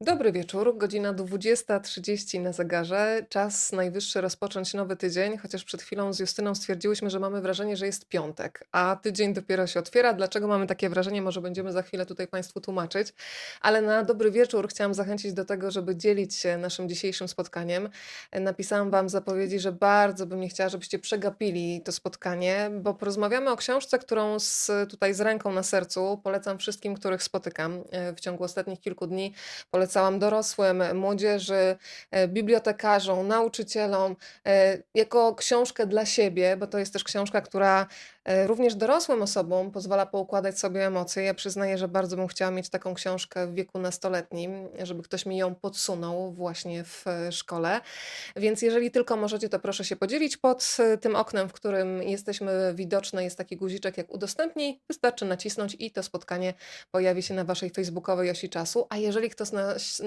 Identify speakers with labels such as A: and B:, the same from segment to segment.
A: Dobry wieczór, godzina 20.30 na zegarze. Czas najwyższy rozpocząć nowy tydzień, chociaż przed chwilą z Justyną stwierdziłyśmy, że mamy wrażenie, że jest piątek, a tydzień dopiero się otwiera. Dlaczego mamy takie wrażenie, może będziemy za chwilę tutaj Państwu tłumaczyć. Ale na dobry wieczór chciałam zachęcić do tego, żeby dzielić się naszym dzisiejszym spotkaniem. Napisałam Wam zapowiedzi, że bardzo bym nie chciała, żebyście przegapili to spotkanie, bo porozmawiamy o książce, którą z, tutaj z ręką na sercu polecam wszystkim, których spotykam e, w ciągu ostatnich kilku dni. Polecam polecałam dorosłym, młodzieży, e, bibliotekarzom, nauczycielom, e, jako książkę dla siebie, bo to jest też książka, która również dorosłym osobom pozwala poukładać sobie emocje. Ja przyznaję, że bardzo bym chciała mieć taką książkę w wieku nastoletnim, żeby ktoś mi ją podsunął właśnie w szkole. Więc jeżeli tylko możecie, to proszę się podzielić pod tym oknem, w którym jesteśmy widoczne, jest taki guziczek jak udostępnij. Wystarczy nacisnąć i to spotkanie pojawi się na waszej facebookowej osi czasu. A jeżeli ktoś,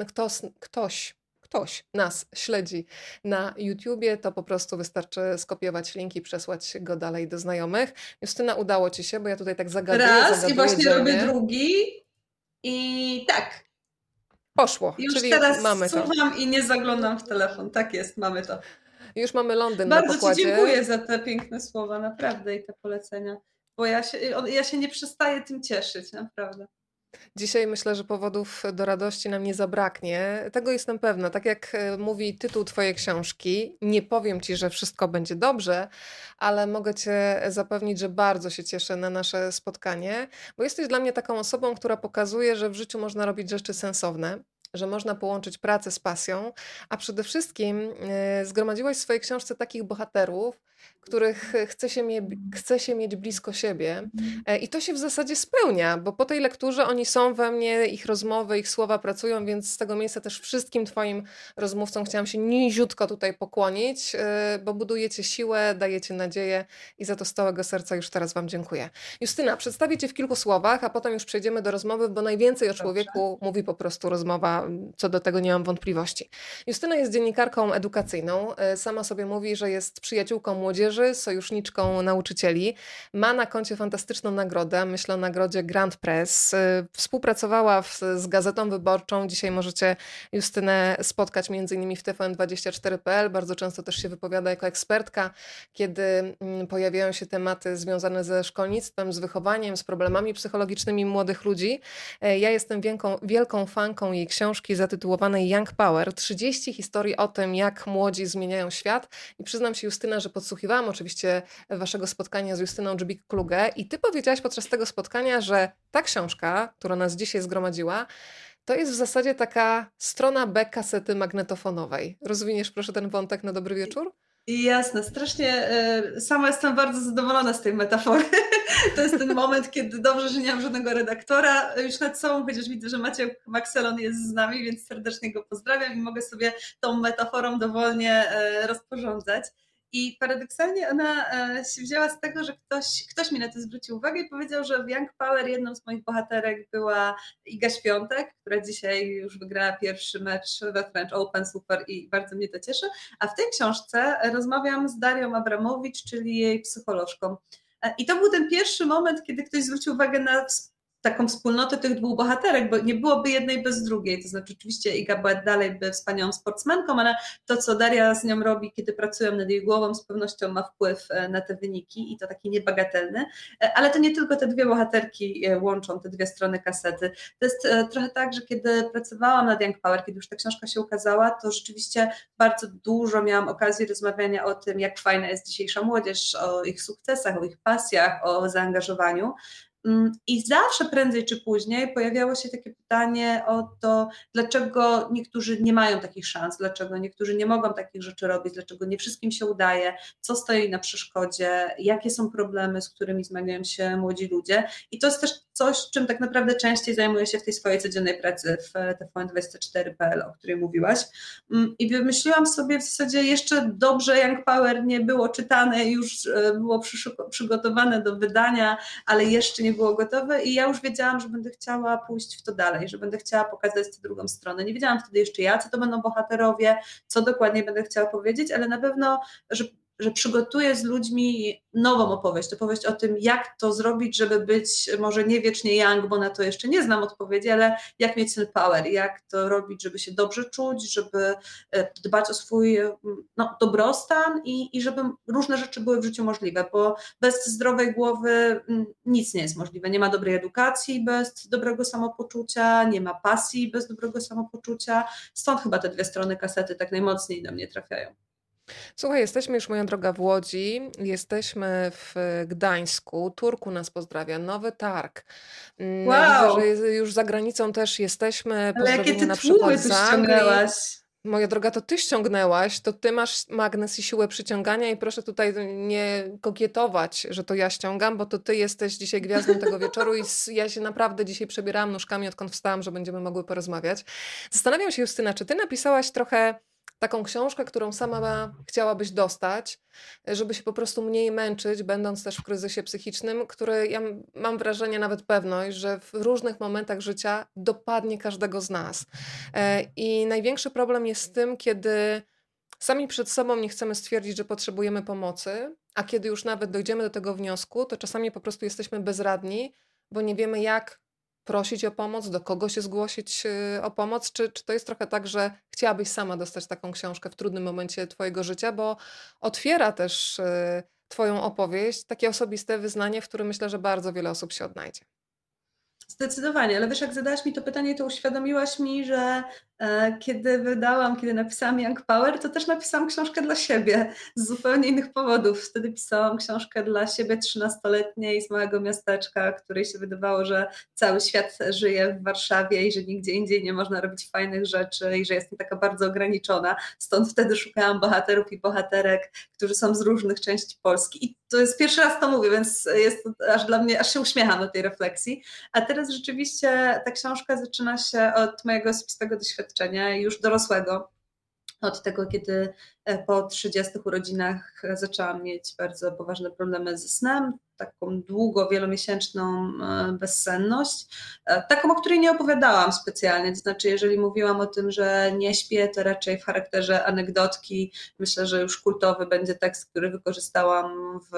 A: ktoś, ktoś, ktoś nas śledzi na YouTubie, to po prostu wystarczy skopiować link i przesłać go dalej do znajomych. Justyna, udało Ci się, bo ja tutaj tak zagaduję.
B: Raz
A: zagaduję
B: i właśnie dzielnie. robię drugi i tak.
A: Poszło,
B: Już
A: czyli
B: teraz
A: mamy
B: to. słucham i nie zaglądam w telefon. Tak jest, mamy to.
A: Już mamy Londyn
B: Bardzo
A: na pokładzie.
B: Ci dziękuję za te piękne słowa, naprawdę i te polecenia, bo ja się, ja się nie przestaję tym cieszyć, naprawdę.
A: Dzisiaj myślę, że powodów do radości nam nie zabraknie. Tego jestem pewna. Tak jak e, mówi tytuł Twojej książki, nie powiem Ci, że wszystko będzie dobrze, ale mogę Cię zapewnić, że bardzo się cieszę na nasze spotkanie, bo jesteś dla mnie taką osobą, która pokazuje, że w życiu można robić rzeczy sensowne że można połączyć pracę z pasją, a przede wszystkim e, zgromadziłaś w swojej książce takich bohaterów, których chce się, mie- chce się mieć blisko siebie. E, I to się w zasadzie spełnia, bo po tej lekturze oni są we mnie, ich rozmowy, ich słowa pracują, więc z tego miejsca też wszystkim Twoim rozmówcom chciałam się niziutko tutaj pokłonić, e, bo budujecie siłę, dajecie nadzieję i za to z całego serca już teraz Wam dziękuję. Justyna, przedstawię Cię w kilku słowach, a potem już przejdziemy do rozmowy, bo najwięcej o człowieku Dobrze. mówi po prostu rozmowa, co do tego nie mam wątpliwości. Justyna jest dziennikarką edukacyjną, e, sama sobie mówi, że jest przyjaciółką młodzieży, sojuszniczką nauczycieli. Ma na koncie fantastyczną nagrodę, myślę o nagrodzie Grand Press. Y, współpracowała w, z Gazetą Wyborczą. Dzisiaj możecie Justynę spotkać m.in. w TVN24.pl. Bardzo często też się wypowiada jako ekspertka, kiedy mm, pojawiają się tematy związane ze szkolnictwem, z wychowaniem, z problemami psychologicznymi młodych ludzi. E, ja jestem wielką, wielką fanką jej książki zatytułowanej Young Power. 30 historii o tym, jak młodzi zmieniają świat. I przyznam się, Justyna, że podsłuchiwałam oczywiście waszego spotkania z Justyną Dżbik-Klugę i ty powiedziałaś podczas tego spotkania, że ta książka, która nas dzisiaj zgromadziła, to jest w zasadzie taka strona B kasety magnetofonowej. Rozwiniesz proszę ten wątek na dobry wieczór?
B: Jasne, strasznie. E, sama jestem bardzo zadowolona z tej metafory. To jest ten moment, kiedy dobrze, że nie mam żadnego redaktora już nad sobą, chociaż widzę, że Maciek Maxelon jest z nami, więc serdecznie go pozdrawiam i mogę sobie tą metaforą dowolnie e, rozporządzać. I paradoksalnie ona e, się wzięła z tego, że ktoś, ktoś mi na to zwrócił uwagę i powiedział, że w Young Power jedną z moich bohaterek była Iga Świątek, która dzisiaj już wygrała pierwszy mecz we French Open, super i bardzo mnie to cieszy. A w tej książce rozmawiam z Darią Abramowicz, czyli jej psycholożką. E, I to był ten pierwszy moment, kiedy ktoś zwrócił uwagę na taką wspólnotę tych dwóch bohaterek, bo nie byłoby jednej bez drugiej. To znaczy, oczywiście Iga była dalej by wspaniałą sportsmenką, ale to, co Daria z nią robi, kiedy pracują nad jej głową, z pewnością ma wpływ e, na te wyniki i to taki niebagatelny. E, ale to nie tylko te dwie bohaterki e, łączą, te dwie strony kasety. To jest trochę tak, że kiedy pracowałam nad Young Power, kiedy już ta książka się ukazała, to rzeczywiście bardzo dużo miałam okazji rozmawiania o tym, jak fajna jest dzisiejsza młodzież, o ich sukcesach, o ich pasjach, o zaangażowaniu. Mm, I zawsze prędzej czy później pojawiało się takie pytanie o to, dlaczego niektórzy nie mają takich szans, dlaczego niektórzy nie mogą takich rzeczy robić, dlaczego nie wszystkim się udaje, co stoi na przeszkodzie, jakie są problemy, z którymi zmagają się młodzi ludzie. I to jest też coś, czym tak naprawdę częściej zajmuję się w tej swojej codziennej pracy w TVN24.pl, o której mówiłaś. Mm, I wymyśliłam sobie w zasadzie jeszcze dobrze Young Power nie było czytane, już e, było przygotowane do wydania, ale jeszcze nie było gotowe i ja już wiedziałam, że będę chciała pójść w to dalej, że będę chciała pokazać tę drugą stronę. Nie wiedziałam wtedy jeszcze ja, co to będą bohaterowie, co dokładnie będę chciała powiedzieć, ale na pewno, że że przygotuję z ludźmi nową opowieść, opowieść o tym, jak to zrobić, żeby być może nie wiecznie young, bo na to jeszcze nie znam odpowiedzi, ale jak mieć ten power, jak to robić, żeby się dobrze czuć, żeby e, dbać o swój no, dobrostan i, i żeby różne rzeczy były w życiu możliwe, bo bez zdrowej głowy nic nie jest możliwe. Nie ma dobrej edukacji bez dobrego samopoczucia, nie ma pasji bez dobrego samopoczucia. Stąd chyba te dwie strony kasety tak najmocniej do mnie trafiają.
A: Słuchaj, jesteśmy już, moja droga, w Łodzi, jesteśmy w Gdańsku, Turku nas pozdrawia, Nowy Targ. Mm, wow. Widzę, że już za granicą też jesteśmy.
B: Ale jakie ty na przykład?
A: Moja droga, to ty ściągnęłaś, to ty masz magnes i siłę przyciągania i proszę tutaj nie kokietować, że to ja ściągam, bo to ty jesteś dzisiaj gwiazdą tego wieczoru i ja się naprawdę dzisiaj przebierałam nóżkami, odkąd wstałam, że będziemy mogły porozmawiać. Zastanawiam się, Justyna, czy ty napisałaś trochę taką książkę, którą sama chciałabyś dostać, żeby się po prostu mniej męczyć, będąc też w kryzysie psychicznym, który ja mam wrażenie, nawet pewność, że w różnych momentach życia dopadnie każdego z nas. E, I największy problem jest z tym, kiedy sami przed sobą nie chcemy stwierdzić, że potrzebujemy pomocy, a kiedy już nawet dojdziemy do tego wniosku, to czasami po prostu jesteśmy bezradni, bo nie wiemy, jak prosić o pomoc, do kogo się zgłosić y, o pomoc? Czy, czy to jest trochę tak, że chciałabyś sama dostać taką książkę w trudnym momencie Twojego życia, bo otwiera też y, Twoją opowieść takie osobiste wyznanie, w którym myślę, że bardzo wiele osób się odnajdzie.
B: Zdecydowanie, ale wiesz, jak zadałaś mi to pytanie, to uświadomiłaś mi, że kiedy wydałam, kiedy napisałam Young Power, to też napisałam książkę dla siebie z zupełnie innych powodów. Wtedy pisałam książkę dla siebie 13-letniej z małego miasteczka, której się wydawało, że cały świat żyje w Warszawie i że nigdzie indziej nie można robić fajnych rzeczy i że jestem taka bardzo ograniczona. Stąd wtedy szukałam bohaterów i bohaterek, którzy są z różnych części Polski. I to jest pierwszy raz to mówię, więc jest aż dla mnie, aż się uśmiecham do tej refleksji. A teraz rzeczywiście ta książka zaczyna się od mojego osobistego doświadczenia doświadczenia już dorosłego. Od tego, kiedy e, po 30 urodzinach zaczęłam mieć bardzo poważne problemy ze snem, taką długo, wielomiesięczną e, bezsenność, e, taką, o której nie opowiadałam specjalnie. To znaczy, jeżeli mówiłam o tym, że nie śpię, to raczej w charakterze anegdotki. Myślę, że już kultowy będzie tekst, który wykorzystałam w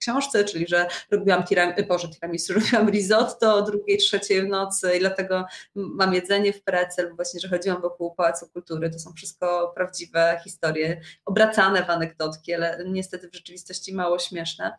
B: książce, czyli że robiłam tiram, Boże, tiramisu, robiłam risotto o drugiej, trzeciej w nocy i dlatego mam jedzenie w pracy, albo właśnie, że chodziłam wokół Pałacu Kultury. To są wszystko prawdziwe historie, obracane w anegdotki, ale niestety w rzeczywistości mało śmieszne.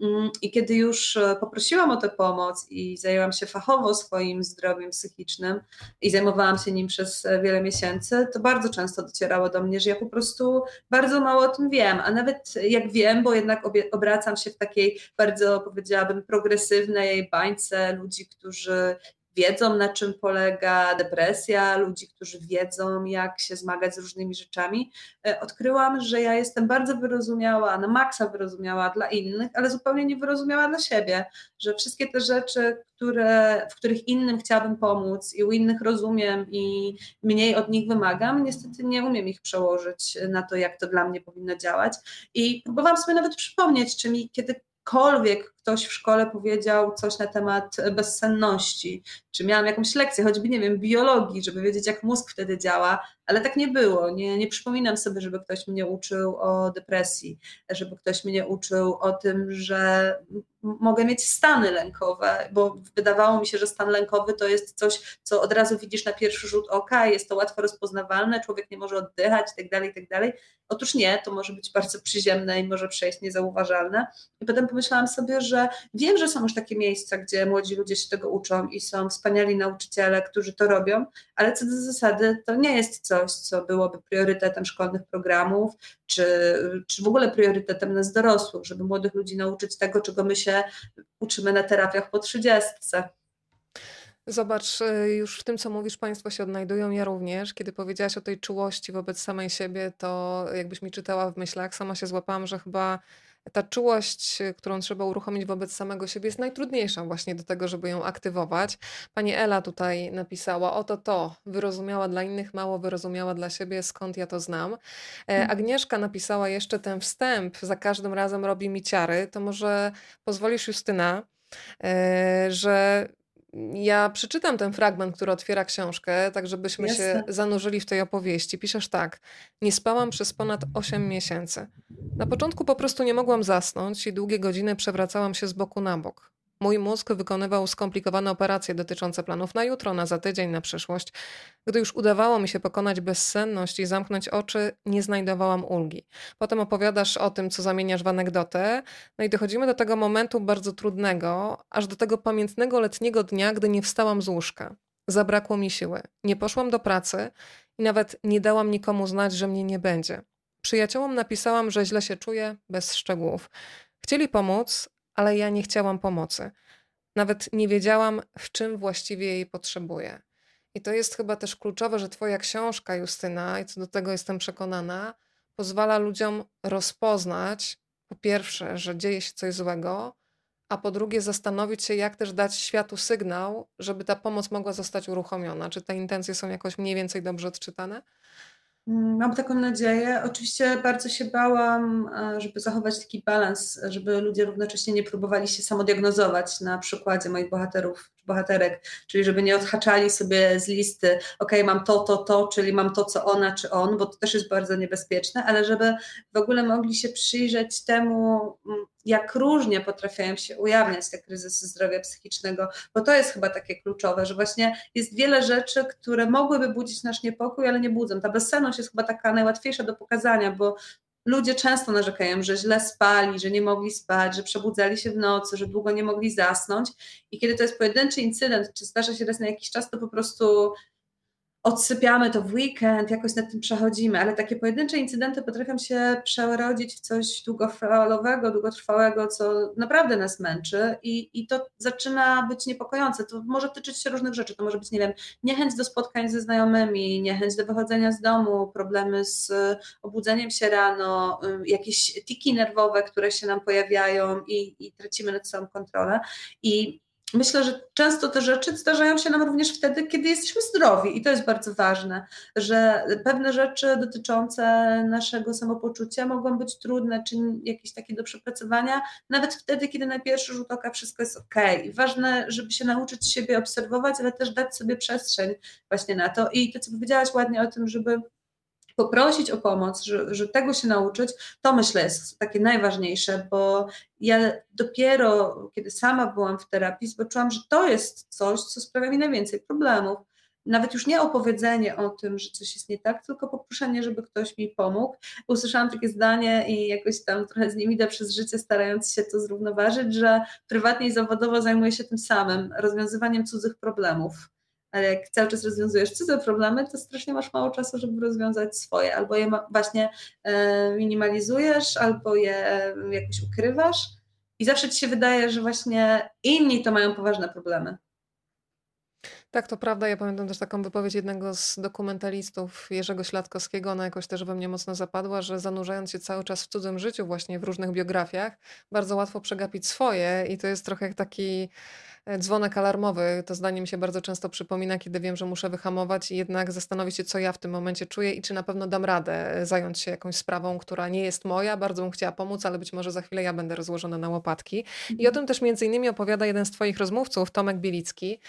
B: Mm, I kiedy już e, poprosiłam o tę pomoc i zajęłam się fachowo swoim zdrowiem psychicznym i zajmowałam się nim przez e, wiele miesięcy, to bardzo często docierało do mnie, że ja po prostu bardzo mało o tym wiem. A nawet jak wiem, bo jednak obracam się w takiej bardzo, powiedziałabym, progresywnej bańce ludzi, którzy wiedzą, na czym polega depresja, ludzi, którzy wiedzą, jak się zmagać z różnymi rzeczami, e, odkryłam, że ja jestem bardzo wyrozumiała, na maksa wyrozumiała dla innych, ale zupełnie nie wyrozumiała dla siebie, że wszystkie te rzeczy, które, w których innym chciałabym pomóc i u innych rozumiem i mniej od nich wymagam, niestety nie umiem ich przełożyć na to, jak to dla mnie powinno działać. I próbowałam sobie nawet przypomnieć, czy mi kiedy kiedykolwiek ktoś w szkole powiedział coś na temat bezsenności, czy miałam jakąś lekcję, choćby, nie wiem, biologii, żeby wiedzieć, jak mózg wtedy działa, ale tak nie było. Nie, nie przypominam sobie, żeby ktoś mnie uczył o depresji, żeby ktoś mnie uczył o tym, że mogę mieć stany lękowe, bo wydawało mi się, że stan lękowy to jest coś, co od razu widzisz na pierwszy rzut oka, jest to łatwo rozpoznawalne, człowiek nie może oddychać itd., tak itd. Tak Otóż nie, to może być bardzo przyziemne i może przejść niezauważalne. I potem pomyślałam sobie, że wiem, że są już takie miejsca, gdzie młodzi ludzie się tego uczą i są wspaniali nauczyciele, którzy to robią, ale co do zasady to nie jest coś, co byłoby priorytetem szkolnych programów, czy, czy w ogóle priorytetem nas dorosłych, żeby młodych ludzi nauczyć tego, czego my się uczymy na terapiach po trzydziestce.
A: Zobacz, y, już w tym, co mówisz, Państwo się odnajdują, ja również. Kiedy powiedziałaś o tej czułości wobec samej siebie, to jakbyś mi czytała w myślach, sama się złapałam, że chyba ta czułość, którą trzeba uruchomić wobec samego siebie, jest najtrudniejsza właśnie do tego, żeby ją aktywować. Pani Ela tutaj napisała: Oto to, wyrozumiała dla innych, mało wyrozumiała dla siebie, skąd ja to znam. E, mhm. Agnieszka napisała jeszcze ten wstęp, za każdym razem robi mi ciary. To może pozwolisz, Justyna, e, że ja przeczytam ten fragment, który otwiera książkę, tak żebyśmy Jasne. się zanurzyli w tej opowieści. Piszesz tak. Nie spałam przez ponad 8 miesięcy. Na początku po prostu nie mogłam zasnąć i długie godziny przewracałam się z boku na bok. Mój mózg wykonywał skomplikowane operacje dotyczące planów na jutro, na za tydzień, na przyszłość. Gdy już udawało mi się pokonać bezsenność i zamknąć oczy, nie znajdowałam ulgi. Potem opowiadasz o tym, co zamieniasz w anegdotę, no i dochodzimy do tego momentu bardzo trudnego, aż do tego pamiętnego letniego dnia, gdy nie wstałam z łóżka. Zabrakło mi siły. Nie poszłam do pracy i nawet nie dałam nikomu znać, że mnie nie będzie. Przyjaciołom napisałam, że źle się czuję, bez szczegółów. Chcieli pomóc, ale ja nie chciałam pomocy. Nawet nie wiedziałam, w czym właściwie jej potrzebuję. I to jest chyba też kluczowe, że Twoja książka, Justyna, i co do tego jestem przekonana, pozwala ludziom rozpoznać, po pierwsze, że dzieje się coś złego, a po drugie, zastanowić się, jak też dać światu sygnał, żeby ta pomoc mogła zostać uruchomiona. Czy te intencje są jakoś mniej więcej dobrze odczytane?
B: Mm, mam taką nadzieję. Oczywiście bardzo się bałam, e, żeby zachować taki balans, żeby ludzie równocześnie nie próbowali się samodiagnozować na przykładzie moich bohaterów bohaterek, czyli żeby nie odhaczali sobie z listy, ok, mam to, to, to, czyli mam to, co ona czy on, bo to też jest bardzo niebezpieczne, ale żeby w ogóle mogli się przyjrzeć temu, mm, jak różnie potrafią się ujawniać te kryzysy zdrowia psychicznego, bo to jest chyba takie kluczowe, że właśnie jest wiele rzeczy, które mogłyby budzić nasz niepokój, ale nie budzą. Ta bezsenność jest chyba taka najłatwiejsza do pokazania, bo ludzie często narzekają, że źle spali, że nie mogli spać, że przebudzali się w nocy, że długo nie mogli zasnąć. I kiedy to jest pojedynczy incydent, czy zdarza się raz na jakiś czas, to po prostu odsypiamy to w weekend, jakoś nad tym przechodzimy, ale takie pojedyncze incydenty potrafią się przerodzić w coś długofalowego, długotrwałego, co naprawdę nas męczy i, i to zaczyna być niepokojące. To może tyczyć się różnych rzeczy, to może być, nie wiem, niechęć do spotkań ze znajomymi, niechęć do wychodzenia z domu, problemy z obudzeniem się rano, jakieś tiki nerwowe, które się nam pojawiają i, i tracimy nad sobą kontrolę. I Myślę, że często te rzeczy zdarzają się nam również wtedy, kiedy jesteśmy zdrowi, i to jest bardzo ważne, że pewne rzeczy dotyczące naszego samopoczucia mogą być trudne, czy jakieś takie do przepracowania, nawet wtedy, kiedy na pierwszy rzut oka wszystko jest ok. Ważne, żeby się nauczyć siebie obserwować, ale też dać sobie przestrzeń właśnie na to. I to, co powiedziałaś ładnie o tym, żeby poprosić o pomoc, że, że tego się nauczyć, to myślę jest takie najważniejsze, bo ja dopiero, kiedy sama byłam w terapii, zobaczyłam, że to jest coś, co sprawia mi najwięcej problemów. Nawet już nie opowiedzenie o tym, że coś jest nie tak, tylko poproszenie, żeby ktoś mi pomógł. Usłyszałam takie zdanie i jakoś tam trochę z nim idę przez życie, starając się to zrównoważyć, że prywatnie i zawodowo zajmuję się tym samym, rozwiązywaniem cudzych problemów ale jak cały czas rozwiązujesz cudze problemy, to strasznie masz mało czasu, żeby rozwiązać swoje. Albo je właśnie e, minimalizujesz, albo je jakoś ukrywasz. I zawsze ci się wydaje, że właśnie inni to mają poważne problemy.
A: Tak, to prawda. Ja pamiętam też taką wypowiedź jednego z dokumentalistów, Jerzego Śladkowskiego. Ona jakoś też we mnie mocno zapadła, że zanurzając się cały czas w cudzym życiu, właśnie w różnych biografiach, bardzo łatwo przegapić swoje i to jest trochę jak taki E, dzwonek alarmowy. To zdanie mi się bardzo często przypomina, kiedy wiem, że muszę wyhamować i jednak zastanowić się, co ja w tym momencie czuję i czy na pewno dam radę e, zająć się jakąś sprawą, która nie jest moja. Bardzo bym chciała pomóc, ale być może za chwilę ja będę rozłożona na łopatki. I o mhm. tym też między innymi opowiada jeden z Twoich rozmówców, Tomek Bielicki.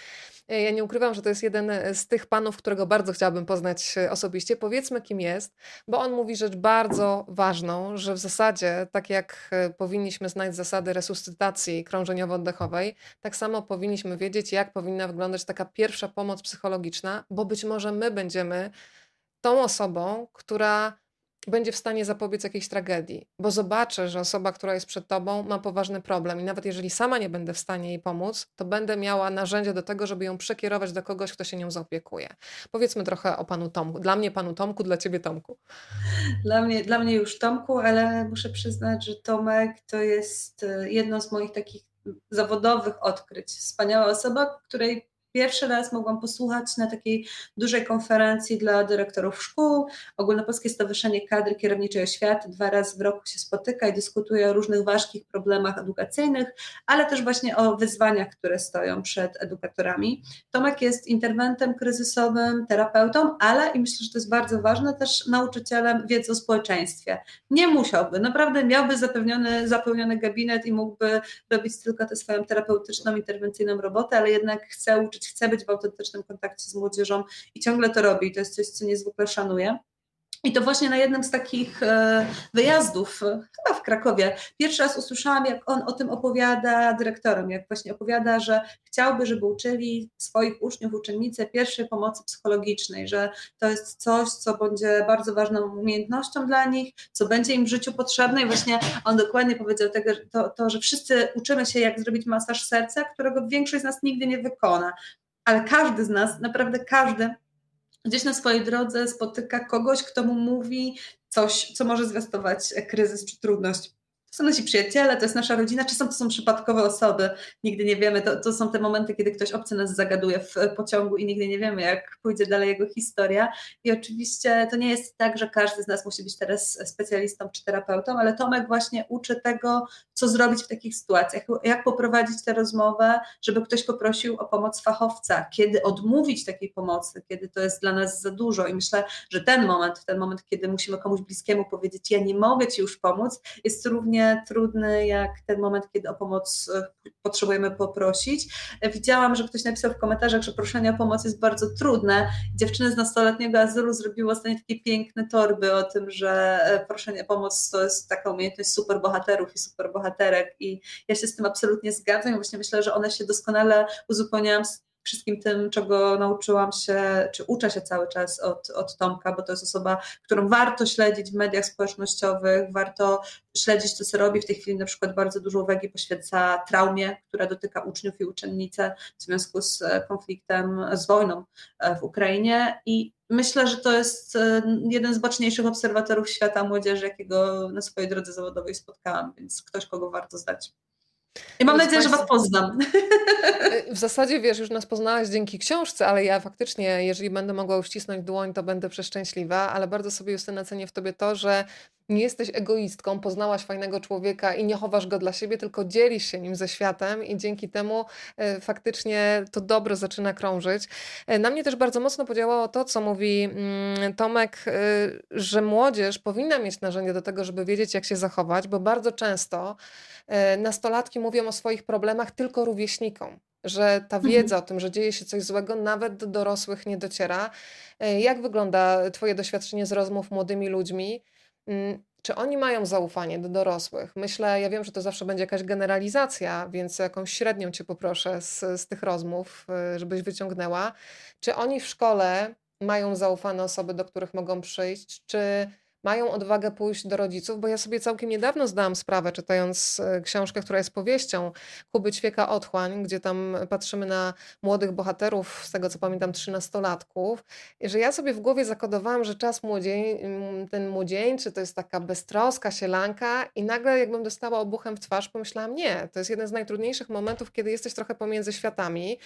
A: E, ja nie ukrywam, że to jest jeden z tych panów, którego bardzo chciałabym poznać osobiście. Powiedzmy, kim jest, bo on mówi rzecz bardzo ważną, że w zasadzie, tak jak powinniśmy znać zasady resuscytacji krążeniowo-oddechowej, tak samo powinniśmy wiedzieć, jak powinna wyglądać taka pierwsza pomoc psychologiczna, bo być może my będziemy tą osobą, która będzie w stanie zapobiec jakiejś tragedii, bo zobaczę, że osoba, która jest przed tobą, ma poważny problem i nawet jeżeli sama nie będę w stanie jej pomóc, to będę miała narzędzie do tego, żeby ją przekierować do kogoś, kto się nią zaopiekuje. Powiedzmy trochę o panu Tomku. Dla mnie panu Tomku, dla ciebie Tomku.
B: Dla mnie, dla mnie już Tomku, ale muszę przyznać, że Tomek to jest e, jedno z moich takich zawodowych odkryć. Wspaniała osoba, której pierwszy raz mogłam posłuchać na takiej dużej konferencji dla dyrektorów szkół. Ogólnopolskie Stowarzyszenie Kadry Kierowniczej Oświaty dwa razy w roku się spotyka i dyskutuje o różnych ważkich problemach edukacyjnych, ale też właśnie o wyzwaniach, które stoją przed edukatorami. Tomek jest interwentem kryzysowym, terapeutą, ale i myślę, że to jest bardzo ważne, też nauczycielem wiedzy o społeczeństwie. Nie musiałby, naprawdę miałby zapewniony, zapełniony gabinet i mógłby robić tylko tę swoją terapeutyczną, interwencyjną robotę, ale jednak chce uczyć, chce być w autentycznym kontakcie z młodzieżą i ciągle to robi. To jest coś, co niezwykle szanuję. I to właśnie na jednym z takich e, wyjazdów, chyba w Krakowie, pierwszy raz usłyszałam, jak on o tym opowiada dyrektorem, jak właśnie opowiada, że chciałby, żeby uczyli swoich uczniów, uczennice pierwszej pomocy psychologicznej, że to jest coś, co będzie bardzo ważną umiejętnością dla nich, co będzie im w życiu potrzebne. I właśnie on dokładnie powiedział tego, to, to że wszyscy uczymy się, jak zrobić masaż serca, którego większość z nas nigdy nie wykona. Ale każdy z nas, naprawdę każdy, gdzieś na swojej drodze spotyka kogoś, kto mu mówi coś, co może zwiastować kryzys czy trudność. Są nasi przyjaciele, to jest nasza rodzina, czasem to są przypadkowe osoby, nigdy nie wiemy, to, to są te momenty, kiedy ktoś obcy nas zagaduje w pociągu i nigdy nie wiemy, jak pójdzie dalej jego historia. I oczywiście to nie jest tak, że każdy z nas musi być teraz specjalistą czy terapeutą, ale Tomek właśnie uczy tego, co zrobić w takich sytuacjach, jak poprowadzić tę rozmowę, żeby ktoś poprosił o pomoc fachowca, kiedy odmówić takiej pomocy, kiedy to jest dla nas za dużo. I myślę, że ten moment, ten moment, kiedy musimy komuś bliskiemu powiedzieć, ja nie mogę ci już pomóc, jest równie trudny jak ten moment, kiedy o pomoc e, potrzebujemy poprosić. Widziałam, że ktoś napisał w komentarzach, że proszenie o pomoc jest bardzo trudne. Dziewczyny z nastoletniego azylu zrobiły ostatnio takie piękne torby o tym, że e, proszenie o pomoc to jest taka umiejętność superbohaterów i superbohaterek i ja się z tym absolutnie zgadzam właśnie myślę, że one się doskonale uzupełniają wszystkim tym, czego nauczyłam się, czy uczę się cały czas od, od Tomka, bo to jest osoba, którą warto śledzić w mediach społecznościowych, warto śledzić to, co robi. W tej chwili na przykład bardzo dużo uwagi poświęca traumie, która dotyka uczniów i uczennice w związku z e, konfliktem, z wojną e, w Ukrainie i Myślę, że to jest e, jeden z baczniejszych obserwatorów świata młodzieży, jakiego na swojej drodze zawodowej spotkałam, więc ktoś, kogo warto zdać. I mam nadzieję, że Was poznam.
A: W zasadzie wiesz, już nas poznałaś dzięki książce, ale ja faktycznie, jeżeli będę mogła uścisnąć dłoń, to będę przeszczęśliwa, ale bardzo sobie Justyna cenię w Tobie to, że nie jesteś egoistką, poznałaś fajnego człowieka i nie chowasz go dla siebie, tylko dzielisz się nim ze światem i dzięki temu e, faktycznie to dobro zaczyna krążyć. E, na mnie też bardzo mocno podziałało to, co mówi mm, Tomek, e, że młodzież powinna mieć narzędzie do tego, żeby wiedzieć, jak się zachować, bo bardzo często nastolatki mówią o swoich problemach tylko rówieśnikom że ta mhm. wiedza o tym, że dzieje się coś złego, nawet do dorosłych nie dociera. Jak wygląda Twoje doświadczenie z rozmów młodymi ludźmi? Mm, czy oni mają zaufanie do dorosłych? Myślę, ja wiem, że to zawsze będzie jakaś generalizacja, więc jakąś średnią cię poproszę z, z tych rozmów, y, żebyś wyciągnęła. Czy oni w szkole mają zaufane osoby, do których mogą przyjść? Czy mają odwagę pójść do rodziców, bo ja sobie całkiem niedawno zdałam sprawę, czytając e, książkę, która jest powieścią Kuby Ćwieka Otchłań, gdzie tam patrzymy na młodych bohaterów, z tego co pamiętam, trzynastolatków, że ja sobie w głowie zakodowałam, że czas młodziej, ten młodzieńczy to jest taka beztroska sielanka i nagle jakbym dostała obuchem w twarz, pomyślałam, nie, to jest jeden z najtrudniejszych momentów, kiedy jesteś trochę pomiędzy światami,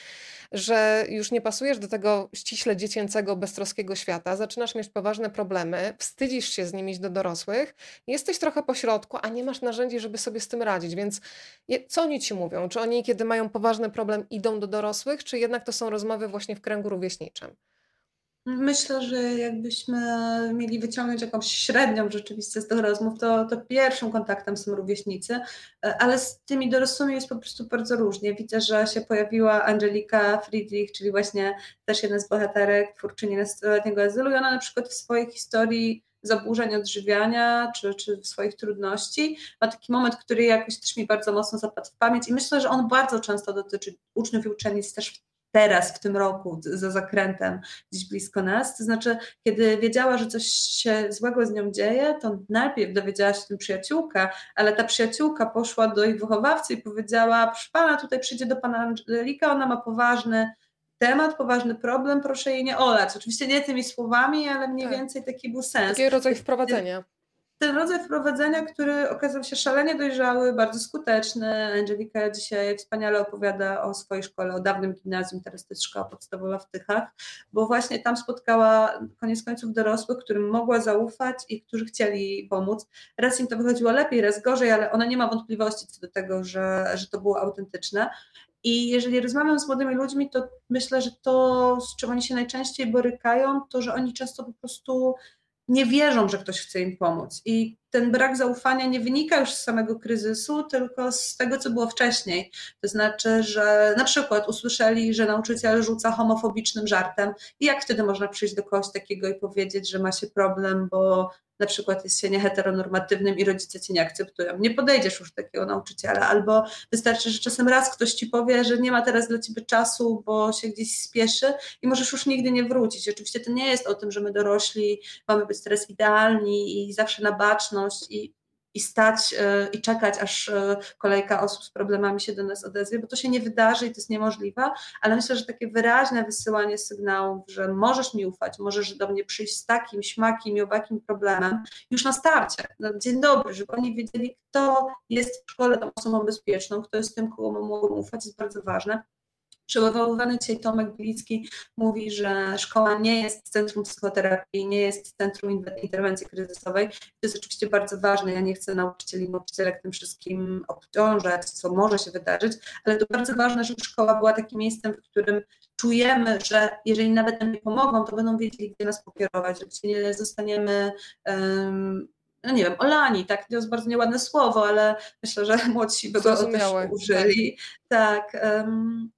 A: że już nie pasujesz do tego ściśle dziecięcego, beztroskiego świata, zaczynasz mieć poważne problemy, wstydzisz się z nim iść do dorosłych, jesteś trochę po środku, a nie masz narzędzi, żeby sobie z tym radzić. Więc co oni ci mówią? Czy oni, kiedy mają poważny problem, idą do dorosłych, czy jednak to są rozmowy właśnie w kręgu rówieśniczym?
B: Myślę, że jakbyśmy mieli wyciągnąć jakąś średnią rzeczywiście z tych rozmów, to, to pierwszym kontaktem są rówieśnicy, ale z tymi dorosłymi jest po prostu bardzo różnie. Widzę, że się pojawiła Angelika Friedrich, czyli właśnie też jedna z bohaterek, twórczyni nastoletniego azylu i ona na przykład w swojej historii zaburzeń odżywiania czy, czy swoich trudności. Ma taki moment, który jakoś też mi bardzo mocno zapadł w pamięć i myślę, że on bardzo często dotyczy uczniów i uczennic też teraz, w tym roku, za zakrętem gdzieś blisko nas. To znaczy, kiedy wiedziała, że coś się złego z nią dzieje, to najpierw dowiedziała się tym przyjaciółka, ale ta przyjaciółka poszła do ich wychowawcy i powiedziała, proszę pana, tutaj przyjdzie do pana Angelika, ona ma poważny temat, poważny problem, proszę jej nie olać. Oczywiście nie tymi słowami, ale mniej tak. więcej taki był sens.
A: Taki rodzaj wprowadzenia.
B: ten rodzaj wprowadzenia, który okazał się szalenie dojrzały, bardzo skuteczny. Angelika dzisiaj wspaniale opowiada o swojej szkole, o dawnym gimnazjum, teraz to jest szkoła podstawowa w Tychach, bo właśnie tam spotkała koniec końców dorosłych, którym mogła zaufać i którzy chcieli pomóc. Raz im to wychodziło lepiej, raz gorzej, ale ona nie ma wątpliwości co do tego, że, że to było autentyczne. I jeżeli rozmawiam z młodymi ludźmi, to myślę, że to, z czym oni się najczęściej borykają, to że oni często po prostu nie wierzą, że ktoś chce im pomóc. I ten brak zaufania nie wynika już z samego kryzysu, tylko z tego, co było wcześniej. To znaczy, że na przykład usłyszeli, że nauczyciel rzuca homofobicznym żartem, i jak wtedy można przyjść do kogoś takiego i powiedzieć, że ma się problem, bo na przykład jest się nieheteronormatywnym i rodzice cię nie akceptują. Nie podejdziesz już takiego nauczyciela, albo wystarczy, że czasem raz ktoś ci powie, że nie ma teraz dla ciebie czasu, bo się gdzieś spieszy i możesz już nigdy nie wrócić. Oczywiście to nie jest o tym, że my dorośli mamy być teraz idealni i zawsze na baczność i i stać e, i czekać, aż e, kolejka osób z problemami się do nas odezwie, bo to się nie wydarzy i to jest niemożliwe, ale myślę, że takie wyraźne wysyłanie sygnałów, że możesz mi ufać, możesz do mnie przyjść z takim, śmakim i owakim problemem, już na starcie, no, dzień dobry, żeby oni wiedzieli, kto jest w szkole tą osobą bezpieczną, kto jest tym, komu mogą ufać, jest bardzo ważne. Przywoływany dzisiaj Tomek Bilicki mówi, że szkoła nie jest centrum psychoterapii, nie jest centrum interwencji kryzysowej. To jest oczywiście bardzo ważne. Ja nie chcę nauczycieli i nauczycielek tym wszystkim obciążać, co może się wydarzyć, ale to bardzo ważne, żeby szkoła była takim miejscem, w którym czujemy, że jeżeli nawet nam nie pomogą, to będą wiedzieli, gdzie nas pokierować, że nie zostaniemy um, no nie wiem, olani, tak, to jest bardzo nieładne słowo, ale myślę, że młodsi by go też użyli. Tak. tak um,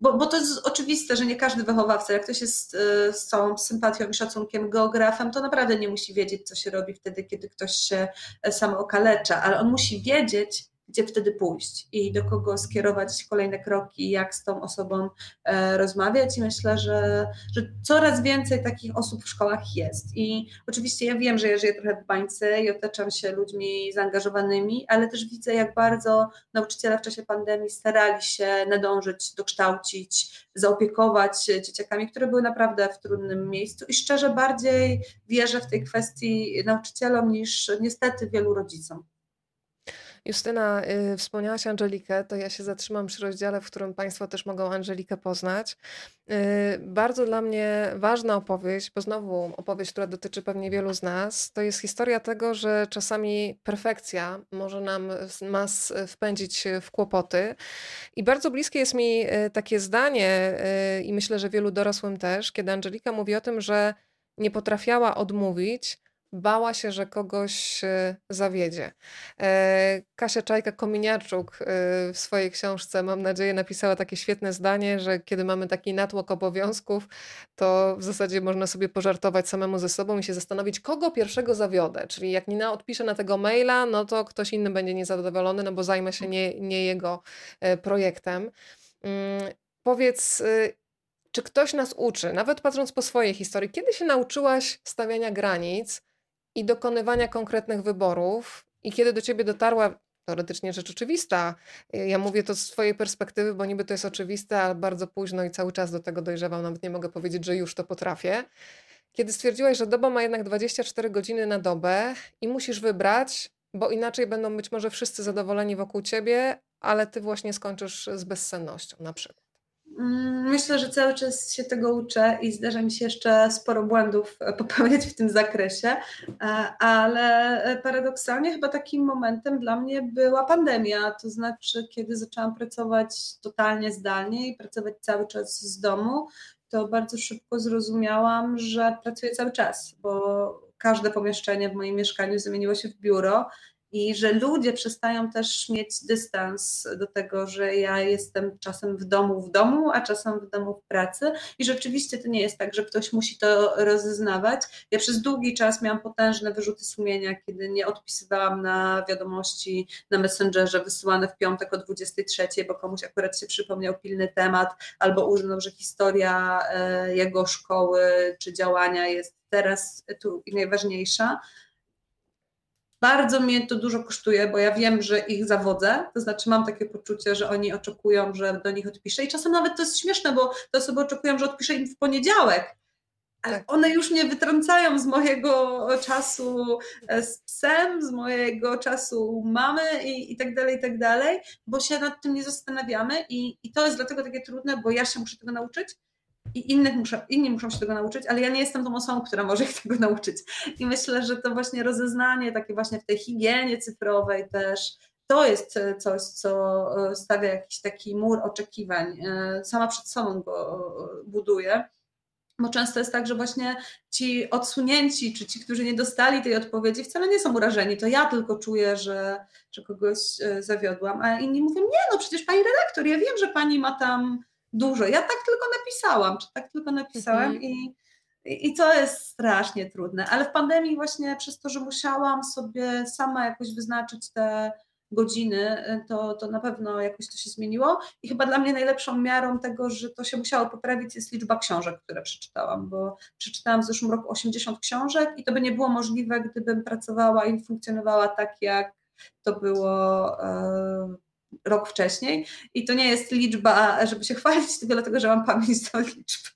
B: bo, bo to jest oczywiste, że nie każdy wychowawca, jak ktoś jest y, z całą sympatią i szacunkiem geografem, to naprawdę nie musi wiedzieć, co się robi wtedy, kiedy ktoś się e, sam okalecza, ale on musi wiedzieć, gdzie wtedy pójść i do kogo skierować kolejne kroki, jak z tą osobą e, rozmawiać. I myślę, że, że coraz więcej takich osób w szkołach jest. I oczywiście ja wiem, że ja żyję trochę w bańce i otaczam się ludźmi zaangażowanymi, ale też widzę, jak bardzo nauczyciele w czasie pandemii starali się nadążyć, dokształcić, zaopiekować dzieciakami, które były naprawdę w trudnym miejscu. I szczerze bardziej wierzę w tej kwestii nauczycielom niż niestety wielu rodzicom.
A: Justyna, y, wspomniałaś Angelikę, to ja się zatrzymam przy rozdziale, w którym Państwo też mogą Angelikę poznać. Y, bardzo dla mnie ważna opowieść, bo znowu opowieść, która dotyczy pewnie wielu z nas, to jest historia tego, że czasami perfekcja może nam nas wpędzić w kłopoty. I bardzo bliskie jest mi y, takie zdanie, y, i myślę, że wielu dorosłym też, kiedy Angelika mówi o tym, że nie potrafiała odmówić, bała się, że kogoś e, zawiedzie. E, Kasia Czajka-Kominiarczuk e, w swojej książce, mam nadzieję, napisała takie świetne zdanie, że kiedy mamy taki natłok obowiązków, to w zasadzie można sobie pożartować samemu ze sobą i się zastanowić, kogo pierwszego zawiodę. Czyli jak Nina odpisze na tego maila, no to ktoś inny będzie niezadowolony, no bo zajmę się nie, nie jego projektem. Mm, powiedz, czy ktoś nas uczy, nawet patrząc po swojej historii, kiedy się nauczyłaś stawiania granic, i dokonywania konkretnych wyborów. I kiedy do ciebie dotarła teoretycznie rzecz oczywista, ja mówię to z swojej perspektywy, bo niby to jest oczywiste, ale bardzo późno i cały czas do tego dojrzewam, nawet nie mogę powiedzieć, że już to potrafię. Kiedy stwierdziłaś, że doba ma jednak 24 godziny na dobę i musisz wybrać, bo inaczej będą być może wszyscy zadowoleni wokół ciebie, ale ty właśnie skończysz z bezsennością na przykład.
B: Mm, myślę, że cały czas się tego uczę i zdarza mi się jeszcze sporo błędów e, popełniać w tym zakresie, e, ale paradoksalnie chyba takim momentem dla mnie była pandemia, to znaczy kiedy zaczęłam pracować totalnie zdalnie i pracować cały czas z domu, to bardzo szybko zrozumiałam, że pracuję cały czas, bo każde pomieszczenie w moim mieszkaniu zamieniło się w biuro i że ludzie przestają też mieć dystans do tego, że ja jestem czasem w domu w domu, a czasem w domu w pracy i rzeczywiście to nie jest tak, że ktoś musi to rozeznawać. Ja przez długi czas miałam potężne wyrzuty sumienia, kiedy nie odpisywałam na wiadomości na Messengerze wysyłane w piątek o 23, bo komuś akurat się przypomniał pilny temat albo uznał, że historia e, jego szkoły czy działania jest teraz tu najważniejsza bardzo mnie to dużo kosztuje, bo ja wiem, że ich zawodzę, to znaczy mam takie poczucie, że oni oczekują, że do nich odpiszę. I czasem nawet to jest śmieszne, bo te osoby oczekują, że odpiszę im w poniedziałek, ale tak. one już mnie wytrącają z mojego czasu e, z psem, z mojego czasu mamy i, i tak dalej, i tak dalej, bo się nad tym nie zastanawiamy i, i to jest dlatego takie trudne, bo ja się muszę tego nauczyć i innych muszę, inni muszą się tego nauczyć, ale ja nie jestem tą osobą, która może ich tego nauczyć. I myślę, że to właśnie rozeznanie takie właśnie w tej higienie cyfrowej też, to jest e, coś, co e, stawia jakiś taki mur oczekiwań. Sama przed sobą go buduję bo często jest tak, że właśnie ci odsunięci, czy ci, którzy nie dostali tej odpowiedzi, wcale nie są urażeni. To ja tylko czuję, że, że kogoś e, zawiodłam. A inni mówią, nie, no przecież pani redaktor, ja wiem, że pani ma tam dużo. Ja tak tylko napisałam, czy tak tylko napisałem mhm. i, i to jest strasznie trudne. Ale w pandemii właśnie przez to, że musiałam sobie sama jakoś wyznaczyć te godziny, y, to, to na pewno jakoś to się zmieniło. I chyba dla mnie najlepszą miarą tego, że to się musiało poprawić, jest liczba książek, które przeczytałam, bo przeczytałam w zeszłym roku 80 książek i to by nie było możliwe, gdybym pracowała i funkcjonowała tak, jak to było. E, rok wcześniej. I to nie jest liczba, żeby się chwalić, tylko dlatego, że mam pamięć do liczb.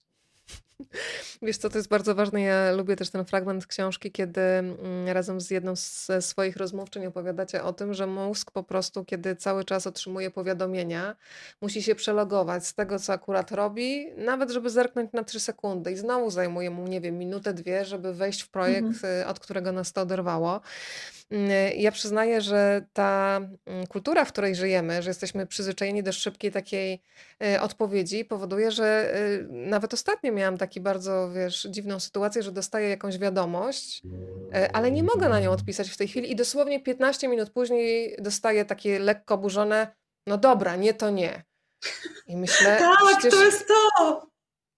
A: Wiesz co, to jest bardzo ważne. Ja lubię też ten fragment książki, kiedy mm, razem z jedną ze swoich rozmówczyń opowiadacie o tym, że mózg po prostu, kiedy cały czas otrzymuje powiadomienia, musi się przelogować z tego, co akurat robi, nawet żeby zerknąć na trzy sekundy i znowu zajmuje mu, nie wiem, minutę, dwie, żeby wejść w projekt, mhm. Y, od którego nas to oderwało. Mm, ja przyznaję, że ta mm, kultura, w której żyjemy, że jesteśmy przyzwyczajeni do szybkiej takiej y, odpowiedzi, powoduje, że y, nawet ostatnio miałam taki bardzo, wiesz, dziwną sytuację, że dostaję jakąś wiadomość, y, ale nie mogę na nią odpisać w tej chwili i dosłownie 15 minut później dostaję takie lekko oburzone, no dobra, nie to nie.
B: I myślę, tak, przecież... to jest to!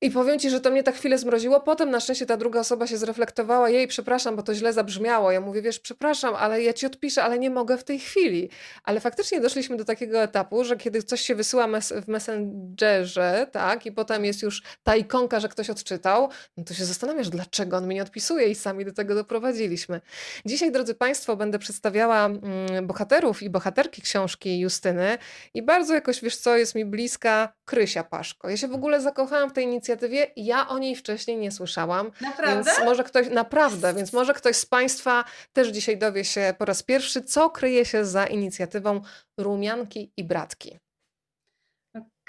A: I powiem ci, że to mnie tak chwilę zmroziło. Potem na szczęście ta druga osoba się zreflektowała. Jej, przepraszam, bo to źle zabrzmiało. Ja mówię, wiesz, przepraszam, ale ja ci odpiszę, ale nie mogę w tej chwili. Ale faktycznie doszliśmy do takiego etapu, że kiedy coś się wysyła mes w Messengerze, tak, i potem jest już ta ikonka, że ktoś odczytał, no to się zastanawiasz, dlaczego on mi nie odpisuje i sami do tego doprowadziliśmy. Dzisiaj, drodzy Państwo, będę przedstawiała mm, bohaterów i bohaterki książki Justyny i bardzo jakoś, wiesz co, jest mi bliska Krysia Paszko. Ja się w ogóle zakochałam w tej inicjatywie inicjatywie. Ja o niej wcześniej nie słyszałam.
B: Naprawdę?
A: Więc może ktoś, naprawdę, więc może ktoś z Państwa też dzisiaj dowie się po raz pierwszy, co kryje się za inicjatywą Rumianki i Bratki.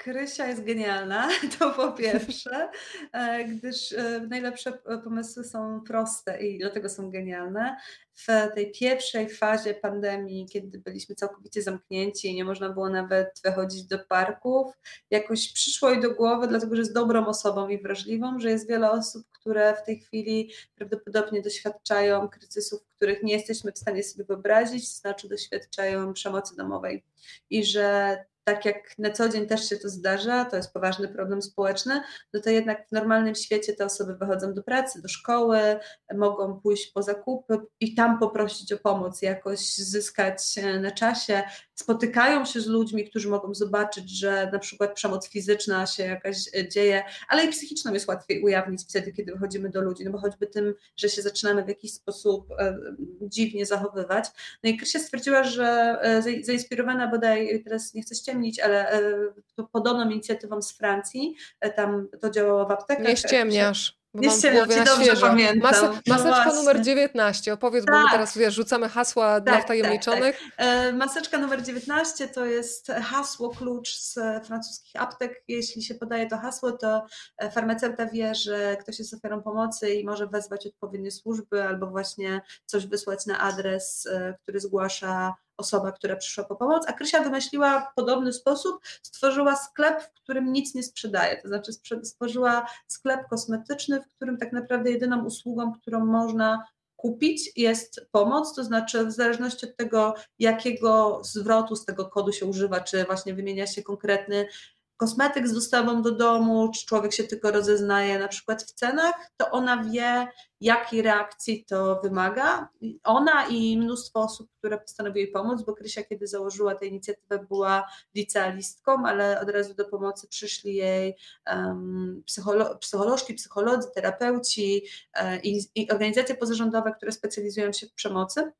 B: Krysia jest genialna, to po pierwsze, e, gdyż e, najlepsze pomysły są proste i dlatego są genialne. W tej pierwszej fazie pandemii, kiedy byliśmy całkowicie zamknięci i nie można było nawet wychodzić do parków, jakoś przyszło jej do głowy, dlatego że jest dobrą osobą i wrażliwą, że jest wiele osób, które w tej chwili prawdopodobnie doświadczają kryzysów, których nie jesteśmy w stanie sobie wyobrazić, to znaczy doświadczają przemocy domowej i że tak jak na co dzień też się to zdarza, to jest poważny problem społeczny, no to jednak w normalnym świecie te osoby wychodzą do pracy, do szkoły, mogą pójść po zakupy i tam poprosić o pomoc, jakoś zyskać na czasie, spotykają się z ludźmi, którzy mogą zobaczyć, że na przykład przemoc fizyczna się jakaś dzieje, ale i psychiczną jest łatwiej ujawnić wtedy, kiedy wychodzimy do ludzi, no bo choćby tym, że się zaczynamy w jakiś sposób e, dziwnie zachowywać. No i Krysia stwierdziła, że e, zainspirowana bodaj, teraz nie chcę ściemnić, ale e, podobną inicjatywą z Francji, tam to działało w aptekach.
A: Nie ściemniasz.
B: Nie na świeżo. Pamiętam.
A: No maseczka no numer 19, opowiedz, tak. bo my tak. teraz wiesz, rzucamy hasła tak, dla wtajemniczonych. Tak,
B: tak. E, maseczka numer 19 to jest hasło, klucz z francuskich aptek. Jeśli się podaje to hasło, to e, farmaceuta wie, że ktoś jest ofiarą pomocy i może wezwać odpowiednie służby albo właśnie coś wysłać na adres, e, który zgłasza osoba, która przyszła po pomoc, a Krysia wymyśliła podobny sposób, stworzyła sklep, w którym nic nie sprzedaje, to znaczy stworzyła sklep kosmetyczny, w którym tak naprawdę jedyną usługą, którą można kupić jest pomoc, to znaczy w zależności od tego, jakiego zwrotu z tego kodu się używa, czy właśnie wymienia się konkretny kosmetyk z dostawą do domu, czy człowiek się tylko rozeznaje na przykład w cenach, to ona wie, jakiej reakcji to wymaga. Ona i mnóstwo osób, które postanowiły pomóc, bo Krysia, kiedy założyła tę inicjatywę, była licealistką, ale od razu do pomocy przyszli jej um, psycholo psycholożki, psycholodzy, terapeuci e, i, i organizacje pozarządowe, które specjalizują się w przemocy.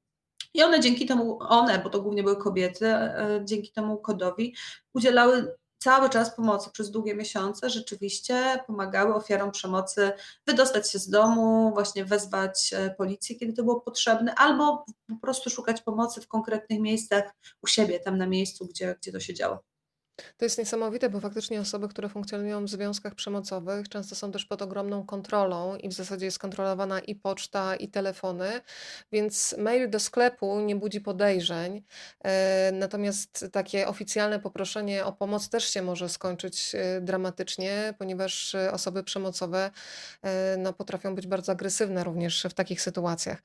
B: I one dzięki temu, one, bo to głównie były kobiety, e, dzięki temu kodowi udzielały cały czas pomocy przez długie miesiące rzeczywiście pomagały ofiarom przemocy wydostać się z domu, właśnie wezwać e, policję, kiedy to było potrzebne, albo po prostu szukać pomocy w konkretnych miejscach u siebie, tam na miejscu, gdzie, gdzie to się działo.
A: To jest niesamowite, bo faktycznie osoby, które funkcjonują w związkach przemocowych, często są też pod ogromną kontrolą i w zasadzie jest kontrolowana i poczta, i telefony, więc mail do sklepu nie budzi podejrzeń. E, natomiast takie oficjalne poproszenie o pomoc też się może skończyć e, dramatycznie, ponieważ e, osoby przemocowe no, potrafią być bardzo agresywne również w takich sytuacjach.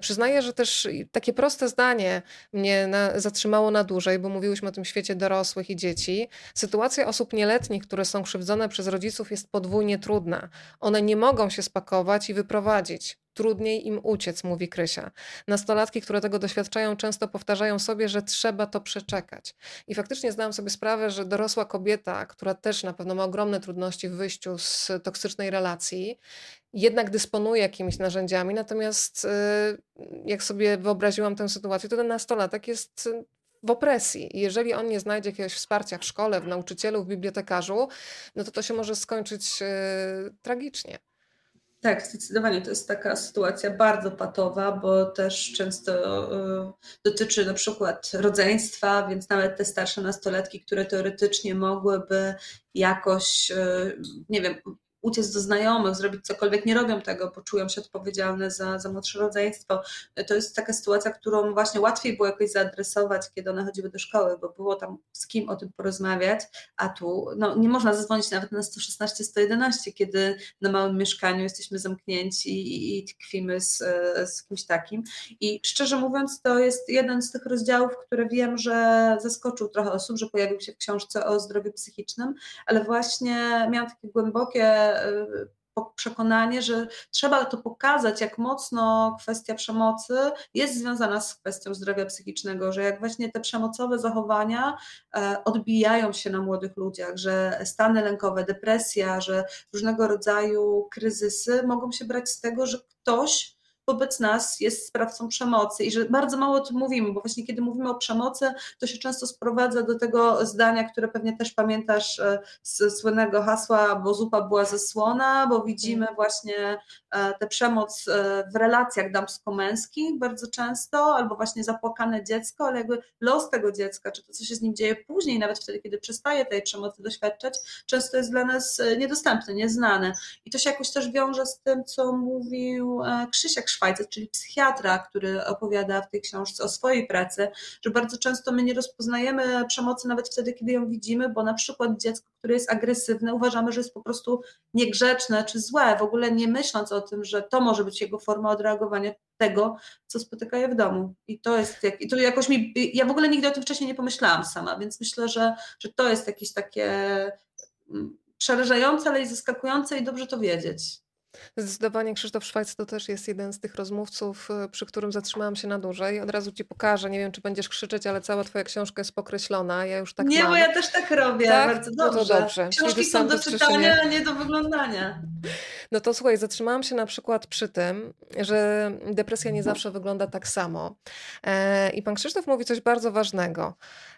A: Przyznaję, że też takie proste zdanie mnie na, zatrzymało na dłużej, bo mówiłyśmy o tym świecie dorosłych i dzieci dzieci, sytuacja osób nieletnich, które są krzywdzone przez rodziców, jest podwójnie trudna. One nie mogą się spakować i wyprowadzić. Trudniej im uciec, mówi Krysia. Nastolatki, które tego doświadczają, często powtarzają sobie, że trzeba to przeczekać. I faktycznie zdałam sobie sprawę, że dorosła kobieta, która też na pewno ma ogromne trudności w wyjściu z toksycznej relacji, jednak dysponuje jakimiś narzędziami, natomiast y, jak sobie wyobraziłam tę sytuację, to ten nastolatek jest w opresji. jeżeli on nie znajdzie jakiegoś wsparcia w szkole, w nauczycielu, w bibliotekarzu, no to to się może skończyć yy, tragicznie.
B: Tak, zdecydowanie to jest taka sytuacja bardzo patowa, bo też często y, dotyczy na przykład rodzeństwa, więc nawet te starsze nastolatki, które teoretycznie mogłyby jakoś, y, nie wiem, uciec do znajomych, zrobić cokolwiek, nie robią tego, bo czują się odpowiedzialne za, za młodsze rodzeństwo. To jest taka sytuacja, którą właśnie łatwiej było jakoś zaadresować, kiedy one chodziły do szkoły, bo było tam z kim o tym porozmawiać, a tu no, nie można zadzwonić nawet na 116, 111, kiedy na małym mieszkaniu jesteśmy zamknięci i, i tkwimy z, z kimś takim. I szczerze mówiąc, to jest jeden z tych rozdziałów, które wiem, że zaskoczył trochę osób, że pojawił się w książce o zdrowiu psychicznym, ale właśnie miałam takie głębokie przekonanie, że trzeba to pokazać, jak mocno kwestia przemocy jest związana z kwestią zdrowia psychicznego, że jak właśnie te przemocowe zachowania e, odbijają się na młodych ludziach, że stany lękowe, depresja, że różnego rodzaju kryzysy mogą się brać z tego, że ktoś wobec nas jest sprawcą przemocy i że bardzo mało o tym mówimy, bo właśnie kiedy mówimy o przemocy, to się często sprowadza do tego zdania, które pewnie też pamiętasz e, z słynnego hasła, bo zupa była ze słona, bo widzimy mm. właśnie tę przemoc e, w relacjach damsko-męskich bardzo często, albo właśnie zapłakane dziecko, ale jakby los tego dziecka, czy to, co się z nim dzieje później, nawet wtedy, kiedy przestaje tej przemocy doświadczać, często jest dla nas niedostępne, nieznane. I to się jakoś też wiąże z tym, co mówił Krzysiek Szwajcar, czyli psychiatra, który opowiada w tej książce o swojej pracy, że bardzo często my nie rozpoznajemy przemocy nawet wtedy, kiedy ją widzimy, bo na przykład dziecko, które jest agresywne, uważamy, że jest po prostu niegrzeczne czy złe, w ogóle nie myśląc o tym, że to może być jego forma odreagowania tego, co spotyka je w domu. I to jest, jak, i to jakoś mi, ja w ogóle nigdy o tym wcześniej nie pomyślałam sama, więc myślę, że, że to jest jakieś takie mm, przerażające, ale i zaskakujące i dobrze to wiedzieć.
A: Zdecydowanie Krzysztof Szwajc to też jest jeden z tych rozmówców, y, przy którym zatrzymałam się na dłużej. Od razu ci pokażę, nie wiem czy będziesz krzyczeć, ale cała twoja książka jest pokreślona. Ja już tak
B: Nie,
A: mam.
B: bo ja też tak robię, tak? bardzo dobrze. No to dobrze. Książki są do czytania, a nie do wyglądania.
A: No to słuchaj, zatrzymałam się na przykład przy tym, że depresja nie zawsze wygląda tak samo. E, I pan Krzysztof mówi coś bardzo ważnego.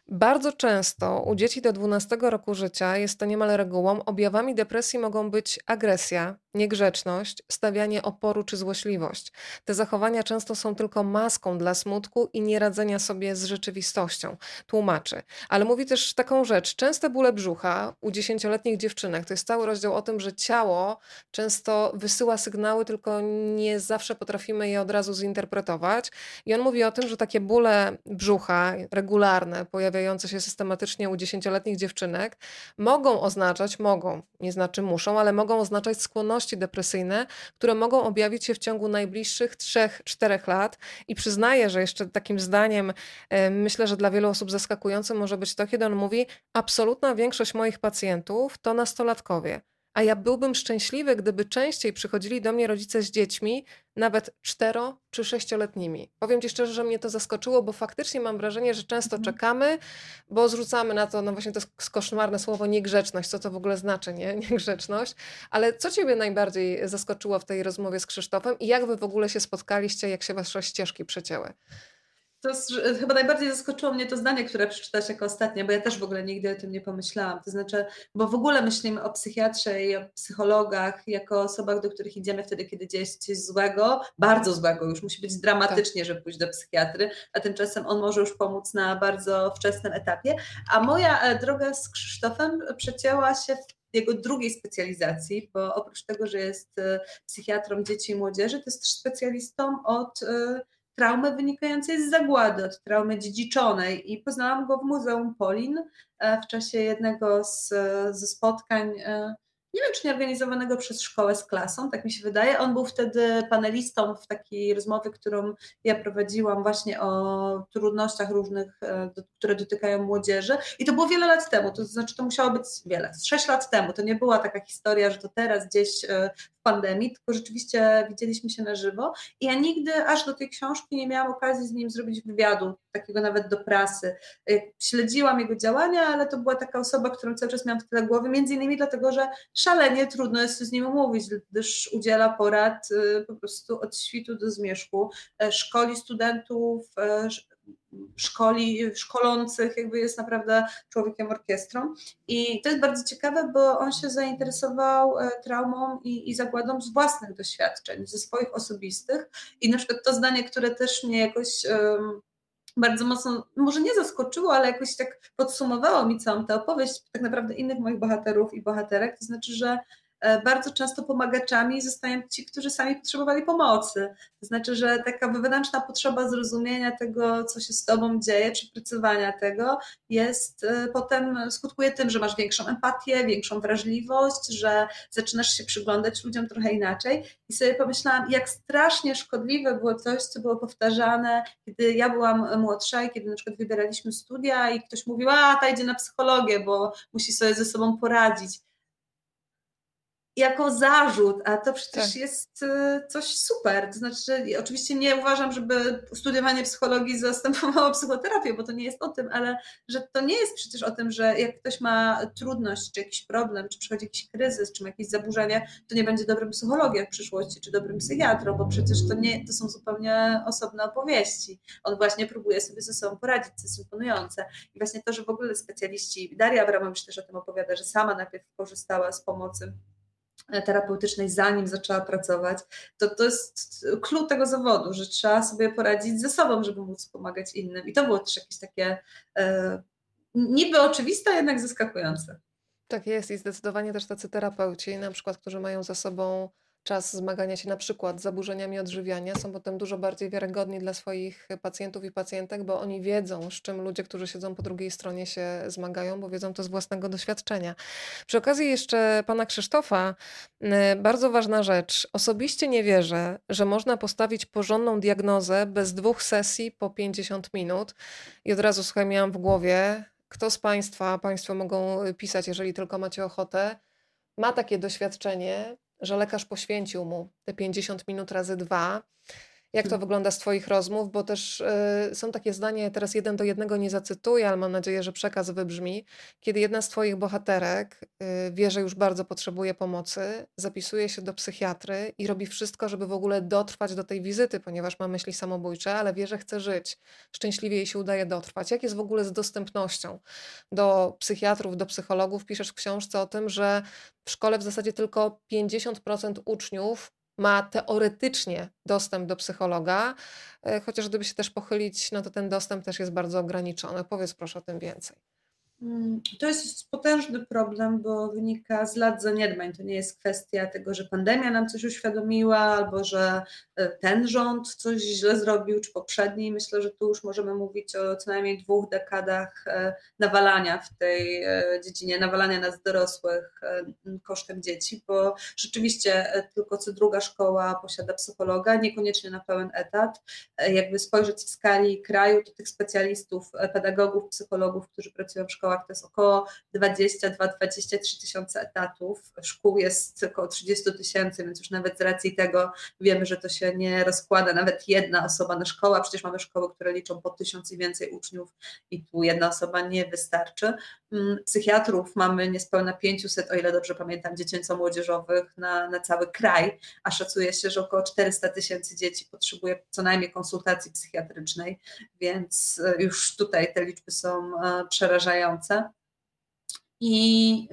A: Bardzo często u dzieci do 12 roku życia jest to niemal regułą. Objawami depresji mogą być agresja, niegrzeczność, stawianie oporu czy złośliwość. Te zachowania często są tylko maską dla smutku i nieradzenia sobie z rzeczywistością. Tłumaczy. Ale mówi też taką rzecz. Częste bóle brzucha u dziesięcioletnich dziewczynek, to jest cały rozdział o tym, że ciało często wysyła sygnały, tylko nie zawsze potrafimy je od razu zinterpretować. I on mówi o tym, że takie bóle brzucha regularne, pojawiające się systematycznie u dziesięcioletnich dziewczynek, mogą oznaczać, mogą, nie znaczy muszą, ale mogą oznaczać skłonność depresyjne, które mogą objawić się w ciągu najbliższych 3-4 lat. I przyznaję, że jeszcze takim zdaniem, e, myślę, że dla wielu osób zaskakującym może być to, kiedy on mówi: Absolutna większość moich pacjentów to nastolatkowie a ja byłbym szczęśliwy, gdyby częściej przychodzili do mnie rodzice z dziećmi, nawet cztero czy sześcioletnimi. Powiem Ci szczerze, że mnie to zaskoczyło, bo faktycznie mam wrażenie, że często mhm. czekamy, bo zrzucamy na to, no właśnie to koszmarne słowo niegrzeczność, co to w ogóle znaczy, nie? Niegrzeczność. Ale co Ciebie najbardziej zaskoczyło w tej rozmowie z Krzysztofem i jak Wy w ogóle się spotkaliście, jak się Wasze ścieżki przecięły?
B: To jest, chyba najbardziej zaskoczyło mnie to zdanie, które przeczytałaś jako ostatnie, bo ja też w ogóle nigdy o tym nie pomyślałam. To znaczy, bo w ogóle myślimy o psychiatrze i o psychologach jako osobach, do których idziemy wtedy, kiedy dzieje się coś złego, bardzo złego, już musi być dramatycznie, tak. żeby pójść do psychiatry, a tymczasem on może już pomóc na bardzo wczesnym etapie. A moja e, droga z Krzysztofem przecięła się w jego drugiej specjalizacji, bo oprócz tego, że jest e, psychiatrą dzieci i młodzieży, to jest też specjalistą od e, traumy wynikającej z zagłady, od traumy dziedziczonej i poznałam go w Muzeum Polin e, w czasie jednego z, ze spotkań nie wiem, czy nie organizowanego przez szkołę z klasą, tak mi się wydaje. On był wtedy panelistą w takiej rozmowie, którą ja prowadziłam właśnie o trudnościach różnych, e, które dotykają młodzieży. I to było wiele lat temu, to znaczy to musiało być wiele, sześć lat temu. To nie była taka historia, że to teraz gdzieś e, pandemii, tylko rzeczywiście widzieliśmy się na żywo. I ja nigdy aż do tej książki nie miałam okazji z nim zrobić wywiadu, takiego nawet do prasy. Śledziłam jego działania, ale to była taka osoba, którą cały czas miałam w tyle głowy, między innymi dlatego, że szalenie trudno jest z nim umówić, gdyż udziela porad y, po prostu od świtu do zmierzchu, e, szkoli studentów, szkoli, szkolących, jakby jest naprawdę człowiekiem orkiestrą. I to jest bardzo ciekawe, bo on się zainteresował e, traumą i, i zagładą z własnych doświadczeń, ze swoich osobistych. I na przykład to zdanie, które też mnie jakoś. Um, bardzo mocno, może nie zaskoczyło, ale jakoś tak podsumowało mi całą tę opowieść tak naprawdę innych moich bohaterów i bohaterek. To znaczy, że bardzo często pomagaczami zostają ci, którzy sami potrzebowali pomocy. To znaczy, że taka wewnętrzna potrzeba zrozumienia tego, co się z tobą dzieje, przepracowania tego, jest e, potem skutkuje tym, że masz większą empatię, większą wrażliwość, że zaczynasz się przyglądać ludziom trochę inaczej. I sobie pomyślałam, jak strasznie szkodliwe było coś, co było powtarzane, kiedy ja byłam młodsza i kiedy na przykład wybieraliśmy studia i ktoś mówił, a ta idzie na psychologię, bo musi sobie ze sobą poradzić jako zarzut, a to przecież tak. jest y, coś super. To znaczy, oczywiście nie uważam, żeby studiowanie psychologii zastępowało psychoterapię, bo to nie jest o tym, ale że to nie jest przecież o tym, że jak ktoś ma trudność, czy jakiś problem, czy przychodzi jakiś kryzys, czy ma jakieś zaburzenie, to nie będzie dobrym psychologiem w przyszłości, czy dobrym psychiatrą, bo przecież to, nie, to są zupełnie osobne opowieści. On właśnie próbuje sobie ze sobą poradzić, co jest imponujące. I właśnie to, że w ogóle specjaliści, Daria Abramowicz też o tym opowiada, że sama najpierw korzystała z pomocy terapeutycznej, zanim zaczęła pracować, to to jest klucz tego zawodu, że trzeba sobie poradzić ze sobą, żeby móc pomagać innym. I to było też jakieś takie e, niby oczywiste, jednak zaskakujące.
A: Tak jest i zdecydowanie też tacy terapeuci, na przykład, którzy mają za sobą czas zmagania się na przykład z zaburzeniami odżywiania, są potem dużo bardziej wiarygodni dla swoich pacjentów i pacjentek, bo oni wiedzą, z czym ludzie, którzy siedzą po drugiej stronie się zmagają, bo wiedzą to z własnego doświadczenia. Przy okazji jeszcze pana Krzysztofa, bardzo ważna rzecz. Osobiście nie wierzę, że można postawić porządną diagnozę bez dwóch sesji po 50 minut. I od razu słuchaj, miałam w głowie, kto z Państwa, Państwo mogą pisać, jeżeli tylko macie ochotę, ma takie doświadczenie, że lekarz poświęcił mu te 50 minut razy dwa jak to hmm. wygląda z Twoich rozmów? Bo też y, są takie zdania, teraz jeden do jednego nie zacytuję, ale mam nadzieję, że przekaz wybrzmi. Kiedy jedna z Twoich bohaterek y, wie, że już bardzo potrzebuje pomocy, zapisuje się do psychiatry i robi wszystko, żeby w ogóle dotrwać do tej wizyty, ponieważ ma myśli samobójcze, ale wie, że chce żyć. Szczęśliwie jej się udaje dotrwać. Jak jest w ogóle z dostępnością do psychiatrów, do psychologów? Piszesz w książce o tym, że w szkole w zasadzie tylko 50% uczniów ma teoretycznie dostęp do psychologa, e, chociaż gdyby się też pochylić, no to ten dostęp też jest bardzo ograniczony. Powiedz proszę o tym więcej.
B: Mm, to jest potężny problem, bo wynika z lat zaniedbań. To nie jest kwestia tego, że pandemia nam coś uświadomiła, albo że e, ten rząd coś źle zrobił, czy poprzedni. Myślę, że tu już możemy mówić o co najmniej dwóch dekadach e, nawalania w tej e, dziedzinie, nawalania nas dorosłych kosztem dzieci, bo rzeczywiście tylko co druga szkoła posiada psychologa, niekoniecznie na pełen etat. Jakby spojrzeć w skali kraju, to tych specjalistów, pedagogów, psychologów, którzy pracują w szkole, szkołach to jest około 22-23 tysiące etatów. Szkół jest około 30 tysięcy, więc już nawet z racji tego wiemy, że to się nie rozkłada nawet jedna osoba na szkołę, przecież mamy szkoły, które liczą po tysiąc i więcej uczniów i tu jedna osoba nie wystarczy. Mm, psychiatrów mamy niespełna 500, o ile dobrze pamiętam, dziecięco-młodzieżowych na, na cały kraj, a szacuje się, że około 400 tysięcy dzieci potrzebuje co najmniej konsultacji psychiatrycznej, więc e, już tutaj te liczby są e, przerażające. I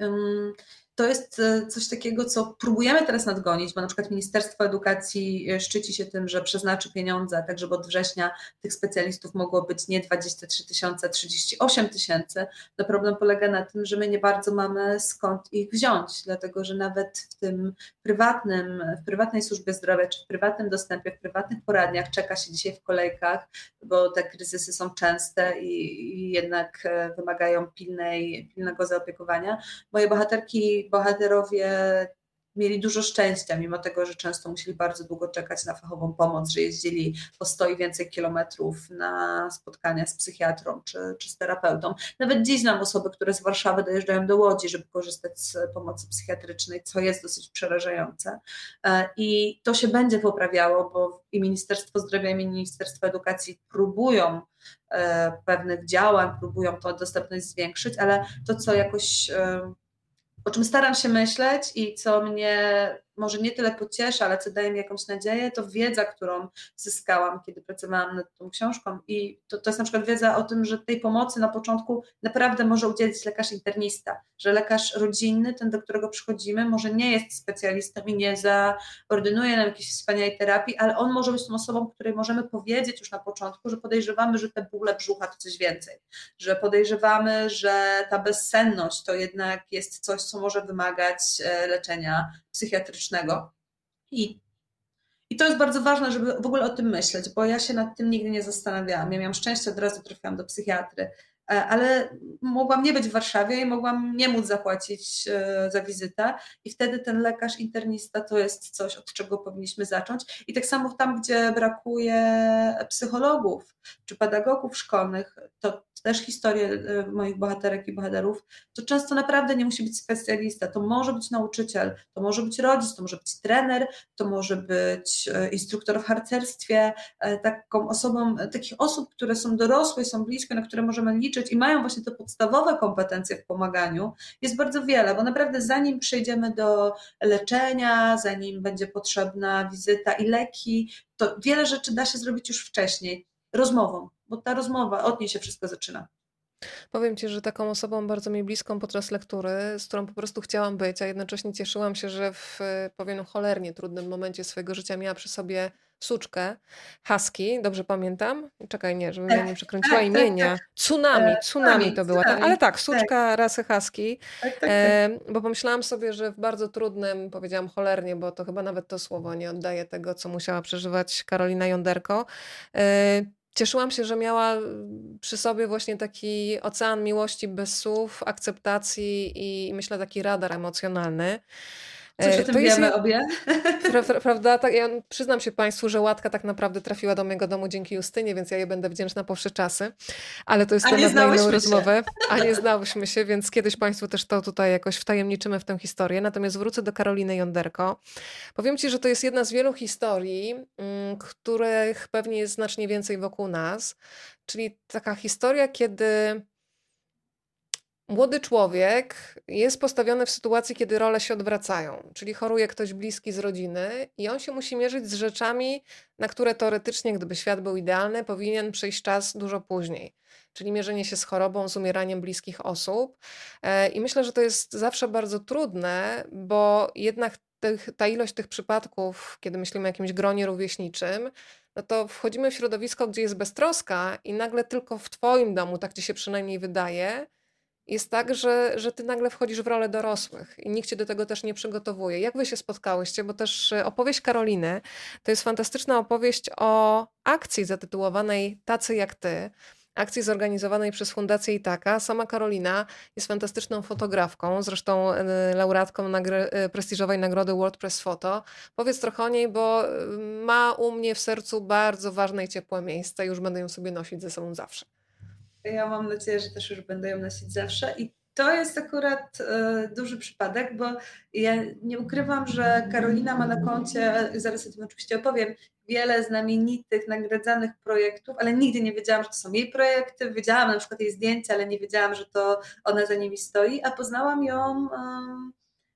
B: to jest e, coś takiego, co próbujemy teraz nadgonić, bo na przykład Ministerstwo Edukacji e, szczyci się tym, że przeznaczy pieniądze, tak żeby od września tych specjalistów mogło być nie 23 tysiące, 38 tysięcy. No problem polega na tym, że my nie bardzo mamy skąd ich wziąć, dlatego że nawet w tym prywatnym, w prywatnej służbie zdrowia, czy w prywatnym dostępie, w prywatnych poradniach czeka się dzisiaj w kolejkach, bo te kryzysy są częste i, i jednak e, wymagają pilnej, pilnego zaopiekowania. Moje bohaterki bohaterowie mieli dużo szczęścia, mimo tego, że często musieli bardzo długo czekać na fachową pomoc, że jeździli po 100 i więcej kilometrów na spotkania z psychiatrą czy, czy z terapeutą. Nawet dziś znam osoby, które z Warszawy dojeżdżają do Łodzi, żeby korzystać z pomocy psychiatrycznej, co jest dosyć przerażające. E, I to się będzie poprawiało, bo i Ministerstwo Zdrowia, i Ministerstwo Edukacji próbują e, pewnych działań, próbują tą dostępność zwiększyć, ale to, co jakoś e, o czym staram się myśleć i co mnie może nie tyle pocieszy, ale co daje mi jakąś nadzieję, to wiedza, którą zyskałam, kiedy pracowałam nad tą książką. I to, to jest na przykład wiedza o tym, że tej pomocy na początku naprawdę może udzielić lekarz internista, że lekarz rodzinny, ten, do którego przychodzimy, może nie jest specjalistą i nie zaordynuje nam jakiejś wspaniałej terapii, ale on może być tą osobą, której możemy powiedzieć już na początku, że podejrzewamy, że te bóle brzucha to coś więcej, że podejrzewamy, że ta bezsenność to jednak jest coś, co może wymagać e, leczenia psychiatrycznego. I, I to jest bardzo ważne, żeby w ogóle o tym myśleć, bo ja się nad tym nigdy nie zastanawiałam. Ja miałam szczęście, od razu trafiłam do psychiatry, ale mogłam nie być w Warszawie i mogłam nie móc zapłacić e, za wizytę i wtedy ten lekarz internista to jest coś, od czego powinniśmy zacząć. I tak samo tam, gdzie brakuje psychologów czy pedagogów szkolnych, to też historię e, moich bohaterek i bohaterów, to często naprawdę nie musi być specjalista. To może być nauczyciel, to może być rodzic, to może być trener, to może być e, instruktor w harcerstwie. E, taką osobą, takich osób, które są dorosłe, są blisko, na które możemy liczyć i mają właśnie te podstawowe kompetencje w pomaganiu, jest bardzo wiele, bo naprawdę zanim przejdziemy do leczenia, zanim będzie potrzebna wizyta i leki, to wiele rzeczy da się zrobić już wcześniej rozmową, bo ta rozmowa, od niej się wszystko zaczyna.
A: Powiem Ci, że taką osobą bardzo mi bliską podczas lektury, z którą po prostu chciałam być, a jednocześnie cieszyłam się, że w pewien cholernie trudnym momencie swojego życia miała przy sobie suczkę, husky, dobrze pamiętam? Czekaj, nie, żebym tak, nie przekręciła tak, imienia. Tak, tak. Tsunami, e, tsunami to była, ale tak, suczka tak. rasy husky, tak, tak, e, bo pomyślałam sobie, że w bardzo trudnym, powiedziałam cholernie, bo to chyba nawet to słowo nie oddaje tego, co musiała przeżywać Karolina Jonderko, e, Cieszyłam się, że miała przy sobie właśnie taki ocean miłości bez słów, akceptacji i myślę taki radar emocjonalny.
B: Coś o e, tym to wiemy jest, obie.
A: Pra, pra, prawda? Tak, ja przyznam się Państwu, że łatka tak naprawdę trafiła do mojego domu dzięki Justynie, więc ja jej będę wdzięczna po wsze czasy. Ale to jest temat na inną rozmowę. A nie znałyśmy się, więc kiedyś Państwu też to tutaj jakoś wtajemniczymy w tę historię. Natomiast wrócę do Karoliny Jonderko. Powiem Ci, że to jest jedna z wielu historii, mm, których pewnie jest znacznie więcej wokół nas. Czyli taka historia, kiedy Młody człowiek jest postawiony w sytuacji, kiedy role się odwracają, czyli choruje ktoś bliski z rodziny i on się musi mierzyć z rzeczami, na które teoretycznie, gdyby świat był idealny, powinien przyjść czas dużo później. Czyli mierzenie się z chorobą, z umieraniem bliskich osób. E, I myślę, że to jest zawsze bardzo trudne, bo jednak tych, ta ilość tych przypadków, kiedy myślimy o jakimś gronie rówieśniczym, no to wchodzimy w środowisko, gdzie jest beztroska i nagle tylko w Twoim domu, tak Ci się przynajmniej wydaje, jest tak, że, że ty nagle wchodzisz w rolę dorosłych i nikt cię do tego też nie przygotowuje. Jak wy się spotkałyście? Bo też e, opowieść Karoliny to jest fantastyczna opowieść o akcji zatytułowanej Tacy jak ty. Akcji zorganizowanej przez Fundację Itaka. Sama Karolina jest fantastyczną fotografką, zresztą e, laureatką nagry e, prestiżowej nagrody WordPress Photo. Powiedz trochę o niej, bo ma u mnie w sercu bardzo ważne i ciepłe miejsce już będę ją sobie nosić ze sobą zawsze.
B: Ja mam nadzieję, że też już będę ją nosić zawsze i to jest akurat e, duży przypadek, bo ja nie ukrywam, że Karolina ma na koncie, zaraz o tym oczywiście opowiem, wiele znamienitych, nagradzanych projektów, ale nigdy nie wiedziałam, że to są jej projekty. Wiedziałam na przykład jej zdjęcia, ale nie wiedziałam, że to ona za nimi stoi, a poznałam ją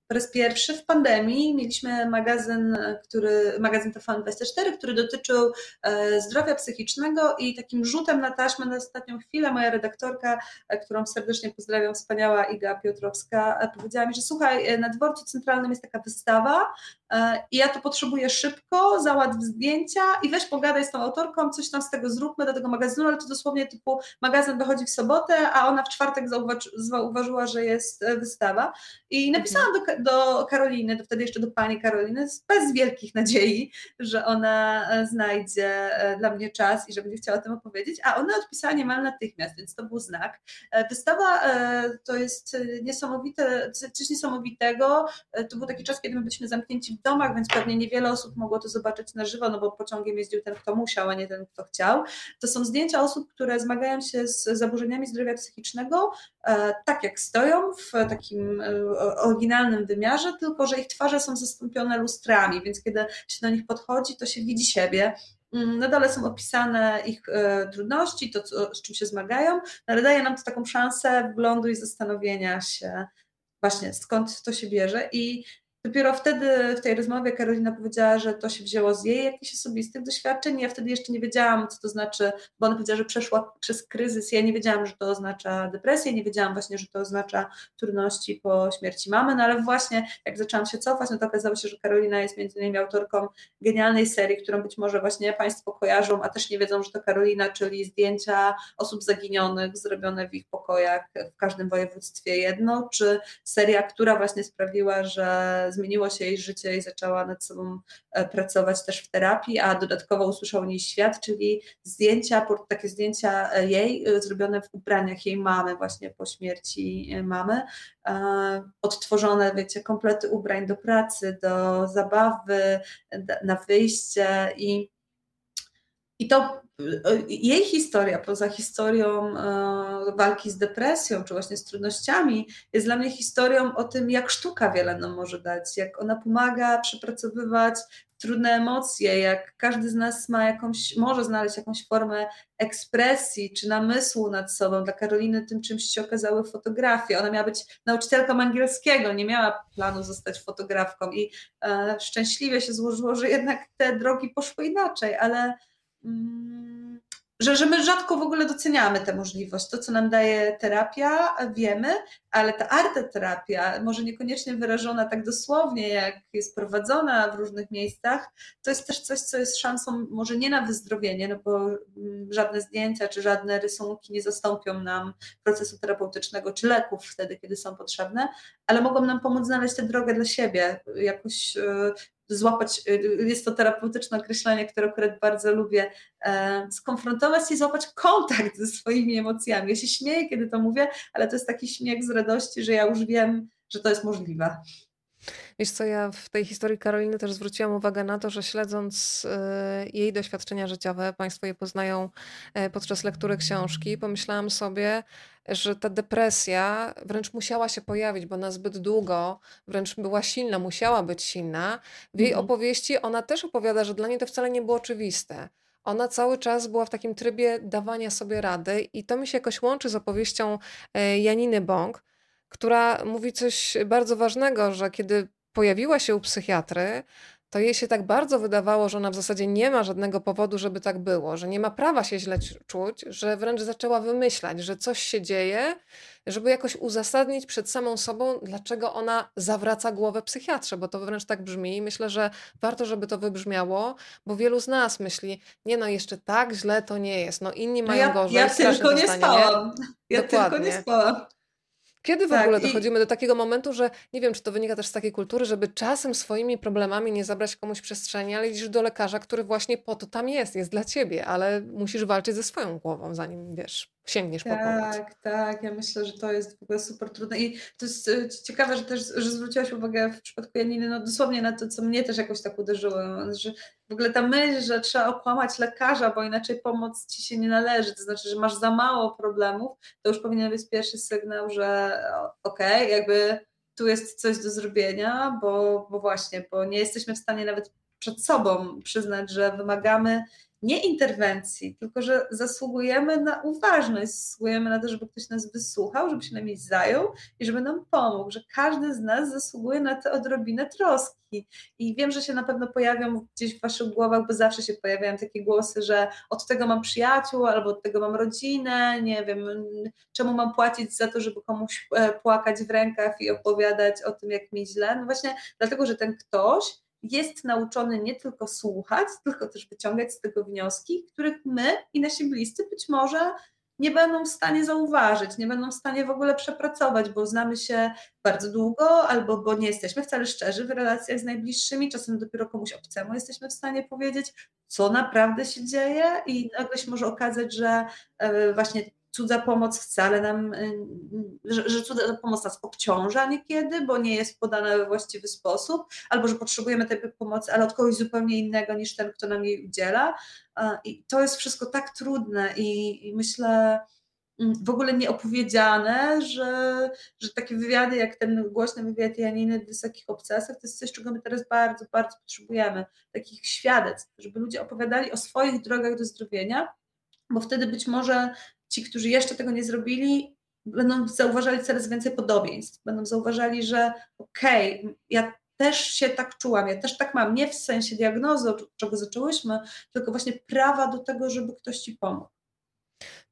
B: po raz pierwszy w pandemii mieliśmy magazyn, który, magazyn TVN24, który dotyczył e, zdrowia psychicznego i takim rzutem na taśmę na ostatnią chwilę moja redaktorka, e, którą serdecznie pozdrawiam, wspaniała Iga Piotrowska, e, powiedziała mi, że słuchaj, na dworcu centralnym jest taka wystawa i ja to potrzebuję szybko, załatw zdjęcia i weź pogadaj z tą autorką, coś tam z tego zróbmy do tego magazynu, ale to dosłownie typu magazyn wychodzi w sobotę, a ona w czwartek zauważyła, że jest wystawa i napisałam do do Karoliny, to wtedy jeszcze do pani Karoliny, bez wielkich nadziei, że ona e, znajdzie e, dla mnie czas i że będzie chciała o tym opowiedzieć, a ona odpisała niemal natychmiast, więc to był znak. E, wystawa to jest niesamowite, coś niesamowitego. To był taki czas, kiedy my byliśmy zamknięci domach, więc pewnie niewiele osób mogło to zobaczyć na żywo, no bo pociągiem jeździł ten, kto musiał, a nie ten, kto chciał. To są zdjęcia osób, które zmagają się z zaburzeniami zdrowia psychicznego, tak jak stoją w takim oryginalnym wymiarze, tylko że ich twarze są zastąpione lustrami, więc kiedy się do nich podchodzi, to się widzi siebie. Mm, na dole są opisane ich e, trudności, to co, z czym się zmagają, no ale daje nam to taką szansę wglądu i zastanowienia się właśnie skąd to się bierze i Dopiero wtedy w tej rozmowie Karolina powiedziała, że to się wzięło z jej jakichś osobistych doświadczeń. Ja wtedy jeszcze nie wiedziałam, co to znaczy, bo ona powiedziała, że przeszła przez kryzys. Ja nie wiedziałam, że to oznacza depresję, nie wiedziałam właśnie, że to oznacza trudności po śmierci mamy, no ale właśnie jak zaczęłam się cofać, no to okazało się, że Karolina jest między innymi autorką genialnej serii, którą być może właśnie Państwo kojarzą, a też nie wiedzą, że to Karolina, czyli zdjęcia osób zaginionych zrobione w ich pokojach w każdym województwie jedno, czy seria, która właśnie sprawiła, że zmieniło się jej życie i zaczęła nad sobą e, pracować też w terapii, a dodatkowo usłyszał o niej świat, czyli zdjęcia, takie zdjęcia e, jej e, zrobione w ubraniach jej mamy właśnie po śmierci mamy, odtworzone, wiecie, komplety ubrań do pracy, do zabawy, na wyjście i i to jej historia, poza historią e, walki z depresją, czy właśnie z trudnościami, jest dla mnie historią o tym, jak sztuka wiele nam może dać, jak ona pomaga przepracowywać trudne emocje, jak każdy z nas ma jakąś, może znaleźć jakąś formę ekspresji czy namysłu nad sobą. Dla Karoliny tym czymś się okazały fotografie. Ona miała być nauczycielką angielskiego, nie miała planu zostać fotografką i e, szczęśliwie się złożyło, że jednak te drogi poszły inaczej, ale że, że my rzadko w ogóle doceniamy tę możliwość. To, co nam daje terapia, wiemy, ale ta arteterapia, może niekoniecznie wyrażona tak dosłownie, jak jest prowadzona w różnych miejscach, to jest też coś, co jest szansą może nie na wyzdrowienie, no bo mm, żadne zdjęcia czy żadne rysunki nie zastąpią nam procesu terapeutycznego czy leków wtedy, kiedy są potrzebne, ale mogą nam pomóc znaleźć tę drogę dla siebie, jakoś e, złapać, y, jest to terapeutyczne określenie, które akurat bardzo lubię, e, skonfrontować się i złapać kontakt ze swoimi emocjami. Ja się śmieję, kiedy to mówię, ale to jest taki śmiech z radości, że ja już wiem, że to jest możliwe.
A: Wiesz co, ja w tej historii Karoliny też zwróciłam uwagę na to, że śledząc e, jej doświadczenia życiowe, Państwo je poznają e, podczas lektury książki, pomyślałam sobie, że ta depresja wręcz musiała się pojawić, bo na zbyt długo wręcz była silna, musiała być silna. W jej mhm. opowieści ona też opowiada, że dla niej to wcale nie było oczywiste. Ona cały czas była w takim trybie dawania sobie rady, i to mi się jakoś łączy z opowieścią e, Janiny Bąk, która mówi coś bardzo ważnego, że kiedy pojawiła się u psychiatry, to jej się tak bardzo wydawało, że ona w zasadzie nie ma żadnego powodu, żeby tak było, że nie ma prawa się źle czuć, że wręcz zaczęła wymyślać, że coś się dzieje, żeby jakoś uzasadnić przed samą sobą, dlaczego ona zawraca głowę psychiatrze, bo to wręcz tak brzmi. Myślę, że warto, żeby to wybrzmiało, bo wielu z nas myśli, nie no, jeszcze tak źle to nie jest, no inni no mają ja, gorzej.
B: Ja tylko nie spałam. Nie? Ja Dokładnie. tylko nie spałam.
A: Kiedy w tak, ogóle dochodzimy i... do takiego momentu, że nie wiem, czy to wynika też z takiej kultury, żeby czasem swoimi problemami nie zabrać komuś przestrzeni, ale idziesz do lekarza, który właśnie po to tam jest, jest dla ciebie, ale musisz walczyć ze swoją głową, zanim wiesz, sięgniesz
B: tak,
A: po pomoc.
B: Tak, tak. Ja myślę, że to jest w ogóle super trudne. I to jest e, ciekawe, że też że zwróciłaś uwagę w przypadku Janiny, no dosłownie na to, co mnie też jakoś tak uderzyło, że w ogóle ta myśl, że trzeba okłamać lekarza, bo inaczej pomoc ci się nie należy, to znaczy, że masz za mało problemów, to już powinien być pierwszy sygnał, że okej, okay, jakby tu jest coś do zrobienia, bo, bo właśnie, bo nie jesteśmy w stanie nawet przed sobą przyznać, że wymagamy nie interwencji, tylko że zasługujemy na uważność, zasługujemy na to, żeby ktoś nas wysłuchał, żeby się nami zajął i żeby nam pomógł, że każdy z nas zasługuje na tę odrobinę troski. I wiem, że się na pewno pojawią gdzieś w waszych głowach, bo zawsze się pojawiają takie głosy, że od tego mam przyjaciół, albo od tego mam rodzinę, nie wiem, czemu mam płacić za to, żeby komuś e, płakać w rękach i opowiadać o tym, jak mi źle. No właśnie dlatego, że ten ktoś jest nauczony nie tylko słuchać, tylko też wyciągać z tego wnioski, których my i nasi bliscy być może nie będą w stanie zauważyć, nie będą w stanie w ogóle przepracować, bo znamy się bardzo długo, albo bo nie jesteśmy wcale szczerzy w relacjach z najbliższymi, czasem dopiero komuś obcemu jesteśmy w stanie powiedzieć, co naprawdę się dzieje, i nagle się może okazać, że e, właśnie cudza pomoc wcale nam, y, że, że cudza pomoc nas obciąża niekiedy, bo nie jest podana we właściwy sposób, albo że potrzebujemy tej pomocy, ale od kogoś zupełnie innego niż ten, kto nam jej udziela. I to jest wszystko tak trudne i, i myślę, mm, w ogóle nieopowiedziane, że, że takie wywiady jak ten głośny wywiad Janiny w Wysokich Obcasach, to jest coś, czego my teraz bardzo, bardzo potrzebujemy. Takich świadectw, żeby ludzie opowiadali o swoich drogach do zdrowienia, bo wtedy być może ci, którzy jeszcze tego nie zrobili, będą zauważali coraz więcej podobieństw, będą zauważali, że okej, okay, ja też się tak czułam, ja też tak mam, nie w sensie diagnozy, od czego zaczęłyśmy, tylko właśnie prawa do tego, żeby ktoś ci pomógł.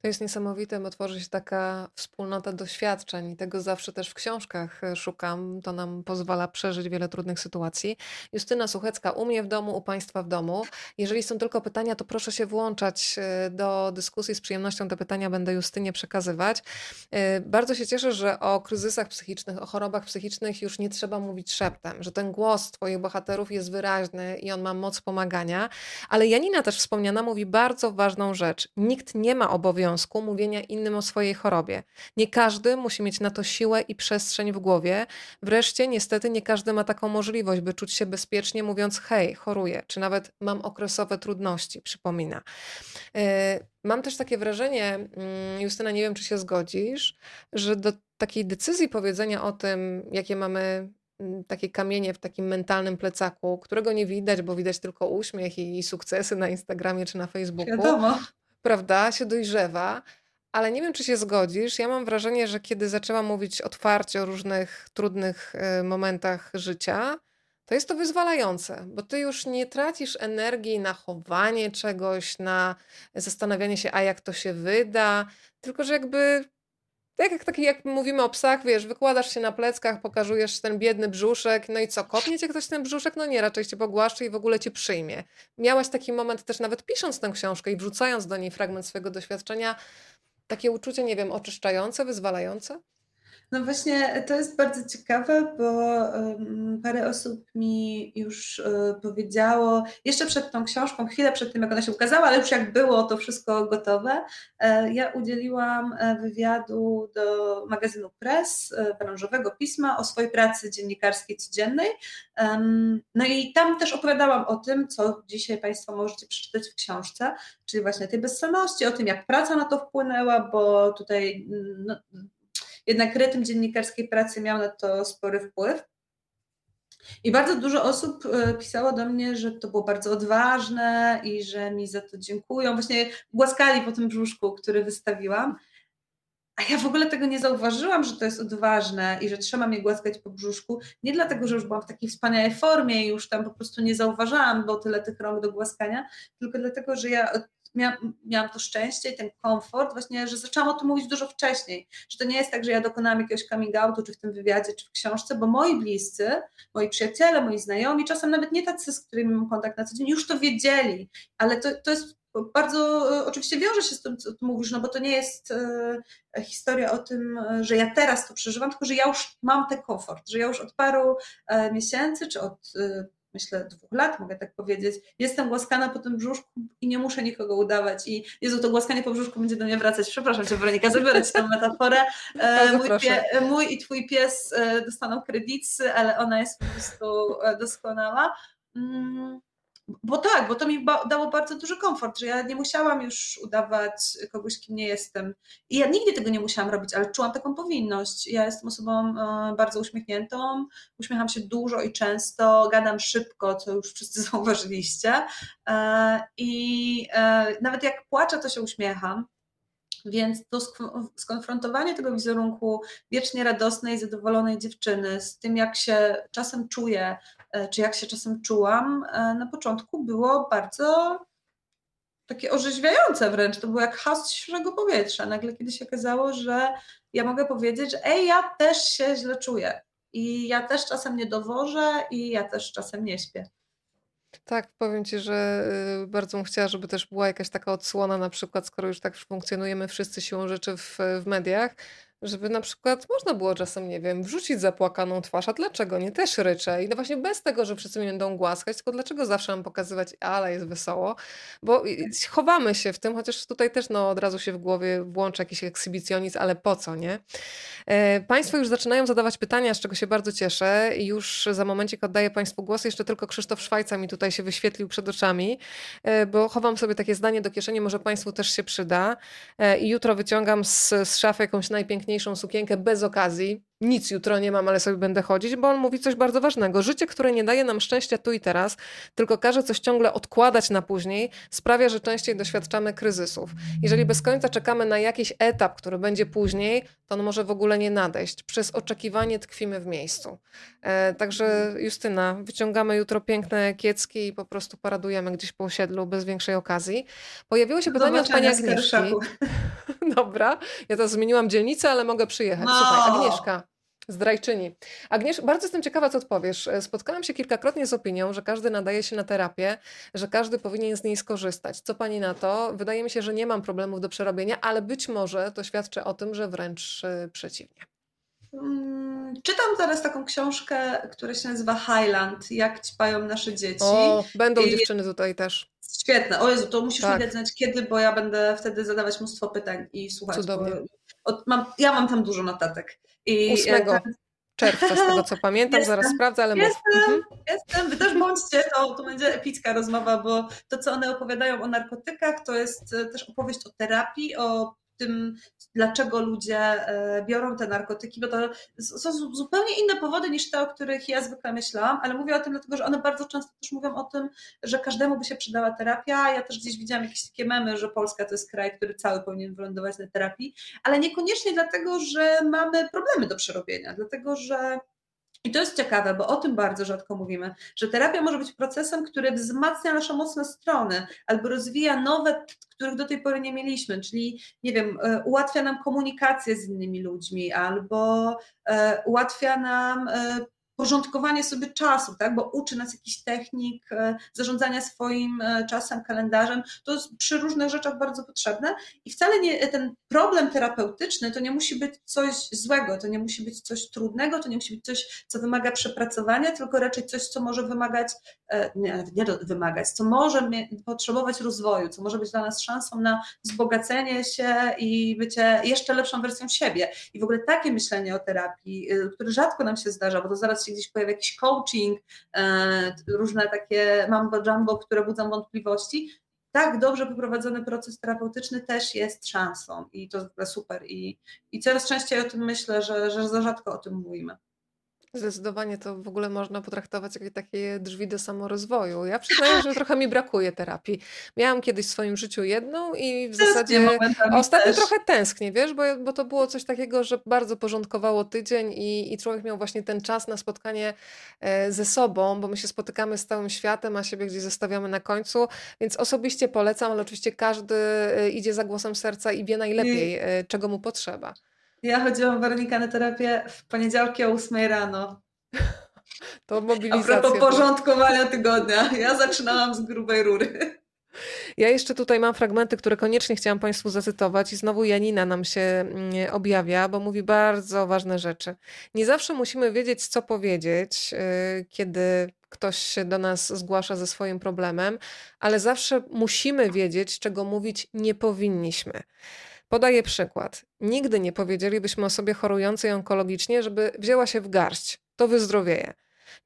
A: To jest niesamowite, bo tworzy się taka wspólnota doświadczeń i tego zawsze też w książkach e, szukam. To nam pozwala przeżyć wiele trudnych sytuacji. Justyna Suchecka, u mnie w domu, u Państwa w domu. Jeżeli są tylko pytania, to proszę się włączać e, do dyskusji. Z przyjemnością te pytania będę Justynie przekazywać. E, bardzo się cieszę, że o kryzysach psychicznych, o chorobach psychicznych już nie trzeba mówić szeptem, że ten głos Twoich bohaterów jest wyraźny i on ma moc pomagania. Ale Janina też wspomniana mówi bardzo ważną rzecz. Nikt nie ma obowiązku obowiązku mówienia innym o swojej chorobie. Nie każdy musi mieć na to siłę i przestrzeń w głowie. Wreszcie, niestety, nie każdy ma taką możliwość, by czuć się bezpiecznie, mówiąc: Hej, choruję, czy nawet mam okresowe trudności, przypomina. E, mam też takie wrażenie, mm, Justyna, nie wiem, czy się zgodzisz, że do takiej decyzji powiedzenia o tym, jakie mamy mm, takie kamienie w takim mentalnym plecaku, którego nie widać, bo widać tylko uśmiech i sukcesy na Instagramie czy na Facebooku.
B: Wiadomo
A: prawda, się dojrzewa. Ale nie wiem, czy się zgodzisz. Ja mam wrażenie, że kiedy zaczęłam mówić otwarcie o różnych trudnych e, momentach życia, to jest to wyzwalające, bo ty już nie tracisz energii na chowanie czegoś, na zastanawianie się, a jak to się wyda, tylko że jakby tak jak, taki, jak mówimy o psach, wiesz, wykładasz się na pleckach, pokazujesz ten biedny brzuszek, no i co, kopnie cię ktoś ten brzuszek? No nie, raczej cię pogłaszczy i w ogóle cię przyjmie. Miałaś taki moment też nawet pisząc tę książkę i wrzucając do niej fragment swojego doświadczenia, takie uczucie, nie wiem, oczyszczające, wyzwalające?
B: No właśnie, to jest bardzo ciekawe, bo parę osób mi już e, powiedziało, jeszcze przed tą książką, chwilę przed tym, jak ona się ukazała, ale już jak było to wszystko gotowe, e, ja udzieliłam e, wywiadu do magazynu Press, branżowego pisma o swojej pracy dziennikarskiej codziennej. No i tam też opowiadałam o tym, co dzisiaj Państwo możecie przeczytać w książce, czyli właśnie tej bezsenności, o tym, jak praca na to wpłynęła, bo tutaj no, jednak rytm dziennikarskiej pracy miał na to spory wpływ. I bardzo dużo osób e, pisało do mnie, że to było bardzo odważne i że mi za to dziękują. Właśnie głaskali po tym brzuszku, który wystawiłam. A ja w ogóle tego nie zauważyłam, że to jest odważne i że trzeba mnie głaskać po brzuszku. Nie dlatego, że już byłam w takiej wspaniałej formie i już tam po prostu nie zauważałam, bo tyle tych rąk do głaskania, tylko dlatego, że ja miałam, miałam to szczęście i ten komfort właśnie, że zaczęłam o tym mówić dużo wcześniej, że to nie jest tak, że ja dokonałam jakiegoś coming outu, czy w tym wywiadzie, czy w książce, bo moi bliscy, moi przyjaciele, moi znajomi, czasem nawet nie tacy, z którymi mam kontakt na co dzień, już to wiedzieli, ale to, to jest bardzo e, oczywiście wiąże się z tym, co ty mówisz, no bo to nie jest e, historia o tym, e, że ja teraz to przeżywam, tylko że ja już mam ten komfort, że ja już od paru e, miesięcy czy od e, myślę, dwóch lat, mogę tak powiedzieć. Jestem głaskana po tym brzuszku i nie muszę nikogo udawać. I Jezu, to głaskanie po brzuszku będzie do mnie wracać. Przepraszam Cię, Weronika, zabiorę Ci tę metaforę. mój, pie, mój, i Twój pies dostaną kredycy, ale ona jest po prostu doskonała. Mm, bo tak, bo to mi dało bardzo duży komfort, że ja nie musiałam już udawać kogoś, kim nie jestem. I ja nigdy tego nie musiałam robić, ale czułam taką powinność. Ja jestem osobą e, bardzo uśmiechniętą, uśmiecham się dużo i często, gadam szybko, co już wszyscy zauważyliście. E, I e, nawet jak płaczę, to się uśmiecham. Więc to skonfrontowanie tego wizerunku wiecznie radosnej, zadowolonej dziewczyny z tym, jak się czasem czuję, e, czy jak się czasem czułam, e, na początku było bardzo takie orzeźwiające wręcz. To było jak has świeżego powietrza. Nagle kiedy się okazało, że ja mogę powiedzieć, że ej, ja też się źle czuję. I ja też czasem nie dowożę i ja też czasem nie śpię.
A: Tak, powiem Ci, że y, bardzo bym chciała, żeby też była jakaś taka odsłona, na przykład, skoro już tak funkcjonujemy wszyscy siłą rzeczy w, w mediach, żeby na przykład można było czasem, nie wiem, wrzucić zapłakaną twarz, a dlaczego nie? Też ryczę. I no właśnie bez tego, że wszyscy mnie będą głaskać, tylko dlaczego zawsze mam pokazywać, ale jest wesoło, bo chowamy się w tym, chociaż tutaj też no, od razu się w głowie włącza jakiś ekshibicjonizm, ale po co, nie? E, państwo już zaczynają zadawać pytania, z czego się bardzo cieszę. Już za momencik oddaję Państwu głos. Jeszcze tylko Krzysztof Szwajca mi tutaj się wyświetlił przed oczami, e, bo chowam sobie takie zdanie do kieszeni, może Państwu też się przyda. E, I jutro wyciągam z, z szafy jakąś najpiękniejszą sukienkę bez okazji, nic jutro nie mam, ale sobie będę chodzić, bo on mówi coś bardzo ważnego. Życie, które nie daje nam szczęścia tu i teraz, tylko każe coś ciągle odkładać na później, sprawia, że częściej doświadczamy kryzysów. Jeżeli bez końca czekamy na jakiś etap, który będzie później, to on może w ogóle nie nadejść. Przez oczekiwanie tkwimy w miejscu. E, także Justyna, wyciągamy jutro piękne kiecki i po prostu paradujemy gdzieś po osiedlu bez większej okazji. Pojawiło się pytanie od pani Agnieszki. Dobra, ja to zmieniłam dzielnicę, ale mogę przyjechać. No. Słuchaj, Agnieszka, Zdrajczyni. Agniesz, bardzo jestem ciekawa, co odpowiesz. E, spotkałam się kilkakrotnie z opinią, że każdy nadaje się na terapię, że każdy powinien z niej skorzystać. Co pani na to? Wydaje mi się, że nie mam problemów do przerobienia, ale być może to świadczy o tym, że wręcz e, przeciwnie.
B: Mm, czytam teraz taką książkę, która się nazywa Highland, jak ćpają nasze dzieci.
A: O, będą I... dziewczyny tutaj też.
B: Świetne. O Jezu, to musisz tak. mi dać znać kiedy, bo ja będę wtedy zadawać mnóstwo pytań i słuchać.
A: Cudownie.
B: Od, mam, ja mam tam dużo notatek.
A: I 8 e, czerwca, z tego co pamiętam, jestem, zaraz sprawdzę, ale
B: jestem, mhm. jestem, wy też bądźcie, to, to będzie epicka rozmowa, bo to, co one opowiadają o narkotykach, to jest e, też opowieść o terapii, o tym, dlaczego ludzie e, biorą te narkotyki, bo to są zupełnie inne powody niż te, o których ja zwykle myślałam, ale mówię o tym dlatego, że one bardzo często też mówią o tym, że każdemu by się przydała terapia. Ja też gdzieś widziałam jakieś takie memy, że Polska to jest kraj, który cały powinien wylądować na terapii, ale niekoniecznie dlatego, że mamy problemy do przerobienia, dlatego, że i to jest ciekawe, bo o tym bardzo rzadko mówimy, że terapia może być procesem, który wzmacnia nasze mocne strony albo rozwija nowe, których do tej pory nie mieliśmy, czyli nie wiem, e, ułatwia nam komunikację z innymi ludźmi albo e, ułatwia nam e, porządkowanie sobie czasu, tak? bo uczy nas jakichś technik e, zarządzania swoim e, czasem, kalendarzem. To jest przy różnych rzeczach bardzo potrzebne i wcale nie, ten problem terapeutyczny to nie musi być coś złego, to nie musi być coś trudnego, to nie musi być coś, co wymaga przepracowania, tylko raczej coś, co może wymagać, e, nie, nie wymagać, co może potrzebować rozwoju, co może być dla nas szansą na wzbogacenie się i bycie jeszcze lepszą wersją siebie. I w ogóle takie myślenie o terapii, które rzadko nam się zdarza, bo to zaraz się gdzieś pojawia jakiś coaching, e, różne takie mambo jumbo, które budzą wątpliwości. Tak dobrze poprowadzony proces terapeutyczny też jest szansą i to super. I, i coraz częściej o tym myślę, że, że za rzadko o tym mówimy.
A: Zdecydowanie to w ogóle można potraktować jak takie drzwi do samorozwoju. Ja przyznaję, że trochę mi brakuje terapii. Miałam kiedyś w swoim życiu jedną i w zasadzie ostatnio też. trochę tęsknię, wiesz, bo, bo to było coś takiego, że bardzo porządkowało tydzień i, i człowiek miał właśnie ten czas na spotkanie e, ze sobą, bo my się spotykamy z całym światem, a siebie gdzieś zostawiamy na końcu, więc osobiście polecam, ale oczywiście każdy e, idzie za głosem serca i wie najlepiej, e, czego mu potrzeba.
B: Ja chodziłam Weronika na terapię w poniedziałki o 8 rano.
A: To mobilizacja.
B: A propos porządkowania tygodnia. Ja zaczynałam z grubej rury.
A: Ja jeszcze tutaj mam fragmenty, które koniecznie chciałam Państwu zacytować i znowu Janina nam się mm, objawia, bo mówi bardzo ważne rzeczy. Nie zawsze musimy wiedzieć, co powiedzieć, y, kiedy ktoś się do nas zgłasza ze swoim problemem, ale zawsze musimy wiedzieć, czego mówić nie powinniśmy. Podaję przykład. Nigdy nie powiedzielibyśmy osobie chorującej onkologicznie, żeby wzięła się w garść. To wyzdrowieje.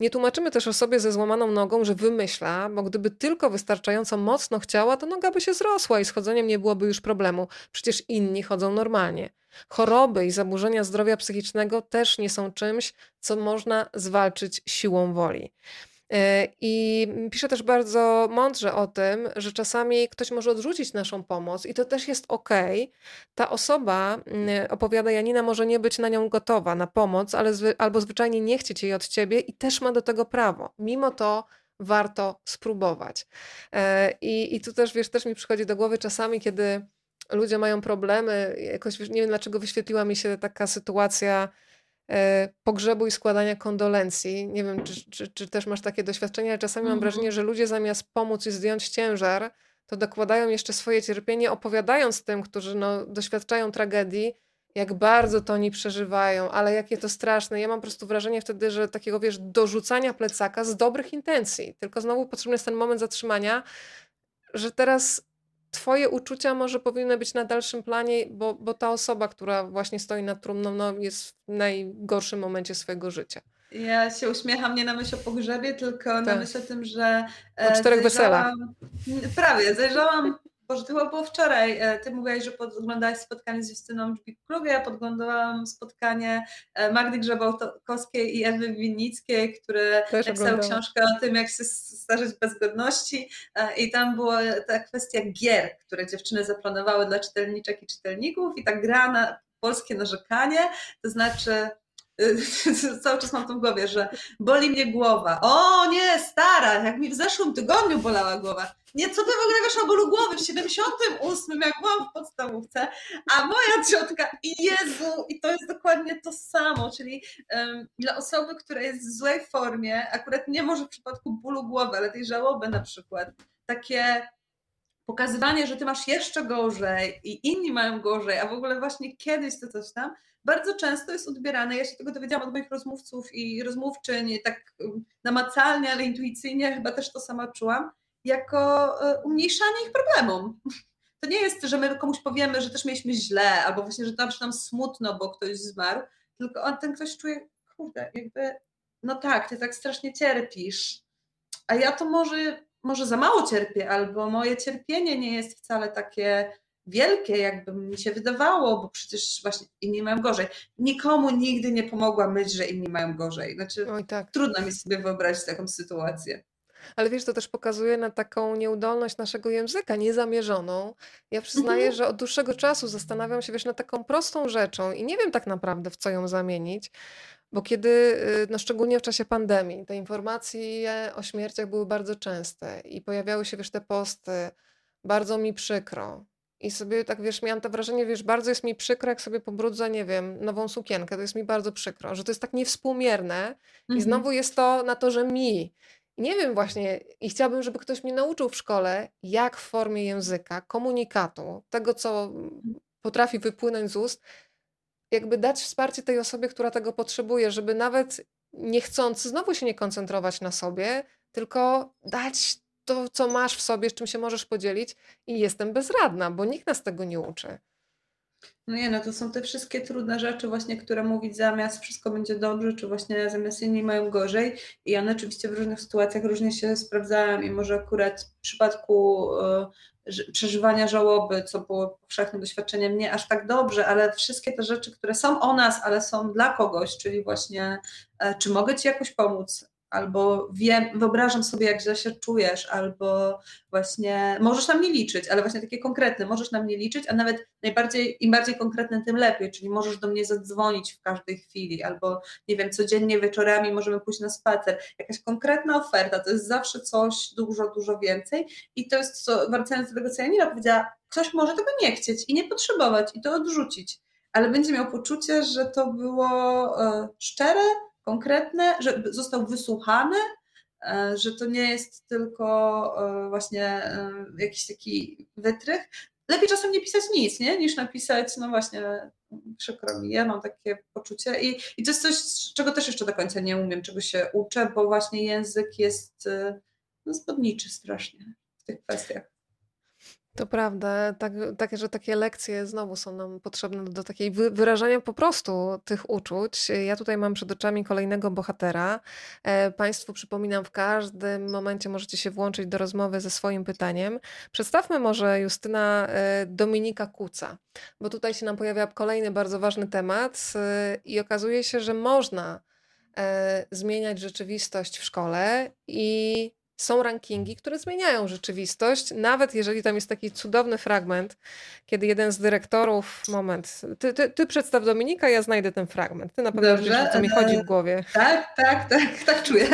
A: Nie tłumaczymy też osobie ze złamaną nogą, że wymyśla, bo gdyby tylko wystarczająco mocno chciała, to noga by się zrosła i z chodzeniem nie byłoby już problemu. Przecież inni chodzą normalnie. Choroby i zaburzenia zdrowia psychicznego też nie są czymś, co można zwalczyć siłą woli. E, I pisze też bardzo mądrze o tym, że czasami ktoś może odrzucić naszą pomoc i to też jest ok. Ta osoba, mm, opowiada Janina, może nie być na nią gotowa, na pomoc, ale zwy, albo zwyczajnie nie chcieć jej od ciebie i też ma do tego prawo. Mimo to warto spróbować. E, I, i tu też, wiesz, też mi przychodzi do głowy czasami, kiedy ludzie mają problemy, jakoś nie wiem dlaczego wyświetliła mi się taka sytuacja, pogrzebu i składania kondolencji. Nie wiem, czy, czy, czy też masz takie doświadczenia, ale czasami mam mhm. wrażenie, że ludzie zamiast pomóc i zdjąć ciężar, to dokładają jeszcze swoje cierpienie, opowiadając tym, którzy no, doświadczają tragedii, jak bardzo to oni przeżywają, ale jakie to straszne. Ja mam po prostu wrażenie wtedy, że takiego, wiesz, dorzucania plecaka z dobrych intencji. Tylko znowu potrzebny jest ten moment zatrzymania, że teraz Twoje uczucia może powinny być na dalszym planie, bo, bo ta osoba, która właśnie stoi nad trumną, no, jest w najgorszym momencie swojego życia.
B: Ja się uśmiecham nie na myśl o pogrzebie, tylko tak. na myśl o tym, że.
A: O czterech weselach.
B: Prawie, zajrzałam Boże, to chyba było wczoraj. E, ty mówiłaś, że oglądałaś spotkanie z Justyną klubie. Ja podglądałam spotkanie e, Magdy Grzebałkowskiej i Ewy Winnickiej, które Też napisały książkę o tym, jak się starzeć bez godności. E, I tam była ta kwestia gier, które dziewczyny zaplanowały dla czytelniczek i czytelników i ta gra na polskie narzekanie, to znaczy cały czas mam to w głowie, że boli mnie głowa. O nie, stara, jak mi w zeszłym tygodniu bolała głowa. Nie, co ty w ogóle wiesz o bólu głowy w 78, jak byłam w podstawówce, a moja ciotka, Jezu, i to jest dokładnie to samo, czyli um, dla osoby, która jest w złej formie, akurat nie może w przypadku bólu głowy, ale tej żałoby na przykład, takie pokazywanie, że ty masz jeszcze gorzej i inni mają gorzej, a w ogóle właśnie kiedyś to coś tam, bardzo często jest odbierane, ja się tego dowiedziałam od moich rozmówców i rozmówczyń, tak um, namacalnie, ale intuicyjnie, chyba też to sama czułam, jako e, umniejszanie ich problemom. To nie jest, że my komuś powiemy, że też mieliśmy źle, albo właśnie, że tam nam smutno, bo ktoś zmarł, tylko on, ten ktoś czuje, kurde, jakby, no tak, ty tak strasznie cierpisz, a ja to może, może za mało cierpię, albo moje cierpienie nie jest wcale takie wielkie, jakby mi się wydawało, bo przecież właśnie inni mają gorzej. Nikomu nigdy nie pomogła myśl, że inni mają gorzej. Znaczy, tak. trudno mi sobie wyobrazić taką sytuację.
A: Ale wiesz, to też pokazuje na taką nieudolność naszego języka, niezamierzoną. Ja przyznaję, mhm. że od dłuższego czasu zastanawiam się, wiesz, nad taką prostą rzeczą i nie wiem tak naprawdę, w co ją zamienić, bo kiedy, y, no szczególnie w czasie pandemii, te informacje o śmierciach były bardzo częste i pojawiały się, wiesz, te posty, bardzo mi przykro. I sobie tak, wiesz, miałam to wrażenie, wiesz, bardzo jest mi przykro, jak sobie pobrudzę, nie wiem, nową sukienkę, to jest mi bardzo przykro, że to jest tak niewspółmierne i mhm. znowu jest to na to, że mi. I nie wiem właśnie, i chciałabym, żeby ktoś mnie nauczył w szkole, jak w formie języka, komunikatu, tego, co potrafi wypłynąć z ust, jakby dać wsparcie tej osobie, która tego potrzebuje, żeby nawet niechcący znowu się nie koncentrować na sobie, tylko dać to, co masz w sobie, z czym się możesz podzielić i jestem bezradna, bo nikt nas tego nie uczy.
B: No nie, no to są te wszystkie trudne rzeczy właśnie, które mówić zamiast wszystko będzie dobrze, czy właśnie zamiast inni mają gorzej i one oczywiście w różnych sytuacjach różnie się sprawdzają i może akurat w przypadku y, przeżywania żałoby, co było powszechnym doświadczeniem, nie aż tak dobrze, ale wszystkie te rzeczy, które są o nas, ale są dla kogoś, czyli właśnie y, czy mogę Ci jakoś pomóc, albo wiem, wyobrażam sobie, jak źle się czujesz, albo właśnie możesz na mnie liczyć, ale właśnie takie konkretne, możesz na mnie liczyć, a nawet najbardziej, im bardziej konkretne, tym lepiej, czyli możesz do mnie zadzwonić w każdej chwili, albo nie wiem, codziennie wieczorami możemy pójść na spacer. Jakaś konkretna oferta, to jest zawsze coś dużo, dużo więcej. I to jest co, wracając do tego, co Janina powiedziała, ktoś może tego nie chcieć i nie potrzebować i to odrzucić, ale będzie miał poczucie, że to było e, szczere, konkretne, że został wysłuchany że to nie jest tylko właśnie jakiś taki wytrych. Lepiej czasem nie pisać nic, nie? niż napisać, no właśnie, przykro mi, ja mam takie poczucie i, i to jest coś, czego też jeszcze do końca nie umiem, czego się uczę, bo właśnie język jest no, zbodniczy strasznie w tych kwestiach.
A: To prawda, tak, tak, że takie lekcje znowu są nam potrzebne do takiej wyrażania po prostu tych uczuć. Ja tutaj mam przed oczami kolejnego bohatera. E, państwu przypominam, w każdym momencie możecie się włączyć do rozmowy ze swoim pytaniem. Przedstawmy może Justyna e, Dominika Kuca, bo tutaj się nam pojawia kolejny bardzo ważny temat e, i okazuje się, że można zmieniać rzeczywistość w szkole i są rankingi, które zmieniają rzeczywistość, nawet jeżeli tam jest taki cudowny fragment, kiedy jeden z dyrektorów, moment, ty, ty, ty przedstaw Dominika, ja znajdę ten fragment. Ty na pewno Dobrze. wiesz, o co mi chodzi w głowie.
B: Tak, tak, tak, tak czuję.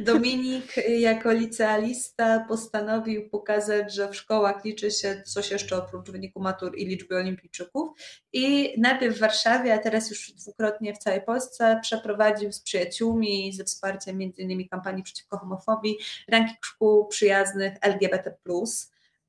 B: Dominik jako licealista postanowił pokazać, że w szkołach liczy się coś jeszcze oprócz wyniku matur i liczby olimpijczyków i najpierw w Warszawie, a teraz już dwukrotnie w całej Polsce przeprowadził z przyjaciółmi ze wsparciem m.in. kampanii przeciwko homofobii ranking szkół przyjaznych LGBT+,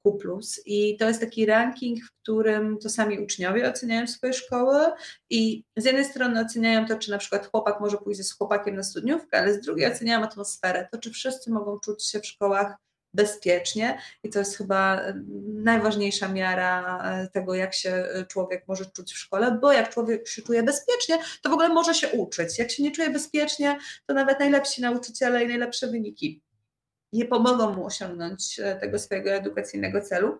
B: Q+. I to jest taki ranking, w którym to sami uczniowie oceniają swoje szkoły i z jednej strony oceniają to, czy na przykład chłopak może pójść z chłopakiem na studniówkę, ale z drugiej oceniają atmosferę, to czy wszyscy mogą czuć się w szkołach bezpiecznie i to jest chyba e, najważniejsza miara e, tego, jak się e, człowiek może czuć w szkole, bo jak człowiek się czuje bezpiecznie, to w ogóle może się uczyć. Jak się nie czuje bezpiecznie, to nawet najlepsi nauczyciele i najlepsze wyniki nie pomogą mu osiągnąć e, tego swojego edukacyjnego celu.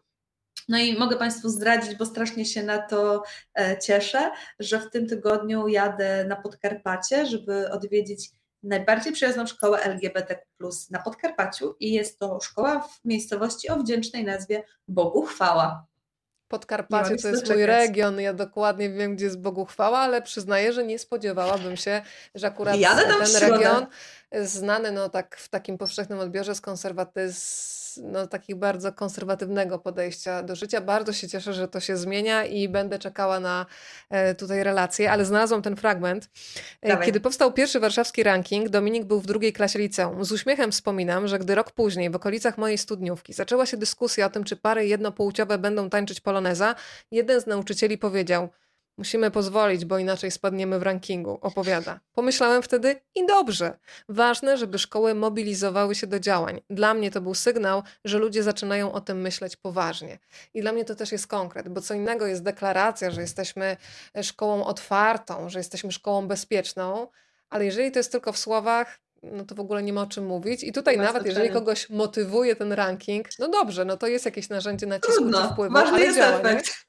B: No i mogę Państwu zdradzić, bo strasznie się na to e, cieszę, że w tym tygodniu jadę na Podkarpacie, żeby odwiedzić najbardziej przyjazną szkołę LGBT na Podkarpaciu i jest to szkoła w miejscowości o wdzięcznej nazwie Bogu Chwała.
A: Podkarpacie to jest mój region, ja dokładnie wiem, gdzie jest Bogu chwała, ale przyznaję, że nie spodziewałabym się, że akurat ten region znany no tak w takim powszechnym odbiorze z konserwatyzmu no, takich bardzo konserwatywnego podejścia do życia. Bardzo się cieszę, że to się zmienia i będę czekała na e, tutaj relacje, ale znalazłam ten fragment. E, Dawaj. Kiedy powstał pierwszy warszawski ranking, Dominik był w drugiej klasie liceum. Z uśmiechem wspominam, że gdy rok później w okolicach mojej studniówki zaczęła się dyskusja o tym, czy pary jednopłciowe będą tańczyć poloneza, jeden z nauczycieli powiedział – Musimy pozwolić, bo inaczej spadniemy w rankingu, opowiada. Pomyślałem wtedy i dobrze. Ważne, żeby szkoły mobilizowały się do działań. Dla mnie to był sygnał, że ludzie zaczynają o tym myśleć poważnie. I dla mnie to też jest konkret, bo co innego jest deklaracja, że jesteśmy szkołą otwartą, że jesteśmy szkołą bezpieczną, ale jeżeli to jest tylko w słowach, no to w ogóle nie ma o czym mówić. I tutaj nawet jeżeli kogoś motywuje ten ranking, no dobrze, no to jest jakieś narzędzie nacisku Trudno. czy wpływu,
B: Ważny ale jest działa, efekt.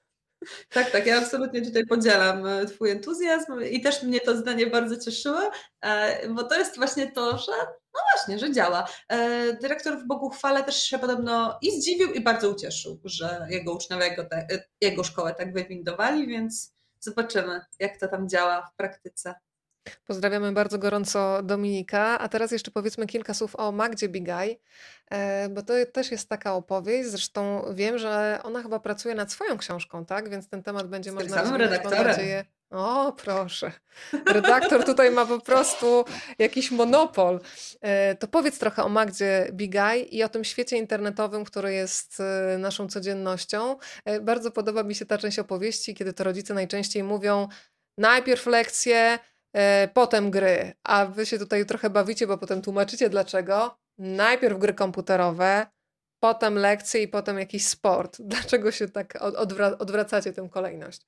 B: Tak, tak, ja absolutnie tutaj podzielam e, Twój entuzjazm i też mnie to zdanie bardzo cieszyło, e, bo to jest właśnie to, że no właśnie, że działa. E, dyrektor w Bogu chwale też się podobno i zdziwił i bardzo ucieszył, że jego uczniowie jego, te, jego szkołę tak wywindowali, więc zobaczymy, jak to tam działa w praktyce.
A: Pozdrawiamy bardzo gorąco Dominika. A teraz jeszcze powiedzmy kilka słów o Magdzie Bigaj, e, bo to też jest taka opowieść. Zresztą wiem, że ona chyba pracuje nad swoją książką, tak? Więc ten temat będzie można
B: samym redaktorem. nadzieję.
A: O, proszę. Redaktor tutaj ma po prostu jakiś monopol. E, to powiedz trochę o Magdzie Bigaj i o tym świecie internetowym, który jest e, naszą codziennością. Bardzo podoba mi się ta część opowieści, kiedy to rodzice najczęściej mówią najpierw lekcje, potem gry, a wy się tutaj trochę bawicie, bo potem tłumaczycie dlaczego. Najpierw gry komputerowe, potem lekcje i potem jakiś sport. Dlaczego się tak odwra odwracacie tę kolejność?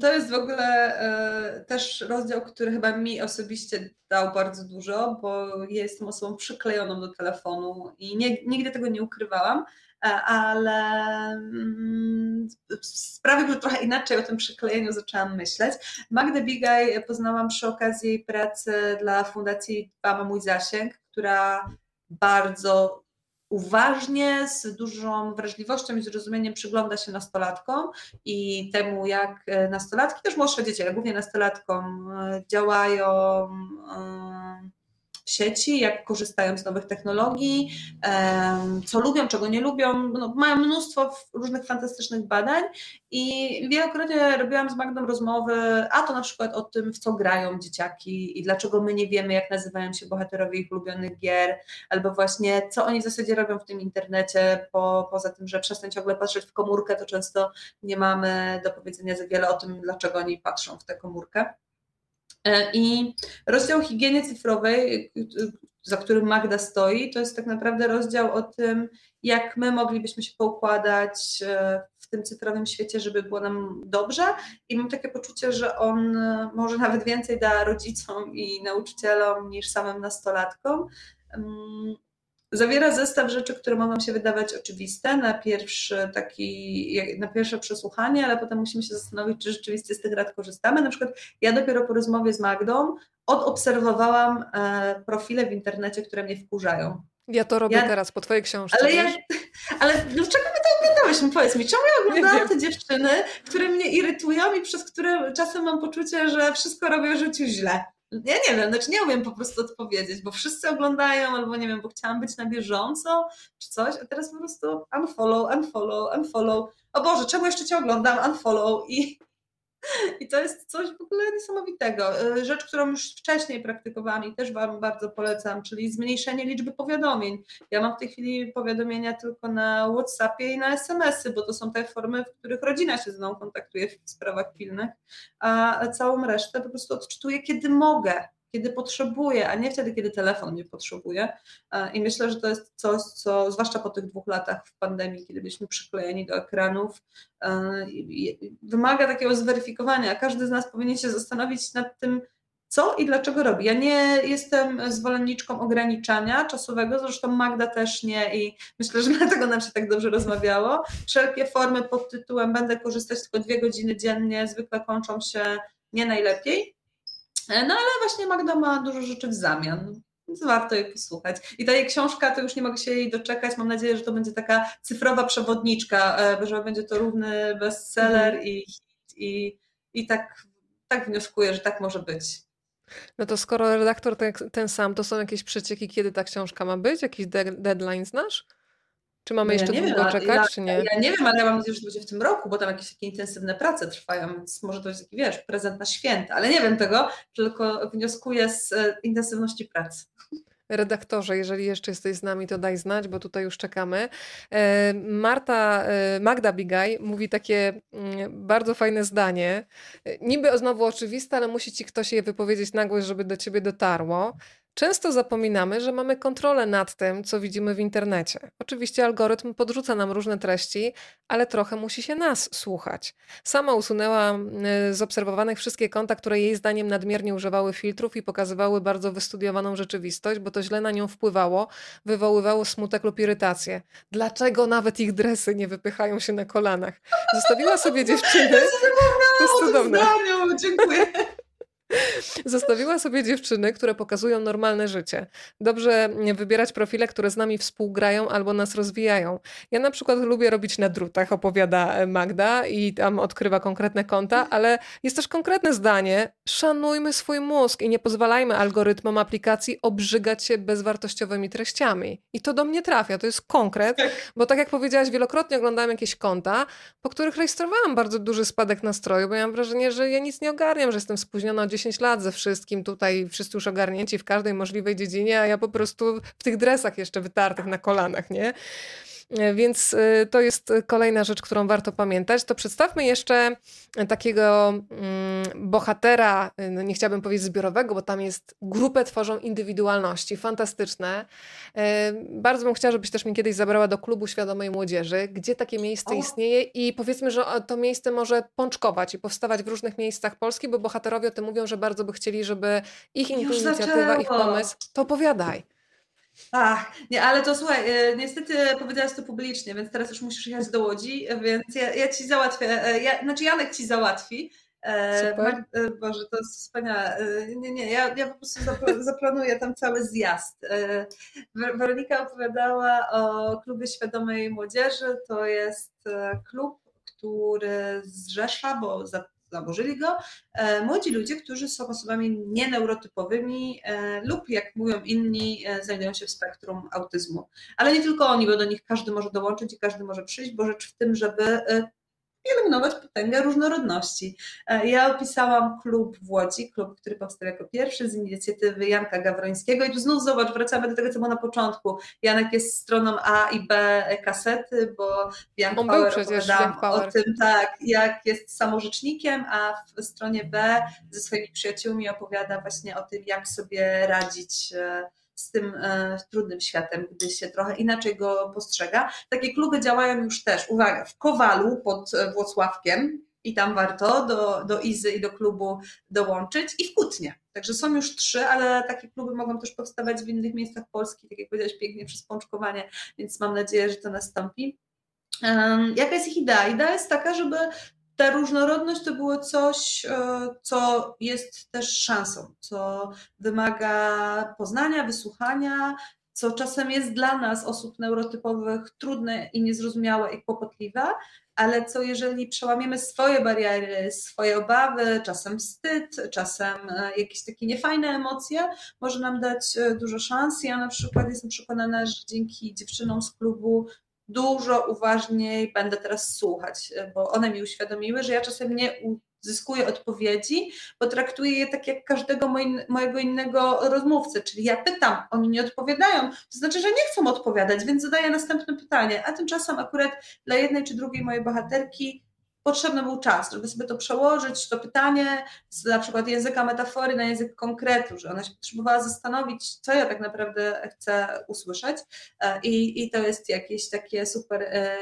B: To jest w ogóle e, też rozdział, który chyba mi osobiście dał bardzo dużo, bo jestem osobą przyklejoną do telefonu i nie, nigdy tego nie ukrywałam. E, ale mm, sprawił, że trochę inaczej o tym przyklejeniu zaczęłam myśleć. Magdę Bigaj poznałam przy okazji pracy dla Fundacji Dbam Mój Zasięg, która bardzo uważnie, z dużą wrażliwością i zrozumieniem przygląda się nastolatkom i temu, jak e, nastolatki, też młodsze dzieci, ale głównie nastolatkom e, działają w sieci, jak korzystają z nowych technologii, co lubią, czego nie lubią. No, mają mnóstwo różnych fantastycznych badań i wielokrotnie robiłam z Magdą rozmowy, a to na przykład o tym, w co grają dzieciaki i dlaczego my nie wiemy, jak nazywają się bohaterowie ich ulubionych gier, albo właśnie co oni w zasadzie robią w tym internecie, po, poza tym, że przestań ciągle patrzeć w komórkę, to często nie mamy do powiedzenia za wiele o tym, dlaczego oni patrzą w tę komórkę. E, I rozdział higieny cyfrowej, za którym Magda stoi, to jest tak naprawdę rozdział o tym, jak my moglibyśmy się poukładać e, w tym cyfrowym świecie, żeby było nam dobrze. I mam takie poczucie, że on e, może nawet więcej da rodzicom i nauczycielom niż samym nastolatkom. Zawiera zestaw rzeczy, które mogą się wydawać oczywiste na pierwszy taki, na pierwsze przesłuchanie, ale potem musimy się zastanowić, czy rzeczywiście z tych rad korzystamy. Na przykład ja dopiero po rozmowie z Magdą odobserwowałam e, profile w internecie, które mnie wkurzają.
A: Ja to robię ja, teraz po twojej książce.
B: Ale, ja, ale dlaczego my to oglądałyśmy? Powiedz mi, czemu ja oglądałam te dziewczyny, które mnie irytują i przez które czasem mam poczucie, że wszystko robię w życiu źle? Ja nie wiem, znaczy nie umiem po prostu odpowiedzieć, bo wszyscy oglądają, albo nie wiem, bo chciałam być na bieżąco, czy coś, a teraz po prostu unfollow, unfollow, unfollow. O Boże, czemu jeszcze Cię oglądam? Unfollow i i to jest coś w ogóle niesamowitego. Y, rzecz, którą już wcześniej praktykowałam i też Wam bardzo polecam, czyli zmniejszenie liczby powiadomień. Ja mam w tej chwili powiadomienia tylko na WhatsAppie i na SMS-y, bo to są te formy, w których rodzina się z mną kontaktuje w sprawach pilnych, a całą resztę po prostu odczytuję, kiedy mogę kiedy potrzebuję, a nie wtedy, kiedy telefon mnie potrzebuje. E, I myślę, że to jest coś, co zwłaszcza po tych dwóch latach w pandemii, kiedy byliśmy przyklejeni do ekranów, e, wymaga takiego zweryfikowania. Każdy z nas powinien się zastanowić nad tym, co i dlaczego robi. Ja nie jestem zwolenniczką ograniczania czasowego, zresztą Magda też nie i myślę, że dlatego nam się tak dobrze rozmawiało. Wszelkie formy pod tytułem będę korzystać tylko dwie godziny dziennie zwykle kończą się nie najlepiej. E, no ale właśnie Magda ma dużo rzeczy w zamian. Więc warto jej posłuchać. I ta jej książka, to już nie mogę się jej doczekać. Mam nadzieję, że to będzie taka cyfrowa przewodniczka, e, że będzie to równy bestseller mhm. i, i, i tak, tak wnioskuję, że tak może być.
A: No to skoro redaktor ten, ten sam, to są jakieś przecieki, kiedy ta książka ma być? Jakiś de deadline znasz? Czy mamy no jeszcze ja długo wiem, czekać,
B: ja,
A: czy nie?
B: Ja nie wiem, ale ja mam nadzieję, że to będzie w tym roku, bo tam jakieś takie intensywne prace trwają, więc może to jest taki, wiesz, prezent na święta, ale nie wiem tego, tylko wnioskuję z e, intensywności pracy.
A: Redaktorze, jeżeli jeszcze jesteś z nami, to daj znać, bo tutaj już czekamy. E, Marta, e, Magda Bigaj mówi takie mm, bardzo fajne zdanie. Niby znowu oczywiste, ale musi ci ktoś je wypowiedzieć na głos, żeby do ciebie dotarło. Często zapominamy, że mamy kontrolę nad tym, co widzimy w internecie. Oczywiście algorytm podrzuca nam różne treści, ale trochę musi się nas słuchać. Sama usunęła y, z obserwowanych wszystkie konta, które jej zdaniem nadmiernie używały filtrów i pokazywały bardzo wystudiowaną rzeczywistość, bo to źle na nią wpływało, wywoływało smutek lub irytację. Dlaczego nawet ich dresy nie wypychają się na kolanach? Zostawiła sobie dziewczyny.
B: To jest cudowne. Dziękuję.
A: Zostawiła sobie dziewczyny, które pokazują normalne życie. Dobrze wybierać profile, które z nami współgrają albo nas rozwijają. Ja na przykład lubię robić na drutach, opowiada Magda i tam odkrywa konkretne konta, ale jest też konkretne zdanie. Szanujmy swój mózg i nie pozwalajmy algorytmom aplikacji obrzygać się bezwartościowymi treściami. I to do mnie trafia, to jest konkret, tak. bo tak jak powiedziałaś, wielokrotnie oglądałam jakieś konta, po których rejestrowałam bardzo duży spadek nastroju, bo ja mam wrażenie, że ja nic nie ogarniam, że jestem spóźniona o 10 lat ze wszystkim, tutaj wszyscy już ogarnięci w każdej możliwej dziedzinie, a ja po prostu w tych dresach jeszcze wytartych na kolanach, nie? E, więc e, to jest kolejna rzecz, którą warto pamiętać. To przedstawmy jeszcze takiego mm, bohatera, e, no nie chciałabym powiedzieć zbiorowego, bo tam jest grupę tworzą indywidualności, fantastyczne. Bardzo bym chciała, żebyś też mnie kiedyś zabrała do klubu świadomej młodzieży, gdzie takie miejsce o. istnieje i powiedzmy, że to miejsce może pączkować i powstawać w różnych miejscach Polski, bo bohaterowie o tym mówią, że bardzo by chcieli, żeby ich inicjatywa, ich pomysł, to opowiadaj.
B: Ach, nie, ale to słuchaj, e, niestety powiedziałaś to publicznie, więc teraz już musisz jechać do Łodzi, więc ja, ja ci załatwię, e, ja, znaczy Janek ci załatwi.
A: E, Super.
B: Boże, to jest wspaniałe. Nie, nie, ja, ja po prostu zaplanuję tam cały zjazd. Weronika opowiadała o klubie świadomej młodzieży. To jest klub, który zrzesza, bo za zaburzyli go, młodzi ludzie, którzy są osobami nieneurotypowymi lub, jak mówią inni, znajdują się w spektrum autyzmu. Ale nie tylko oni, bo do nich każdy może dołączyć i każdy może przyjść, bo rzecz w tym, żeby pielęgnować potęgę różnorodności. E, ja opisałam klub w Łodzi, klub, który powstał jako pierwszy z inicjatywy Janka Gawrońskiego i tu znów zobacz, wracamy do tego, co było na początku. Janek jest stroną A i B kasety, bo Jan On Power o tym, tak, jak jest samorzecznikiem, a w stronie B ze swoimi przyjaciółmi opowiada właśnie o tym, jak sobie radzić e, z tym e, trudnym światem, gdy się trochę inaczej go postrzega. Takie kluby działają już też, uwaga, w Kowalu pod e, Włocławkiem i tam warto do, do Izy i do klubu dołączyć i w Kutnie. Także są już trzy, ale takie kluby mogą też powstawać w innych miejscach Polski, tak jak powiedziałeś pięknie, przez pączkowanie, więc mam nadzieję, że to nastąpi. Jaka jest ich idea? Idea jest taka, żeby ta różnorodność to było coś, e, co jest też szansą, co wymaga poznania, wysłuchania, co czasem jest dla nas, osób neurotypowych, trudne i niezrozumiałe i kłopotliwe, ale co jeżeli przełamiemy swoje bariery, swoje obawy, czasem wstyd, czasem e, jakieś takie niefajne emocje, może nam dać e, dużo szans. Ja na przykład jestem przekonana, że dzięki dziewczynom z klubu dużo uważniej będę teraz słuchać, bo one mi uświadomiły, że ja czasem nie uzyskuję odpowiedzi, bo traktuję je tak jak każdego mojego innego rozmówcę, czyli ja pytam, oni nie odpowiadają, to znaczy, że nie chcą odpowiadać, więc zadaję następne pytanie, a tymczasem akurat dla jednej czy drugiej mojej bohaterki potrzebny był czas, żeby sobie to przełożyć, to pytanie z na przykład języka metafory na język konkretu, że ona się potrzebowała zastanowić, co ja tak naprawdę chcę usłyszeć e, i, i to jest jakieś takie super e,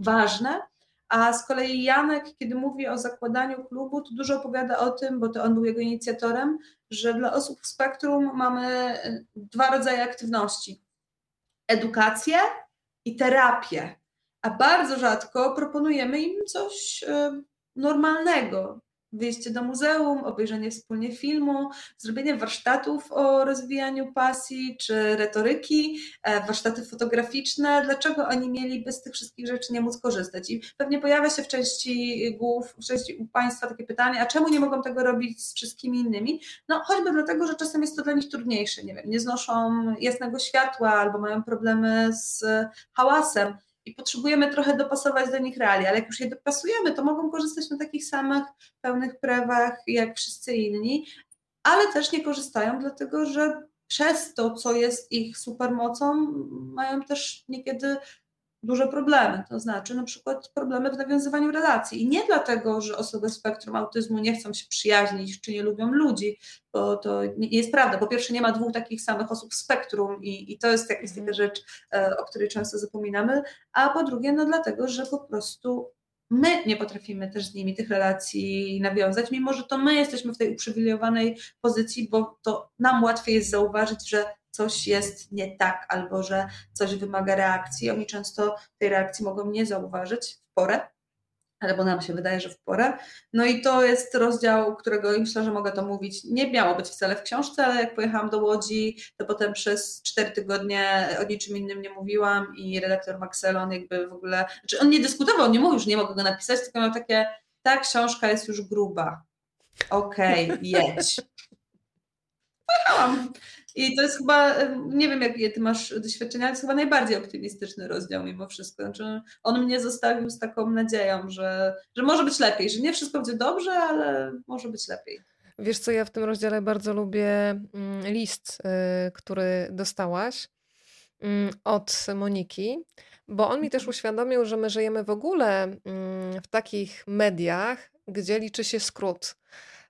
B: ważne. A z kolei Janek, kiedy mówi o zakładaniu klubu, to dużo opowiada o tym, bo to on był jego inicjatorem, że dla osób w spektrum mamy e, dwa rodzaje aktywności: edukację i terapię a bardzo rzadko proponujemy im coś e, normalnego. Wyjście do muzeum, obejrzenie wspólnie filmu, zrobienie warsztatów o rozwijaniu pasji czy retoryki, e, warsztaty fotograficzne. Dlaczego oni mieliby z tych wszystkich rzeczy nie móc korzystać? I pewnie pojawia się w części głów, w części Państwa takie pytanie, a czemu nie mogą tego robić z wszystkimi innymi? No choćby dlatego, że czasem jest to dla nich trudniejsze. Nie wiem, nie znoszą jasnego światła albo mają problemy z hałasem i potrzebujemy trochę dopasować do nich realia, ale jak już je dopasujemy, to mogą korzystać na takich samych pełnych prawach jak wszyscy inni, ale też nie korzystają, dlatego że przez to, co jest ich supermocą, mają też niekiedy duże problemy, to znaczy na przykład problemy w nawiązywaniu relacji. I nie dlatego, że osoby z spektrum autyzmu nie chcą się przyjaźnić czy nie lubią ludzi, bo to nie jest prawda. Po pierwsze, nie ma dwóch takich samych osób w spektrum i, i to jest jakaś taka mhm. rzecz, e, o której często zapominamy. A po drugie, no dlatego, że po prostu my nie potrafimy też z nimi tych relacji nawiązać, mimo że to my jesteśmy w tej uprzywilejowanej pozycji, bo to nam łatwiej jest zauważyć, że coś jest nie tak albo że coś wymaga reakcji. Oni często tej reakcji mogą nie zauważyć w porę, albo nam się wydaje, że w porę. No i to jest rozdział, którego myślę, że mogę to mówić. Nie miało być wcale w książce, ale jak pojechałam do Łodzi, to potem przez cztery tygodnie o niczym innym nie mówiłam i redaktor Maxelon jakby w ogóle, znaczy on nie dyskutował, nie mówił, że nie mogę go napisać, tylko miał takie, ta książka jest już gruba. Okej, okay, jedź. Pojechałam. I to jest chyba, nie wiem jakie ty masz doświadczenia, ale to jest chyba najbardziej optymistyczny rozdział mimo wszystko. Znaczy, on mnie zostawił z taką nadzieją, że, że może być lepiej, że nie wszystko będzie dobrze, ale może być lepiej.
A: Wiesz co, ja w tym rozdziale bardzo lubię mm, list, y, który dostałaś mm, od Moniki, bo on mi też mhm. uświadomił, że my żyjemy w ogóle mm, w takich mediach, gdzie liczy się skrót.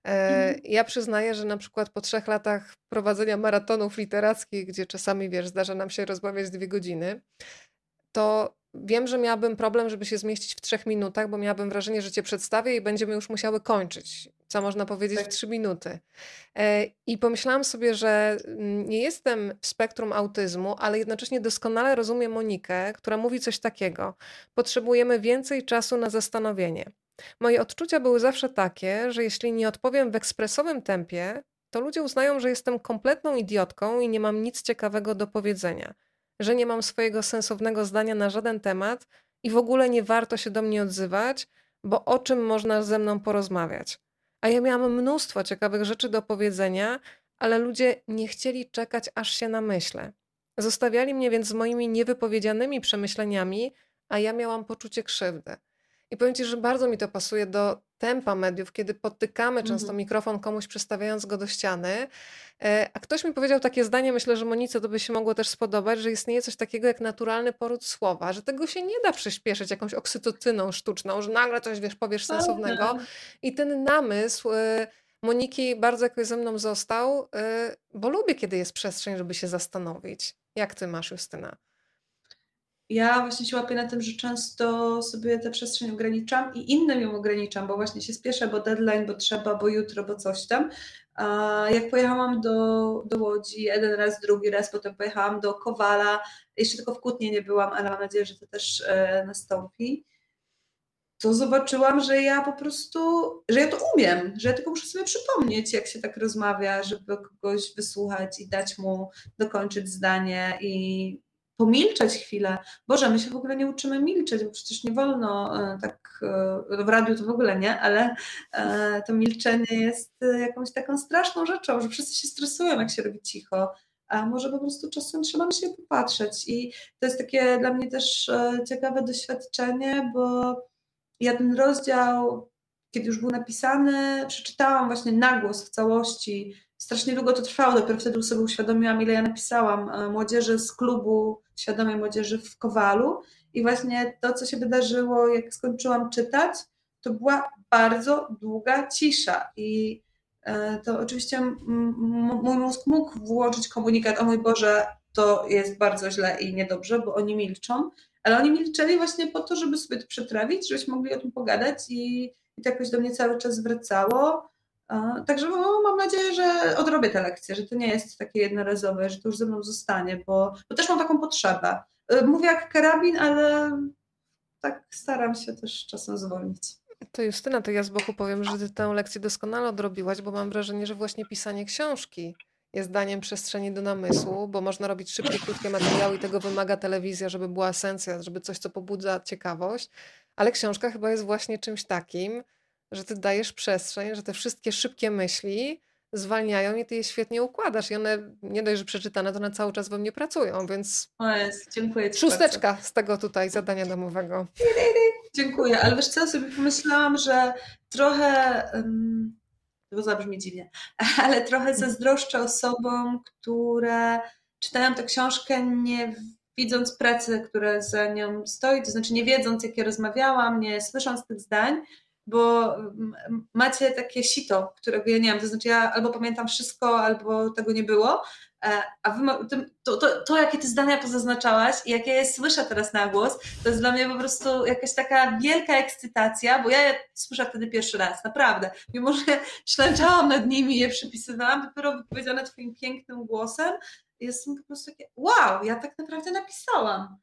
A: E, mhm. Ja przyznaję, że na przykład po trzech latach prowadzenia maratonów literackich, gdzie czasami, wiesz, zdarza nam się rozmawiać dwie godziny, to wiem, że miałabym problem, żeby się zmieścić w trzech minutach, bo miałabym wrażenie, że cię przedstawię i będziemy już musiały kończyć, co można powiedzieć tak. w trzy minuty. E, I pomyślałam sobie, że mm, nie jestem w spektrum autyzmu, ale jednocześnie doskonale rozumiem Monikę, która mówi coś takiego. Potrzebujemy więcej czasu na zastanowienie. Moje odczucia były zawsze takie, że jeśli nie odpowiem w ekspresowym tempie, to ludzie uznają, że jestem kompletną idiotką i nie mam nic ciekawego do powiedzenia, że nie mam swojego sensownego zdania na żaden temat i w ogóle nie warto się do mnie odzywać, bo o czym można ze mną porozmawiać? A ja miałam mnóstwo ciekawych rzeczy do powiedzenia, ale ludzie nie chcieli czekać, aż się namyślę. Zostawiali mnie więc z moimi niewypowiedzianymi przemyśleniami, a ja miałam poczucie krzywdy. I powiem Ci, że bardzo mi to pasuje do tempa mediów, kiedy potykamy często mhm. mikrofon komuś, przestawiając go do ściany. E, a ktoś mi powiedział takie zdanie, myślę, że Monice to by się mogło też spodobać, że istnieje coś takiego jak naturalny poród słowa, że tego się nie da przyspieszyć jakąś oksytocyną sztuczną, że nagle coś wiesz, powiesz sensownego. I ten namysł e, Moniki bardzo jakoś ze mną został, e, bo lubię, kiedy jest przestrzeń, żeby się zastanowić. Jak ty masz, Justyna?
B: Ja właśnie się łapię na tym, że często sobie tę przestrzeń ograniczam i innym ją ograniczam, bo właśnie się spieszę, bo deadline, bo trzeba, bo jutro, bo coś tam. A jak pojechałam do, do Łodzi jeden raz, drugi raz, potem pojechałam do Kowala, jeszcze tylko w Kutnie nie byłam, ale mam nadzieję, że to też e, nastąpi, to zobaczyłam, że ja po prostu, że ja to umiem, że ja tylko muszę sobie przypomnieć, jak się tak rozmawia, żeby kogoś wysłuchać i dać mu dokończyć zdanie i pomilczeć chwilę. Boże, my się w ogóle nie uczymy milczeć, bo przecież nie wolno e, tak, e, w radiu to w ogóle nie, ale e, to milczenie jest jakąś taką straszną rzeczą, że wszyscy się stresują, jak się robi cicho. A może po prostu czasem trzeba na siebie popatrzeć. I to jest takie dla mnie też ciekawe doświadczenie, bo ja ten rozdział, kiedy już był napisany, przeczytałam właśnie na głos w całości strasznie długo to trwało, dopiero wtedy sobie uświadomiłam, ile ja napisałam e, młodzieży z klubu świadomej młodzieży w Kowalu. I właśnie to, co się wydarzyło, jak skończyłam czytać, to była bardzo długa cisza. I e, to oczywiście mój mózg mógł włączyć komunikat, o mój Boże, to jest bardzo źle i niedobrze, bo oni milczą, ale oni milczeli właśnie po to, żeby sobie to przetrawić, żebyśmy mogli o tym pogadać i, i to jakoś do mnie cały czas wracało. Także no, mam nadzieję, że odrobię te lekcje, że to nie jest takie jednorazowe, że to już ze mną zostanie, bo, bo też mam taką potrzebę. Y, mówię jak karabin, ale tak staram się też czasem zwolnić.
A: To Justyna, to ja z boku powiem, że ty tę lekcję doskonale odrobiłaś, bo mam wrażenie, że właśnie pisanie książki jest daniem przestrzeni do namysłu, bo można robić szybkie, krótkie materiały i tego wymaga telewizja, żeby była esencja, żeby coś, co pobudza ciekawość, ale książka chyba jest właśnie czymś takim, że ty dajesz przestrzeń, że te wszystkie szybkie myśli zwalniają i ty je świetnie układasz i one nie dość, że przeczytane, to one cały czas we mnie pracują, więc
B: o jest, dziękuję
A: ci szósteczka bardzo. z tego tutaj zadania domowego.
B: Dziękuję, ale wiesz co, sobie pomyślałam, że trochę um, to zabrzmi dziwnie, ale trochę zazdroszczę osobom, które czytają tę książkę nie widząc pracy, która za nią stoi, to znaczy nie wiedząc, jakie rozmawiałam, nie słysząc tych zdań, bo macie takie sito, którego ja nie mam, to znaczy ja albo pamiętam wszystko, albo tego nie było, e, a wy, to, to, to, jakie ty zdania pozaznaczałaś i jakie je słyszę teraz na głos, to jest dla mnie po prostu jakaś taka wielka ekscytacja, bo ja je słyszę wtedy pierwszy raz, naprawdę. Mimo, że ślęczałam nad nimi je przypisywałam, dopiero wypowiedziane twoim pięknym głosem, jestem po prostu takie, wow, ja tak naprawdę napisałam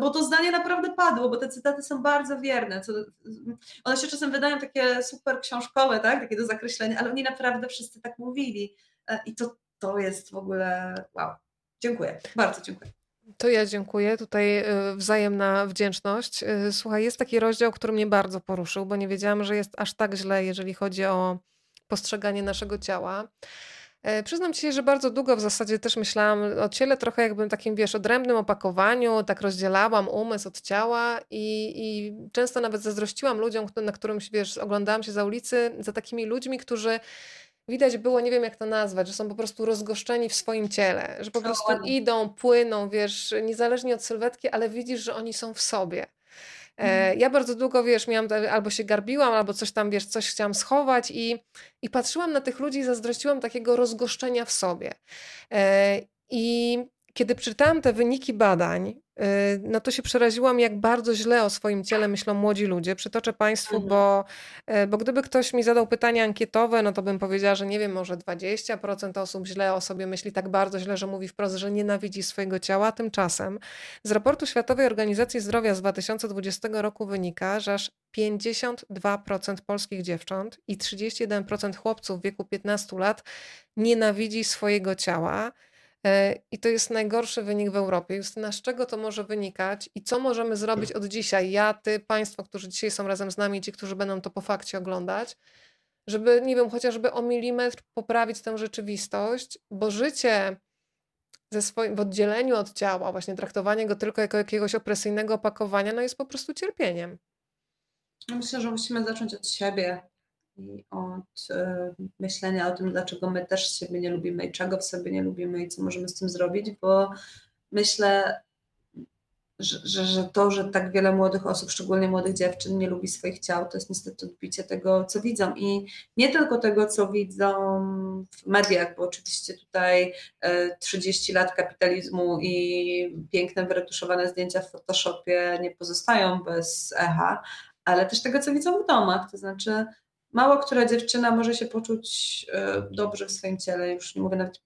B: bo to zdanie naprawdę padło, bo te cytaty są bardzo wierne. Co, one się czasem wydają takie super książkowe, tak? takie do zakreślenia, ale oni naprawdę wszyscy tak mówili. E, I to, to jest w ogóle wow. Dziękuję, bardzo dziękuję.
A: To ja dziękuję. Tutaj e, wzajemna wdzięczność. E, słuchaj, jest taki rozdział, który mnie bardzo poruszył, bo nie wiedziałam, że jest aż tak źle, jeżeli chodzi o postrzeganie naszego ciała. E, przyznam ci się, że bardzo długo w zasadzie też myślałam o ciele trochę jakbym takim, wiesz, odrębnym opakowaniu, tak rozdzielałam umysł od ciała i, i często nawet zazdrościłam ludziom, na którymś, wiesz, oglądałam się za ulicy, za takimi ludźmi, którzy widać było, nie wiem jak to nazwać, że są po prostu rozgoszczeni w swoim ciele, że po prostu idą, płyną, wiesz, niezależnie od sylwetki, ale widzisz, że oni są w sobie. E, mhm. Ja bardzo długo, wiesz, miałam, albo się garbiłam, albo coś tam, wiesz, coś chciałam schować i, i patrzyłam na tych ludzi i zazdrościłam takiego rozgoszczenia w sobie. E, I kiedy przeczytałam te wyniki badań, no to się przeraziłam, jak bardzo źle o swoim ciele myślą młodzi ludzie. Przytoczę Państwu, mhm. bo, y, bo gdyby ktoś mi zadał pytanie ankietowe, no to bym powiedziała, że nie wiem, może 20% osób źle o sobie myśli tak bardzo źle, że mówi wprost, że nienawidzi swojego ciała. Tymczasem z raportu Światowej Organizacji Zdrowia z 2020 roku wynika, że aż 52% polskich dziewcząt i 31% chłopców w wieku 15 lat nienawidzi swojego ciała. E, I to jest najgorszy wynik w Europie. Justyna, z czego to może wynikać i co możemy zrobić od dzisiaj? Ja, ty, państwo, którzy dzisiaj są razem z nami, ci, którzy będą to po fakcie oglądać, żeby, nie wiem, chociażby o milimetr poprawić tę rzeczywistość, bo życie ze swoim, w oddzieleniu od ciała, właśnie traktowanie go tylko jako jakiegoś opresyjnego opakowania, no jest po prostu cierpieniem.
B: Myślę, że musimy zacząć od siebie i od y, myślenia o tym, dlaczego my też siebie nie lubimy i czego w sobie nie lubimy i co możemy z tym zrobić, bo myślę, że, że, że, to, że tak wiele młodych osób, szczególnie młodych dziewczyn, nie lubi swoich ciał, to jest niestety odbicie tego, co widzą. I nie tylko tego, co widzą w mediach, bo oczywiście tutaj 30 e, lat kapitalizmu i piękne, wyretuszowane zdjęcia w Photoshopie nie pozostają bez echa, ale też tego, co widzą w domach. To znaczy, mało która dziewczyna może się poczuć e, dobrze w swoim ciele, już nie mówię nawet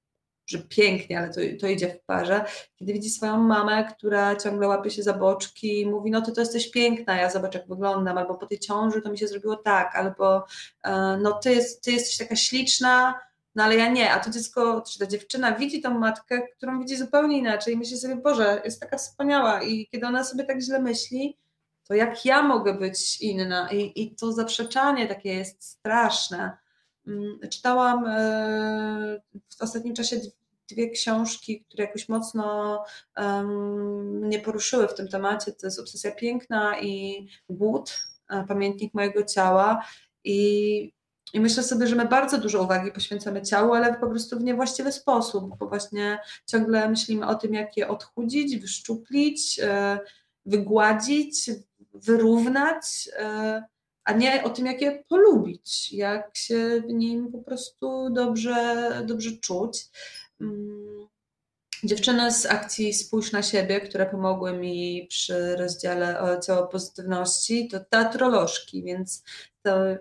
B: że pięknie, ale to, to idzie w parze, kiedy widzi swoją mamę, która ciągle łapie się za boczki i mówi, no ty to jesteś piękna, ja zobacz jak wyglądam, albo po tej ciąży to mi się zrobiło tak, albo e, no ty, jest, ty jesteś taka śliczna, no ale ja nie, a to dziecko, czy ta dziewczyna widzi tą matkę, którą widzi zupełnie inaczej i myśli sobie, Boże, jest taka wspaniała i kiedy ona sobie tak źle myśli, to jak ja mogę być inna i, i to zaprzeczanie takie jest straszne. Mm, czytałam e, w ostatnim czasie dwie książki, które jakoś mocno mnie poruszyły w tym temacie. To jest Obsesja Piękna i Głód, e, Pamiętnik mojego ciała. I, I myślę sobie, że my bardzo dużo uwagi poświęcamy ciału, ale po prostu w niewłaściwy sposób, bo właśnie ciągle myślimy o tym, jak je odchudzić, wyszczuplić, e, wygładzić, wyrównać a nie o tym, jak je polubić, jak się w nim po prostu dobrze, dobrze czuć. Mm, dziewczyny z akcji Spójrz na siebie, które pomogły mi przy rozdziale o pozytywności, to teatrolożki, więc to y,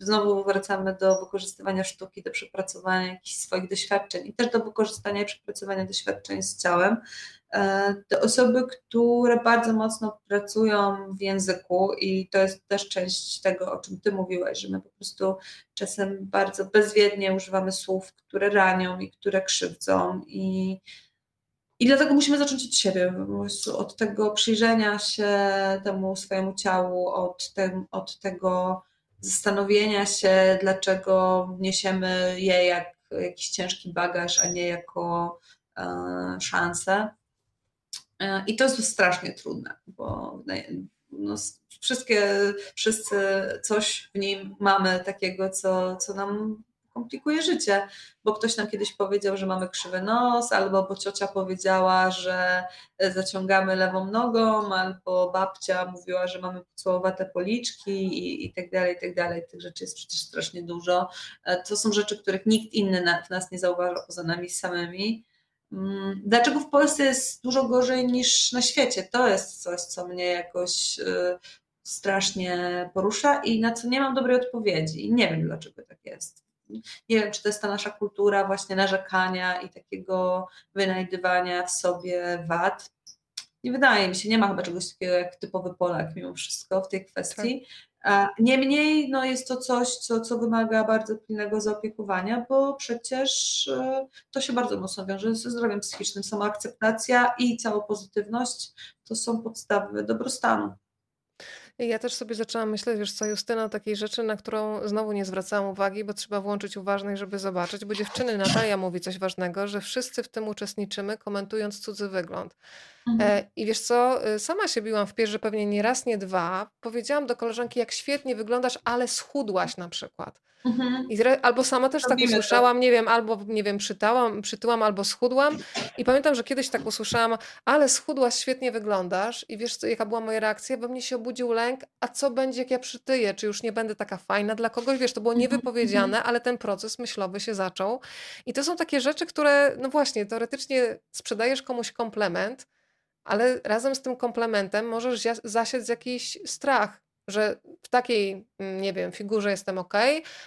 B: znowu wracamy do wykorzystywania sztuki, do przepracowania jakichś swoich doświadczeń i też do wykorzystania i przepracowania doświadczeń z ciałem. E, te osoby, które bardzo mocno pracują w języku i to jest też część tego, o czym Ty mówiłaś, że my po prostu czasem bardzo bezwiednie używamy słów, które ranią i które krzywdzą i i dlatego musimy zacząć od siebie, od tego przyjrzenia się temu swojemu ciału, od, od tego zastanowienia się, dlaczego niesiemy je jak jakiś ciężki bagaż, a nie jako e, szansę. E, I to jest strasznie trudne, bo no, wszystkie, wszyscy coś w nim mamy takiego, co, co nam komplikuje życie, bo ktoś nam kiedyś powiedział, że mamy krzywy nos, albo bo ciocia powiedziała, że zaciągamy lewą nogą, albo babcia mówiła, że mamy pocałowate policzki i, i tak dalej, i tak dalej. Tych rzeczy jest przecież strasznie dużo. E, to są rzeczy, których nikt inny w nas nie zauważa poza nami samymi. Mm, dlaczego w Polsce jest dużo gorzej niż na świecie? To jest coś, co mnie jakoś y, strasznie porusza i na co nie mam dobrej odpowiedzi. I nie wiem, dlaczego tak jest. Nie wiem, czy to jest ta nasza kultura właśnie narzekania i takiego wynajdywania w sobie wad. Nie wydaje mi się, nie ma chyba czegoś takiego jak typowy Polak mimo wszystko w tej kwestii. Tak. Niemniej no jest to coś, co, co wymaga bardzo pilnego zaopiekowania, bo przecież e, to się bardzo mocno wiąże ze zdrowiem psychicznym. Samoakceptacja i cała pozytywność to są podstawy dobrostanu.
A: Ja też sobie zaczęłam myśleć, wiesz co, Justyna, takiej rzeczy, na którą znowu nie zwracałam uwagi, bo trzeba włączyć uważność, żeby zobaczyć, bo dziewczyny Natalia mówi coś ważnego, że wszyscy w tym uczestniczymy, komentując cudzy wygląd. Mhm. E, I wiesz co, y, sama się biłam w pierze że pewnie nie raz, nie dwa. Powiedziałam do koleżanki, jak świetnie wyglądasz, ale schudłaś na przykład. Mhm. I albo sama też tak Robimy tak usłyszałam, to. nie wiem, albo nie wiem, przytałam, przytyłam, albo schudłam. I pamiętam, że kiedyś tak usłyszałam, ale schudłaś, świetnie wyglądasz. I wiesz, co, jaka była moja reakcja? We mnie się obudził lęk, a co będzie, jak ja przytyję? Czy już nie będę taka fajna dla kogoś? Wiesz, to było mhm. niewypowiedziane, ale ten proces myślowy się zaczął. I to są takie rzeczy, które, no właśnie, teoretycznie sprzedajesz komuś komplement, ale razem z tym komplementem możesz zasiać jakiś strach, że w takiej, mm, nie wiem, figurze jestem ok,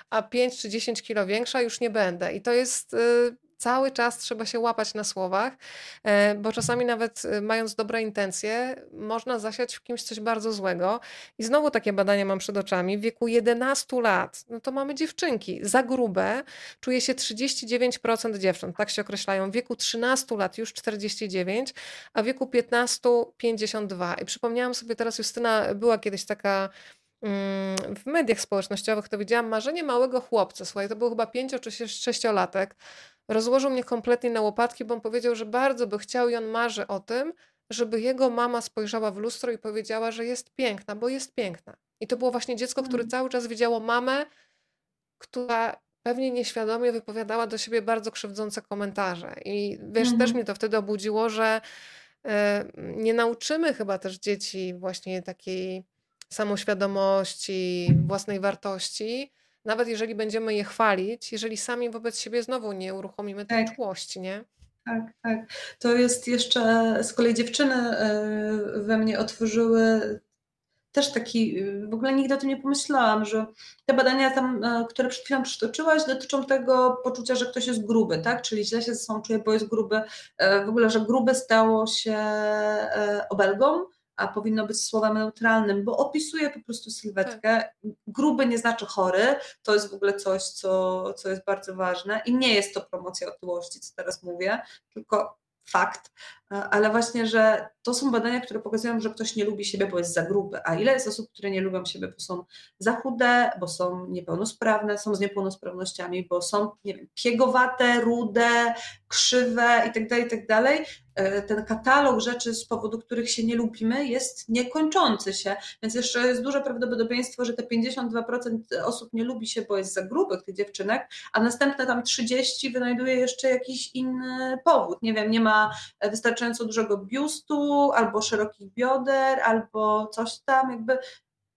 A: a 5 czy 10 kilo większa już nie będę. I to jest y, cały czas trzeba się łapać na słowach, e, bo czasami nawet e, mając dobre intencje, można zasiać w kimś coś bardzo złego. I znowu takie badania mam przed oczami. W wieku 11 lat, no to mamy dziewczynki. Za grube czuje się 39% dziewcząt, tak się określają. W wieku 13 lat już 49, a w wieku 15 52. I przypomniałam sobie teraz, Justyna, była kiedyś taka mm, w mediach społecznościowych to widziałam marzenie małego chłopca. Słuchaj, to był chyba pięcio czy sześciolatek rozłożył mnie kompletnie na łopatki, bo on powiedział, że bardzo by chciał i on marzy o tym, żeby jego mama spojrzała w lustro i powiedziała, że jest piękna, bo jest piękna. I to było właśnie dziecko, które mm. cały czas widziało mamę, która pewnie nieświadomie wypowiadała do siebie bardzo krzywdzące komentarze. I wiesz, też mhm. mnie to wtedy obudziło, że y, nie nauczymy chyba też dzieci właśnie takiej samoświadomości, własnej wartości, nawet jeżeli będziemy je chwalić, jeżeli sami wobec siebie znowu nie uruchomimy tej tak. czułości, nie?
B: Tak, tak. To jest jeszcze, z kolei dziewczyny e, we mnie otworzyły też taki, w ogóle nigdy o tym nie pomyślałam, że te badania tam, e, które przed chwilą przytoczyłaś, dotyczą tego poczucia, że ktoś jest gruby, tak? Czyli źle się ze sobą czuje, bo jest gruby. E, w ogóle, że grube stało się obelgą, a powinno być słowem neutralnym, bo opisuje po prostu sylwetkę. Tak. Gruby nie znaczy chory, to jest w ogóle coś, co, co jest bardzo ważne i nie jest to promocja otyłości, co teraz mówię, tylko fakt, ale właśnie, że to są badania, które pokazują, że ktoś nie lubi siebie, bo jest za gruby, a ile jest osób, które nie lubią siebie, bo są za chude, bo są niepełnosprawne, są z niepełnosprawnościami, bo są, nie wiem, piegowate, rude, krzywe itd., tak itd., tak e, ten katalog rzeczy, z powodu których się nie lubimy, jest niekończący się. Więc jeszcze jest duże prawdopodobieństwo, że te 52% osób nie lubi się, bo jest za grubych tych dziewczynek, a następne tam 30 wynajduje jeszcze jakiś inny powód. Nie wiem, nie ma wystarczająco dużego biustu, albo szerokich bioder, albo coś tam. Jakby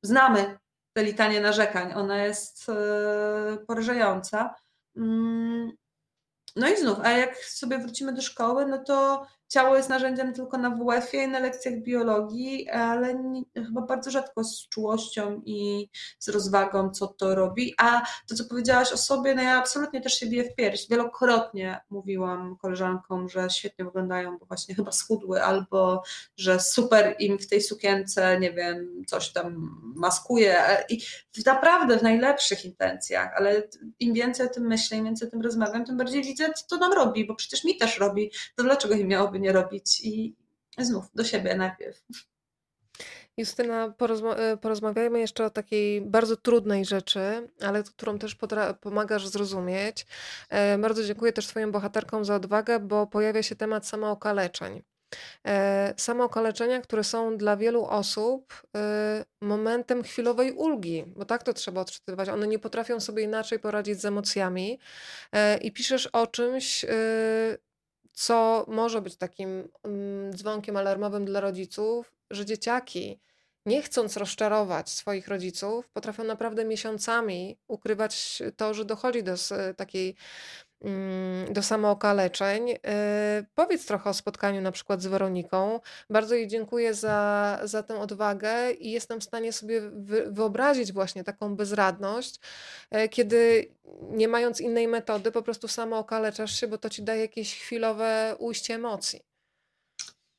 B: znamy te litanie narzekań. Ona jest e, porażająca. Mm, no i znów, a jak sobie wrócimy do szkoły, no to ciało jest narzędziem tylko na WF-ie i na lekcjach biologii, ale nie, chyba bardzo rzadko z czułością i z rozwagą, co to robi. A to, co powiedziałaś o sobie, no ja absolutnie też się biję w pierś. Wielokrotnie mówiłam koleżankom, że świetnie wyglądają, bo właśnie chyba schudły, albo że super im w tej sukience, nie wiem, coś tam maskuje. I naprawdę w najlepszych intencjach, ale im więcej o tym myślę, im więcej o tym rozmawiam, tym bardziej widzę, co to nam robi, bo przecież mi też robi. To dlaczego im miałoby nie robić i znów do siebie najpierw.
A: Justyna, porozma e, porozmawiajmy jeszcze o takiej bardzo trudnej rzeczy, ale którą też pomagasz zrozumieć. E, bardzo dziękuję też Twoim bohaterkom za odwagę, bo pojawia się temat samookaleczeń. E, samookaleczenia, które są dla wielu osób e, momentem chwilowej ulgi, bo tak to trzeba odczytywać. One nie potrafią sobie inaczej poradzić z emocjami. E, I piszesz o czymś, e, co może być takim mm, dzwonkiem alarmowym dla rodziców, że dzieciaki, nie chcąc rozczarować swoich rodziców, potrafią naprawdę miesiącami ukrywać to, że dochodzi do takiej do samookaleczeń. Y, powiedz trochę o spotkaniu na przykład z Weroniką. Bardzo jej dziękuję za, za tę odwagę i jestem w stanie sobie wyobrazić właśnie taką bezradność, e, kiedy nie mając innej metody, po prostu samookaleczasz się, bo to ci daje jakieś chwilowe ujście emocji.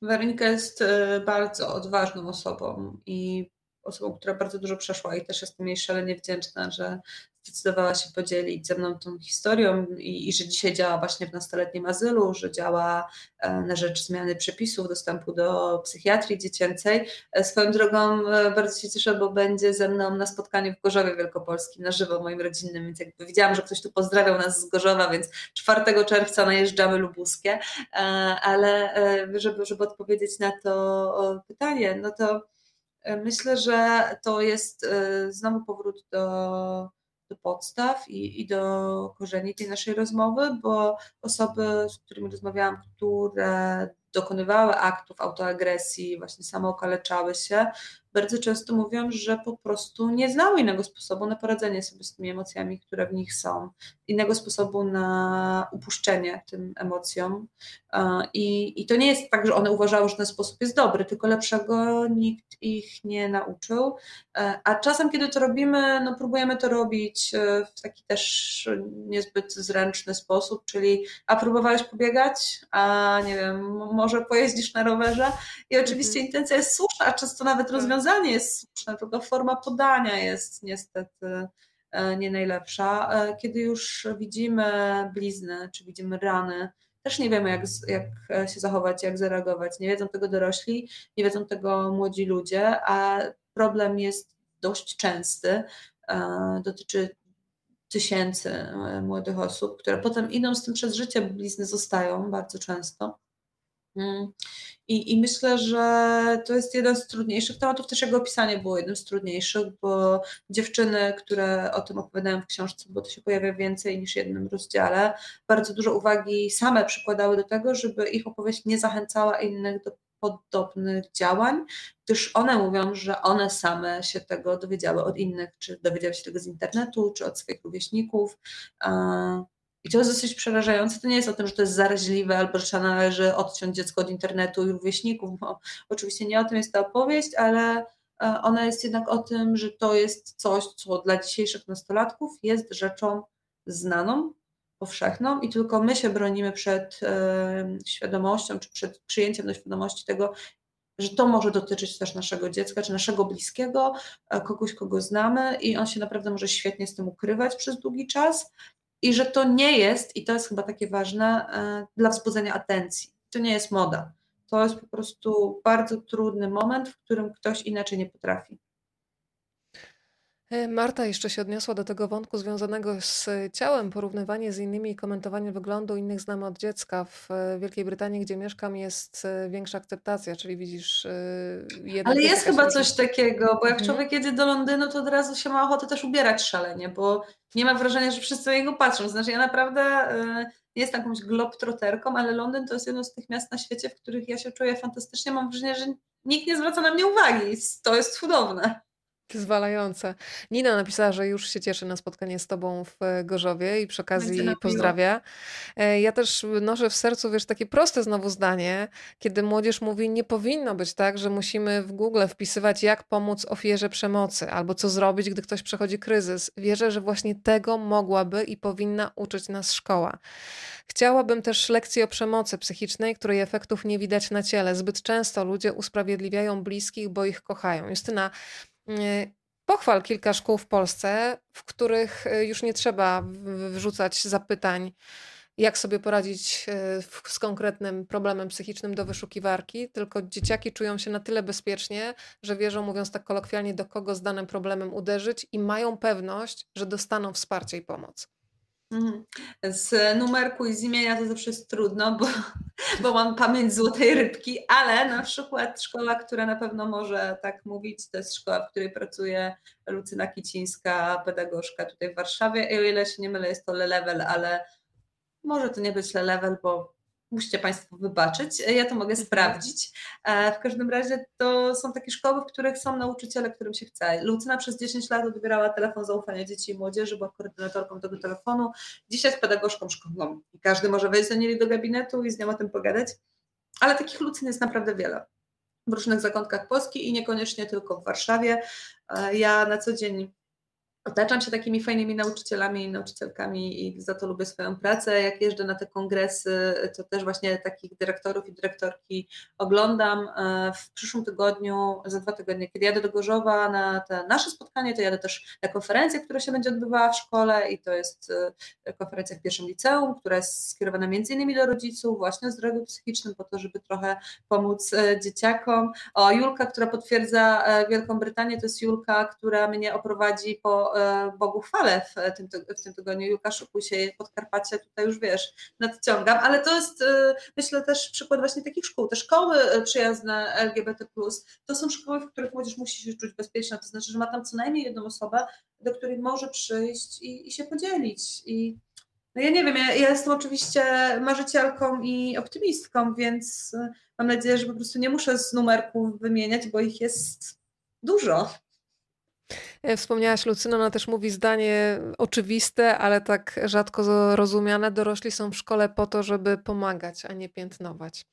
B: Weronika jest e, bardzo odważną osobą i osobą, która bardzo dużo przeszła i też jestem jej szalenie wdzięczna, że zdecydowała się podzielić ze mną tą historią i, i, że dzisiaj działa właśnie w nastoletnim azylu, że działa e, na rzecz zmiany przepisów dostępu do psychiatrii dziecięcej. E, swoją drogą bardzo się cieszę, bo będzie ze mną na spotkaniu w Gorzowie Wielkopolskim na żywo moim rodzinnym, więc jakby widziałam, że ktoś tu pozdrawiał nas z Gorzowa, więc 4 czerwca najeżdżamy lubuskie, ale żeby, żeby odpowiedzieć na to pytanie, no to Myślę, że to jest e, znowu powrót do, do podstaw i, i do korzeni tej naszej rozmowy, bo osoby, z którymi rozmawiałam, które dokonywały aktów autoagresji, właśnie samookaleczały się, bardzo często mówią, że po prostu nie znały innego sposobu na poradzenie sobie z tymi emocjami, które w nich są, innego sposobu na upuszczenie tym emocjom. I, I to nie jest tak, że one uważały, że ten sposób jest dobry, tylko lepszego nikt ich nie nauczył. E, a czasem, kiedy to robimy, no próbujemy to robić e, w taki też niezbyt zręczny sposób, czyli a próbowałeś pobiegać, a nie wiem, może pojeździsz na rowerze i oczywiście mhm. intencja jest słuszna, a często nawet tak. Rozwiązanie jest słuszne, tylko forma podania jest niestety e, nie najlepsza. Kiedy już widzimy blizny, czy widzimy rany, też nie wiemy, jak, jak się zachować, jak zareagować. Nie wiedzą tego dorośli, nie wiedzą tego młodzi ludzie, a problem jest dość częsty. E, dotyczy tysięcy e, młodych osób, które potem idą z tym przez życie, blizny zostają bardzo często. Mm. I, I myślę, że to jest jeden z trudniejszych tematów. Też jego opisanie było jednym z trudniejszych, bo dziewczyny, które o tym opowiadają w książce, bo to się pojawia więcej niż w jednym rozdziale, bardzo dużo uwagi same przykładały do tego, żeby ich opowieść nie zachęcała innych do podobnych działań, gdyż one mówią, że one same się tego dowiedziały od innych, czy dowiedziały się tego z internetu, czy od swoich rówieśników. I to jest dosyć przerażające. To nie jest o tym, że to jest zaraźliwe albo że należy odciąć dziecko od internetu i rówieśników, bo oczywiście nie o tym jest ta opowieść, ale e, ona jest jednak o tym, że to jest coś, co dla dzisiejszych nastolatków jest rzeczą znaną, powszechną i tylko my się bronimy przed e, świadomością, czy przed przyjęciem do świadomości tego, że to może dotyczyć też naszego dziecka, czy naszego bliskiego, e, kogoś, kogo znamy i on się naprawdę może świetnie z tym ukrywać przez długi czas i że to nie jest, i to jest chyba takie ważne, e, dla wzbudzenia atencji. To nie jest moda. To jest po prostu bardzo trudny moment, w którym ktoś inaczej nie potrafi.
A: E, Marta jeszcze się odniosła do tego wątku związanego z ciałem, porównywanie z innymi i komentowanie wyglądu innych znamy od dziecka. W e, Wielkiej Brytanii, gdzie mieszkam, jest e, większa akceptacja, czyli widzisz.
B: Ale jest chyba coś takiego, bo jak mhm. człowiek jedzie do Londynu, to od razu się ma ochotę też ubierać szalenie, bo nie ma wrażenia, że wszyscy na niego patrzą. Znaczy ja naprawdę nie jestem jakąś globtroterką, ale Londyn to jest jedno z tych miast na świecie, w których ja się czuję fantastycznie. Mam wrażenie, że nikt nie zwraca na mnie uwagi. To jest cudowne.
A: Zwalające. Nina napisała, że już się cieszy na spotkanie z tobą w e, Gorzowie i przy okazji pozdrawia. E, ja też noszę w sercu, wiesz, takie proste znowu zdanie, kiedy młodzież mówi, nie powinno być tak, że musimy w Google wpisywać, jak pomóc ofierze przemocy, albo co zrobić, gdy ktoś przechodzi kryzys. Wierzę, że właśnie tego mogłaby i powinna uczyć nas szkoła. Chciałabym też lekcji o przemocy psychicznej, której efektów nie widać na ciele. Zbyt często ludzie usprawiedliwiają bliskich, bo ich kochają. Justyna, pochwal kilka szkół w Polsce, w których y, już nie trzeba wrzucać zapytań, jak sobie poradzić y, z konkretnym problemem psychicznym do wyszukiwarki, tylko dzieciaki czują się na tyle bezpiecznie, że wierzą, mówiąc tak kolokwialnie, do kogo z danym problemem uderzyć i mają pewność, że dostaną wsparcie i pomoc.
B: Mhm. Z numerku i z imienia to zawsze jest trudno, bo, bo mam pamięć złotej rybki, ale na przykład szkoła, która na pewno może tak mówić, to jest szkoła, w której pracuje Lucyna Kicińska, pedagogzka tutaj w Warszawie. I o ile się nie mylę, jest to level, ale może to nie być level, bo musicie Państwo wybaczyć, ja to mogę mhm. sprawdzić. E, w każdym razie to są takie szkoły, w których są nauczyciele, którym się chce. Lucyna przez 10 lat odbierała telefon zaufania dzieci i młodzieży, była koordynatorką tego telefonu. Dzisiaj jest pedagogzką szkolną i każdy może wejść do niej do gabinetu i z nią o tym pogadać. Ale takich Lucyn jest naprawdę wiele w różnych zakątkach Polski i niekoniecznie tylko w Warszawie. E, ja na co dzień Otaczam się takimi fajnymi nauczycielami i nauczycielkami i za to lubię swoją pracę. Jak jeżdżę na te kongresy, to też właśnie takich dyrektorów i dyrektorki oglądam. E, w przyszłym tygodniu, za dwa tygodnie, kiedy jadę do Gorzowa na te nasze spotkanie, to jadę też na konferencję, która się będzie odbywała w szkole i to jest e, konferencja w pierwszym liceum, która jest skierowana między innymi do rodziców właśnie o zdrowiu psychicznym, po to, żeby trochę pomóc e, dzieciakom. O, Julka, która potwierdza Wielką Brytanię, to jest Julka, która mnie oprowadzi po Bogu chwalę w tym, w tym tygodniu. Juka, szykuj się, Podkarpacie tutaj już wiesz, nadciągam, ale to jest e, myślę też przykład właśnie takich szkół. Te szkoły e, przyjazne LGBT+, to są szkoły, w których młodzież musi się czuć bezpieczna, to znaczy, że ma tam co najmniej jedną osobę, do której może przyjść i, i się podzielić i no ja nie wiem, ja, ja, jestem oczywiście marzycielką i optymistką, więc mam nadzieję, że po prostu nie muszę z numerków wymieniać, bo ich jest dużo.
A: E, wspomniałaś Lucyna, ona też mówi zdanie oczywiste, ale tak rzadko zrozumiane. Dorośli są w szkole po to, żeby pomagać, a nie piętnować.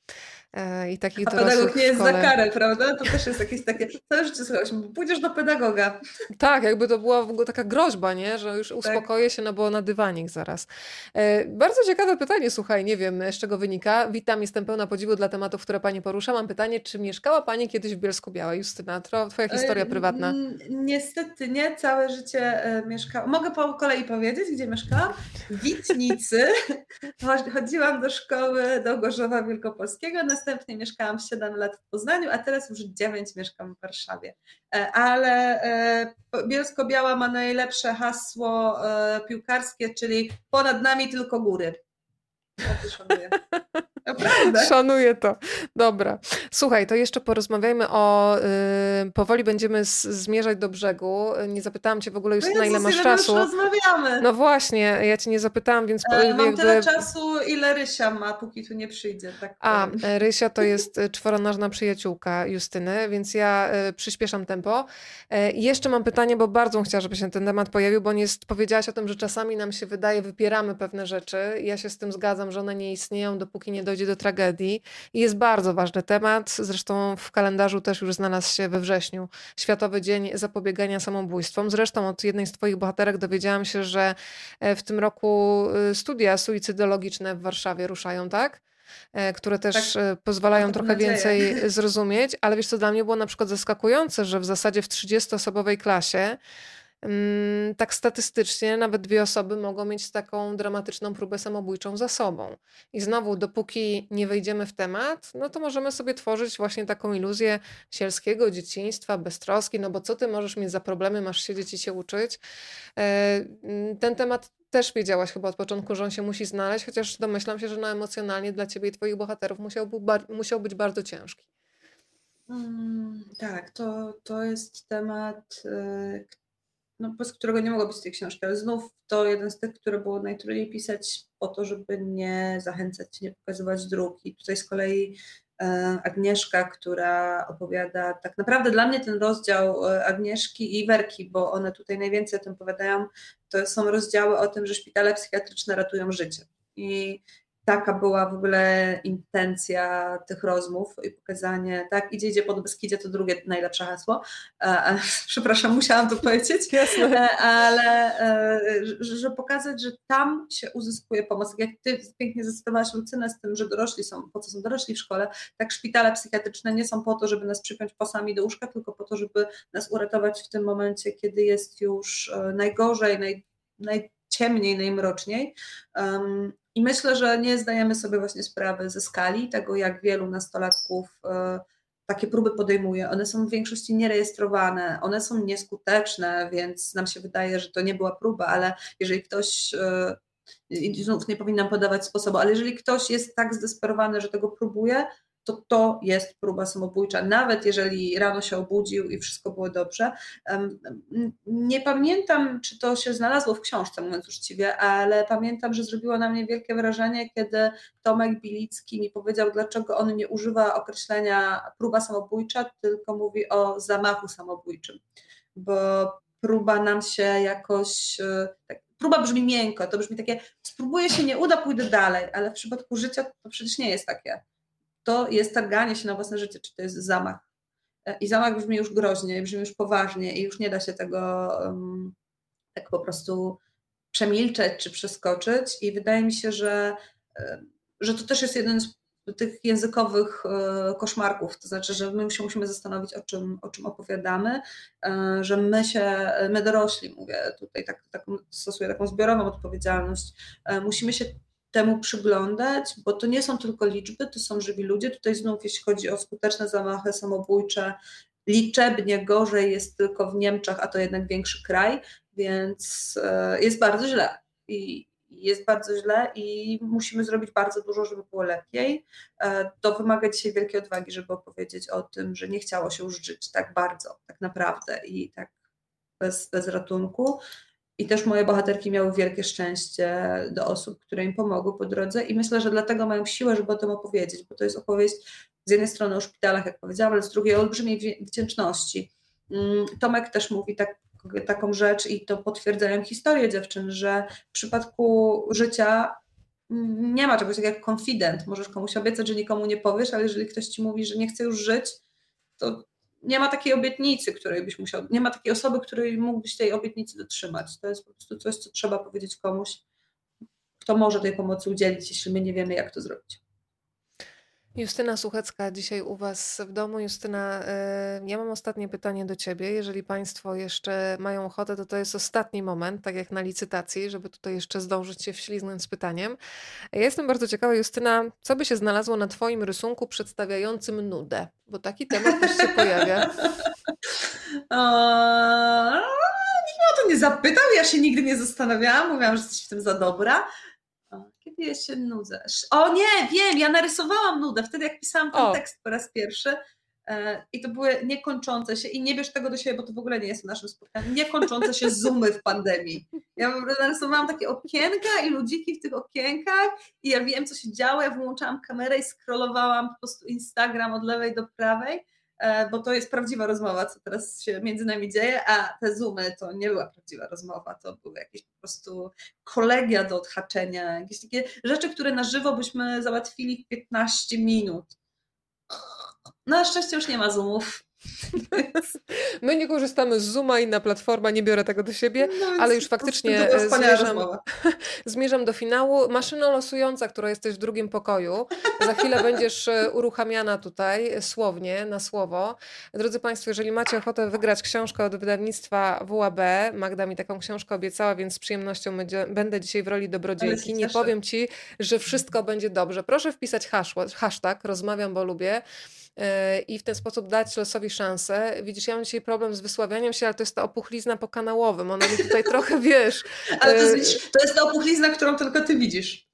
B: E, I takich a pedagog nie jest szkole... za karę, prawda? To też jest jakieś takie, całe życie słuchaj, pójdziesz do pedagoga.
A: Tak, jakby to była w ogóle taka groźba, nie? że już tak. uspokoję tak. się, no bo na dywanik zaraz. E, bardzo ciekawe pytanie, słuchaj, nie wiem z czego wynika. Witam, jestem pełna podziwu dla tematów, które Pani porusza. Mam pytanie, czy mieszkała Pani kiedyś w Bielsku Białej? Justyna, Twoja historia prywatna.
B: Niestety nie, całe życie mieszkałam. Mogę po kolei powiedzieć, gdzie mieszkałam? W Witnicy. Chodziłam do szkoły do Gorzowa Wielkopolskiego, następnie mieszkałam 7 lat w Poznaniu, a teraz już 9 mieszkam w Warszawie. E, ale e, Bielsko-Biała ma najlepsze hasło e, piłkarskie, czyli ponad nami tylko góry. Ja.
A: Naprawdę. Szanuję to. Dobra. Słuchaj, to jeszcze porozmawiajmy o. Yy, powoli będziemy z, zmierzać do brzegu. Nie zapytałam Cię w ogóle już, no na ile masz czasu.
B: Już rozmawiamy.
A: No właśnie, ja Cię nie zapytałam, więc.
B: E, jakby... Mam tyle czasu, ile Rysia ma, póki tu nie przyjdzie. Tak
A: A, e, Rysia to jest e, czworonożna przyjaciółka Justyny, więc ja y, przyspieszam tempo. Y, jeszcze mam pytanie, bo bardzo chciała, żeby się ten temat pojawił, bo nie jest, powiedziałaś o tym, że czasami nam się wydaje, wypieramy pewne rzeczy. Ja się z tym zgadzam, że one nie istnieją, dopóki nie dojdzie do tragedii. I jest bardzo ważny temat. Zresztą w kalendarzu też już znalazł się we wrześniu Światowy Dzień Zapobiegania Samobójstwom. Zresztą od jednej z Twoich bohaterek dowiedziałam się, że e, w tym roku e, studia suicydologiczne w Warszawie ruszają, tak? E, które też tak, pozwalają trochę nadzieję. więcej zrozumieć, ale wiesz co, dla mnie było na przykład zaskakujące, że w zasadzie w 30-osobowej klasie tak statystycznie nawet dwie osoby mogą mieć taką dramatyczną próbę samobójczą za sobą. I znowu, dopóki nie wejdziemy w temat, no to możemy sobie tworzyć właśnie taką iluzję sielskiego dzieciństwa, beztroski, no bo co ty możesz mieć za problemy, masz siedzieć i się uczyć. E, mm, ten temat też wiedziałaś chyba od początku, że on się musi znaleźć, chociaż domyślam się, że no emocjonalnie dla ciebie i twoich bohaterów musiał, musiał być bardzo ciężki.
B: Mm, tak, to, to jest temat, y, no, bez którego nie mogło być tej książki, ale znów to jeden z tych, które było najtrudniej pisać po to, żeby nie zachęcać, nie pokazywać dróg. I tutaj z kolei e, Agnieszka, która opowiada, tak naprawdę dla mnie ten rozdział e, Agnieszki i Werki, bo one tutaj najwięcej o tym opowiadają, to są rozdziały o tym, że szpitale psychiatryczne ratują życie. I taka była w ogóle intencja tych rozmów i pokazanie, tak, idzie, idzie pod Beskidzie, to drugie najlepsze hasło. E, e, przepraszam, musiałam to powiedzieć, e, ale e, że pokazać, że tam się uzyskuje pomoc. Jak ty pięknie zacytowałaś Lucynę z tym, że dorośli są, po co są dorośli w szkole, tak szpitale psychiatryczne nie są po to, żeby nas przypiąć pasami do łóżka, tylko po to, żeby nas uratować w tym momencie, kiedy jest już e, najgorzej, naj, najciemniej, najmroczniej. Um, i myślę, że nie zdajemy sobie właśnie sprawy ze skali tego, jak wielu nastolatków e, takie próby podejmuje. One są w większości nierejestrowane, one są nieskuteczne, więc nam się wydaje, że to nie była próba, ale jeżeli ktoś e, znów nie powinnam podawać sposobu, ale jeżeli ktoś jest tak zdesperowany, że tego próbuje, to to jest próba samobójcza, nawet jeżeli rano się obudził i wszystko było dobrze. Nie pamiętam, czy to się znalazło w książce, mówiąc uczciwie, ale pamiętam, że zrobiło na mnie wielkie wrażenie, kiedy Tomek Bilicki mi powiedział, dlaczego on nie używa określenia próba samobójcza, tylko mówi o zamachu samobójczym, bo próba nam się jakoś, e, tak, próba brzmi miękko, to brzmi takie, spróbuję się, nie uda, pójdę dalej, ale w przypadku życia to przecież nie jest takie to jest targanie się na własne życie, czy to jest zamach. E, I zamach brzmi już groźnie, brzmi już poważnie i już nie da się tego um, tak po prostu przemilczeć czy przeskoczyć. I wydaje mi się, że, e, że to też jest jeden z tych językowych e, koszmarków, to znaczy, że my się musimy zastanowić, o czym, o czym opowiadamy, że my się, my dorośli, mówię tutaj, tak, tak, stosuję taką zbiorową odpowiedzialność, musimy się temu przyglądać, bo to nie są tylko liczby, to są żywi ludzie. Tutaj znów, jeśli chodzi o skuteczne zamachy samobójcze, liczebnie gorzej jest tylko w Niemczech, a to jednak większy kraj, więc e, jest bardzo źle. I jest bardzo źle i musimy zrobić bardzo dużo, żeby było lepiej. E, to wymaga dzisiaj wielkiej odwagi, żeby opowiedzieć o tym, że nie chciało się już żyć tak bardzo, tak naprawdę i tak bez, bez ratunku. I też moje bohaterki miały wielkie szczęście do osób, które im pomogły po drodze, i myślę, że dlatego mają siłę, żeby o tym opowiedzieć, bo to jest opowieść z jednej strony o szpitalach, jak powiedziałam, ale z drugiej o olbrzymiej wdzięczności. Mm, Tomek też mówi tak, taką rzecz i to potwierdzają historie dziewczyn, że w przypadku życia mm, nie ma czegoś takiego jak konfident. Możesz komuś obiecać, że nikomu nie powiesz, ale jeżeli ktoś ci mówi, że nie chce już żyć, to nie ma takiej obietnicy, której byś musiał, nie ma takiej osoby, której mógłbyś tej obietnicy dotrzymać. To jest po prostu coś, co trzeba powiedzieć komuś, kto może tej pomocy udzielić, jeśli my nie wiemy, jak to zrobić.
A: Justyna Suchecka dzisiaj u Was w domu. Justyna, e, ja mam ostatnie pytanie do Ciebie. Jeżeli Państwo jeszcze mają ochotę, to to jest ostatni moment, tak jak na licytacji, żeby tutaj jeszcze zdążyć się wślizgnąć z pytaniem. Ja jestem bardzo ciekawa, Justyna, co by się znalazło na Twoim rysunku przedstawiającym nudę? Bo taki temat też się pojawia.
B: nikt mnie o to nie zapytał, ja się nigdy nie zastanawiałam, mówiłam, że jesteś w tym za dobra. Kiedy ja się nudzę? O nie, wiem, ja narysowałam nudę wtedy, jak pisałam ten o. tekst po raz pierwszy. E, I to były niekończące się, i nie bierz tego do siebie, bo to w ogóle nie jest naszym spotkaniu, niekończące się zoomy w pandemii. Ja narysowałam takie okienka i ludziki w tych okienkach i ja wiem, co się działo, ja włączałam kamerę i scrollowałam po prostu Instagram od lewej do prawej bo to jest prawdziwa rozmowa, co teraz się między nami dzieje, a te zoomy to nie była prawdziwa rozmowa, to były jakieś po prostu kolegia do odhaczenia, jakieś takie rzeczy, które na żywo byśmy załatwili w 15 minut. Na szczęście już nie ma zoomów.
A: My nie korzystamy z Zooma, inna platforma, nie biorę tego do siebie, no ale już faktycznie zmierzam, zmierzam do finału. Maszyna losująca, która jesteś w drugim pokoju, za chwilę będziesz e, uruchamiana tutaj słownie, na słowo. Drodzy Państwo, jeżeli macie ochotę wygrać książkę od wydawnictwa WAB, Magda mi taką książkę obiecała, więc z przyjemnością będzie, będę dzisiaj w roli dobrodziejki. Nie powiem Ci, że wszystko będzie dobrze. Proszę wpisać hashtag, rozmawiam, bo lubię. E, i w ten sposób dać losowi szansę. Widzisz, ja mam dzisiaj problem z wysławianiem się, ale to jest ta opuchlizna po kanałowym. Ona mi tutaj trochę, wiesz...
B: Ale to jest, e, to jest ta opuchlizna, którą tylko ty widzisz.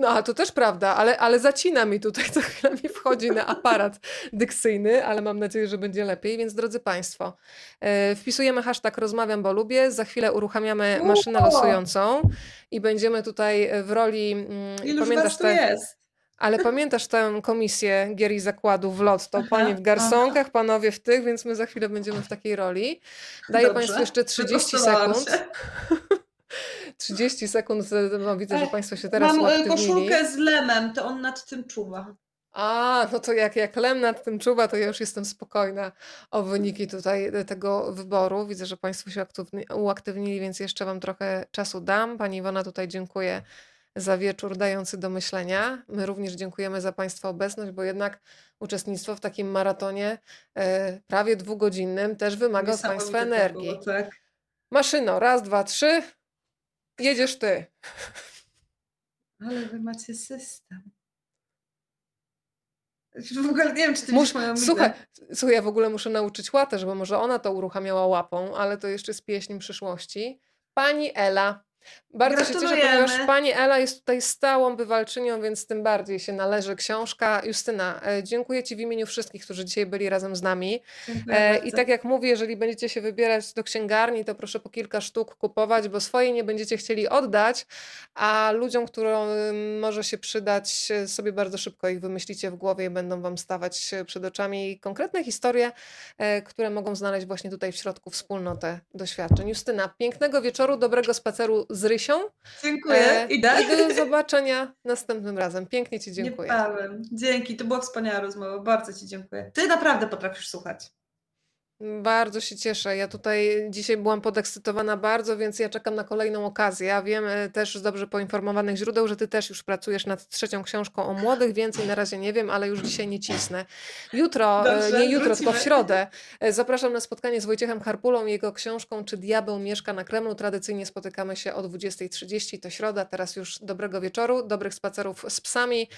A: No, a to też prawda, ale, ale zacina mi tutaj, co chwilę mi wchodzi na aparat dykcyjny, ale mam nadzieję, że będzie lepiej. Więc drodzy Państwo, e, wpisujemy hashtag rozmawiam, bo lubię. Za chwilę uruchamiamy maszynę losującą i będziemy tutaj w roli...
B: Mm, Iluż pamiętasz was tu te, jest?
A: Ale pamiętasz tę komisję gier i zakładów w lot, to panie w garsonkach, panowie w tych, więc my za chwilę będziemy w takiej roli. Daję Dobrze. Państwu jeszcze 30 sekund. Się. 30 sekund, no widzę, że Państwo się teraz
B: Mam e, koszulkę z lemem, to on nad tym czuwa.
A: A, no to jak, jak Lem nad tym czuwa, to ja już jestem spokojna o wyniki tutaj tego wyboru. Widzę, że Państwo się uaktywnili, więc jeszcze Wam trochę czasu dam. Pani Iwona tutaj dziękuję za wieczór dający do myślenia. My również dziękujemy za Państwa obecność, bo jednak uczestnictwo w takim maratonie e, prawie dwugodzinnym też wymaga od Państwa energii. Było, tak. Maszyno, raz, dwa, trzy, jedziesz Ty.
B: Ale Wy macie system. W ogóle nie wiem, czy ty Mus, moją
A: słuchaj, słuchaj, ja w ogóle muszę nauczyć łatę, bo może ona to uruchamiała łapą, ale to jeszcze jest pieśń przyszłości. Pani Ela, bardzo się cieszę, ponieważ pani Ela jest tutaj stałą bywalczynią, więc tym bardziej się należy książka. Justyna, e, dziękuję Ci w imieniu wszystkich, którzy dzisiaj byli razem z nami. E, I tak jak mówię, jeżeli będziecie się wybierać do księgarni, to proszę po kilka sztuk kupować, bo swoje nie będziecie chcieli oddać, a ludziom, którym może się przydać, e, sobie bardzo szybko ich wymyślicie w głowie i będą Wam stawać przed oczami konkretne historie, które mogą znaleźć właśnie tutaj w środku wspólnotę doświadczeń. Justyna, pięknego wieczoru, dobrego spaceru z Rysią.
B: Dziękuję. E,
A: I do zobaczenia następnym razem. Pięknie Ci dziękuję.
B: Niebawem. Dzięki, to była wspaniała rozmowa. Bardzo Ci dziękuję. Ty naprawdę potrafisz słuchać.
A: Bardzo się cieszę. Ja tutaj dzisiaj byłam podekscytowana bardzo, więc ja czekam na kolejną okazję. Ja wiem e, też z dobrze poinformowanych źródeł, że ty też już pracujesz nad trzecią książką o młodych. Więcej na razie nie wiem, ale już dzisiaj nie cisnę. Jutro, e, Dobrze, nie jutro, wrócimy. tylko w środę, e, zapraszam na spotkanie z Wojciechem Harpulą i jego książką Czy diabeł mieszka na Kremlu. Tradycyjnie spotykamy się o 20.30, to środa. Teraz już dobrego wieczoru, dobrych spacerów z psami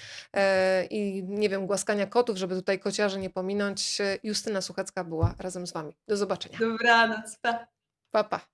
A: i nie wiem, głaskania kotów, żeby tutaj kociarzy nie pominąć. Justyna Suchecka była razem z Wami. Do zobaczenia.
B: Dobranoc. Pa.
A: Pa, pa.